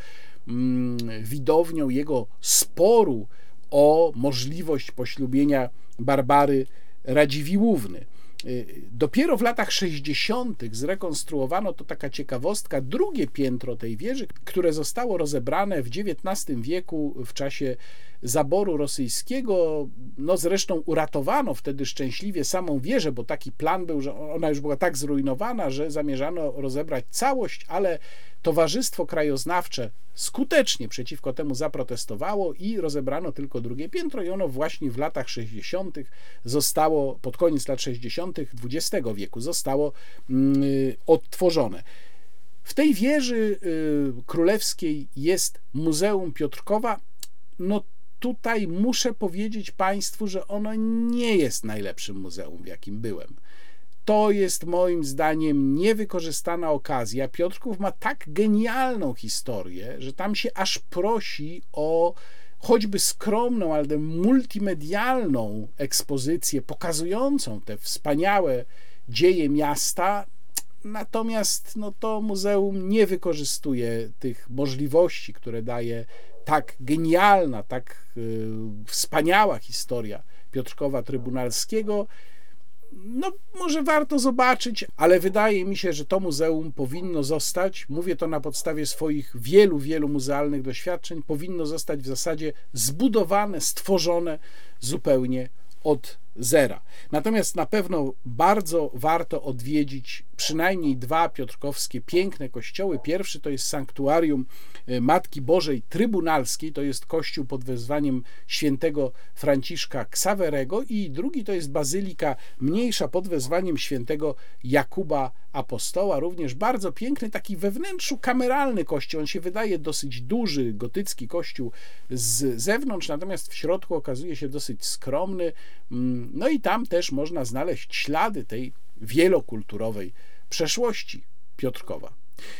mm, widownią jego sporu o możliwość poślubienia Barbary Radziwiłłówny. Y, dopiero w latach 60. zrekonstruowano to taka ciekawostka, drugie piętro tej wieży, które zostało rozebrane w XIX wieku w czasie zaboru rosyjskiego. No zresztą uratowano wtedy szczęśliwie samą wieżę, bo taki plan był, że ona już była tak zrujnowana, że zamierzano rozebrać całość, ale Towarzystwo Krajoznawcze skutecznie przeciwko temu zaprotestowało i rozebrano tylko drugie piętro i ono właśnie w latach 60. zostało, pod koniec lat 60. XX wieku zostało mm, odtworzone. W tej wieży y, królewskiej jest Muzeum Piotrkowa. No tutaj muszę powiedzieć Państwu, że ono nie jest najlepszym muzeum, w jakim byłem. To jest moim zdaniem niewykorzystana okazja. Piotrków ma tak genialną historię, że tam się aż prosi o choćby skromną, ale multimedialną ekspozycję pokazującą te wspaniałe dzieje miasta. Natomiast no, to muzeum nie wykorzystuje tych możliwości, które daje tak genialna, tak y, wspaniała historia Piotrkowa Trybunalskiego no, może warto zobaczyć, ale wydaje mi się, że to muzeum powinno zostać, mówię to na podstawie swoich wielu, wielu muzealnych doświadczeń, powinno zostać w zasadzie zbudowane, stworzone zupełnie od zera. Natomiast na pewno bardzo warto odwiedzić przynajmniej dwa piotrkowskie piękne kościoły. Pierwszy to jest sanktuarium e, Matki Bożej Trybunalskiej, to jest kościół pod wezwaniem świętego Franciszka Ksawerego i drugi to jest bazylika mniejsza pod wezwaniem świętego Jakuba Apostoła, również bardzo piękny, taki we wnętrzu kameralny kościół. On się wydaje dosyć duży, gotycki kościół z zewnątrz, natomiast w środku okazuje się dosyć skromny. No i tam też można znaleźć ślady tej wielokulturowej przeszłości Piotrkowa.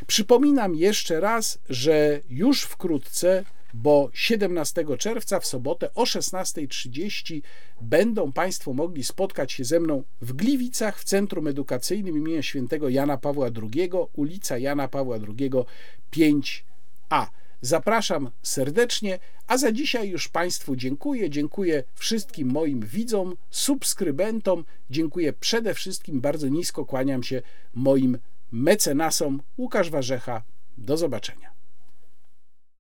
Przypominam jeszcze raz, że już wkrótce, bo 17 czerwca w sobotę o 16.30 będą Państwo mogli spotkać się ze mną w Gliwicach w Centrum Edukacyjnym imienia świętego Jana Pawła II, ulica Jana Pawła II 5A. Zapraszam serdecznie, a za dzisiaj już Państwu dziękuję. Dziękuję wszystkim moim widzom, subskrybentom. Dziękuję przede wszystkim, bardzo nisko kłaniam się moim mecenasom. Łukasz Warzecha. Do zobaczenia.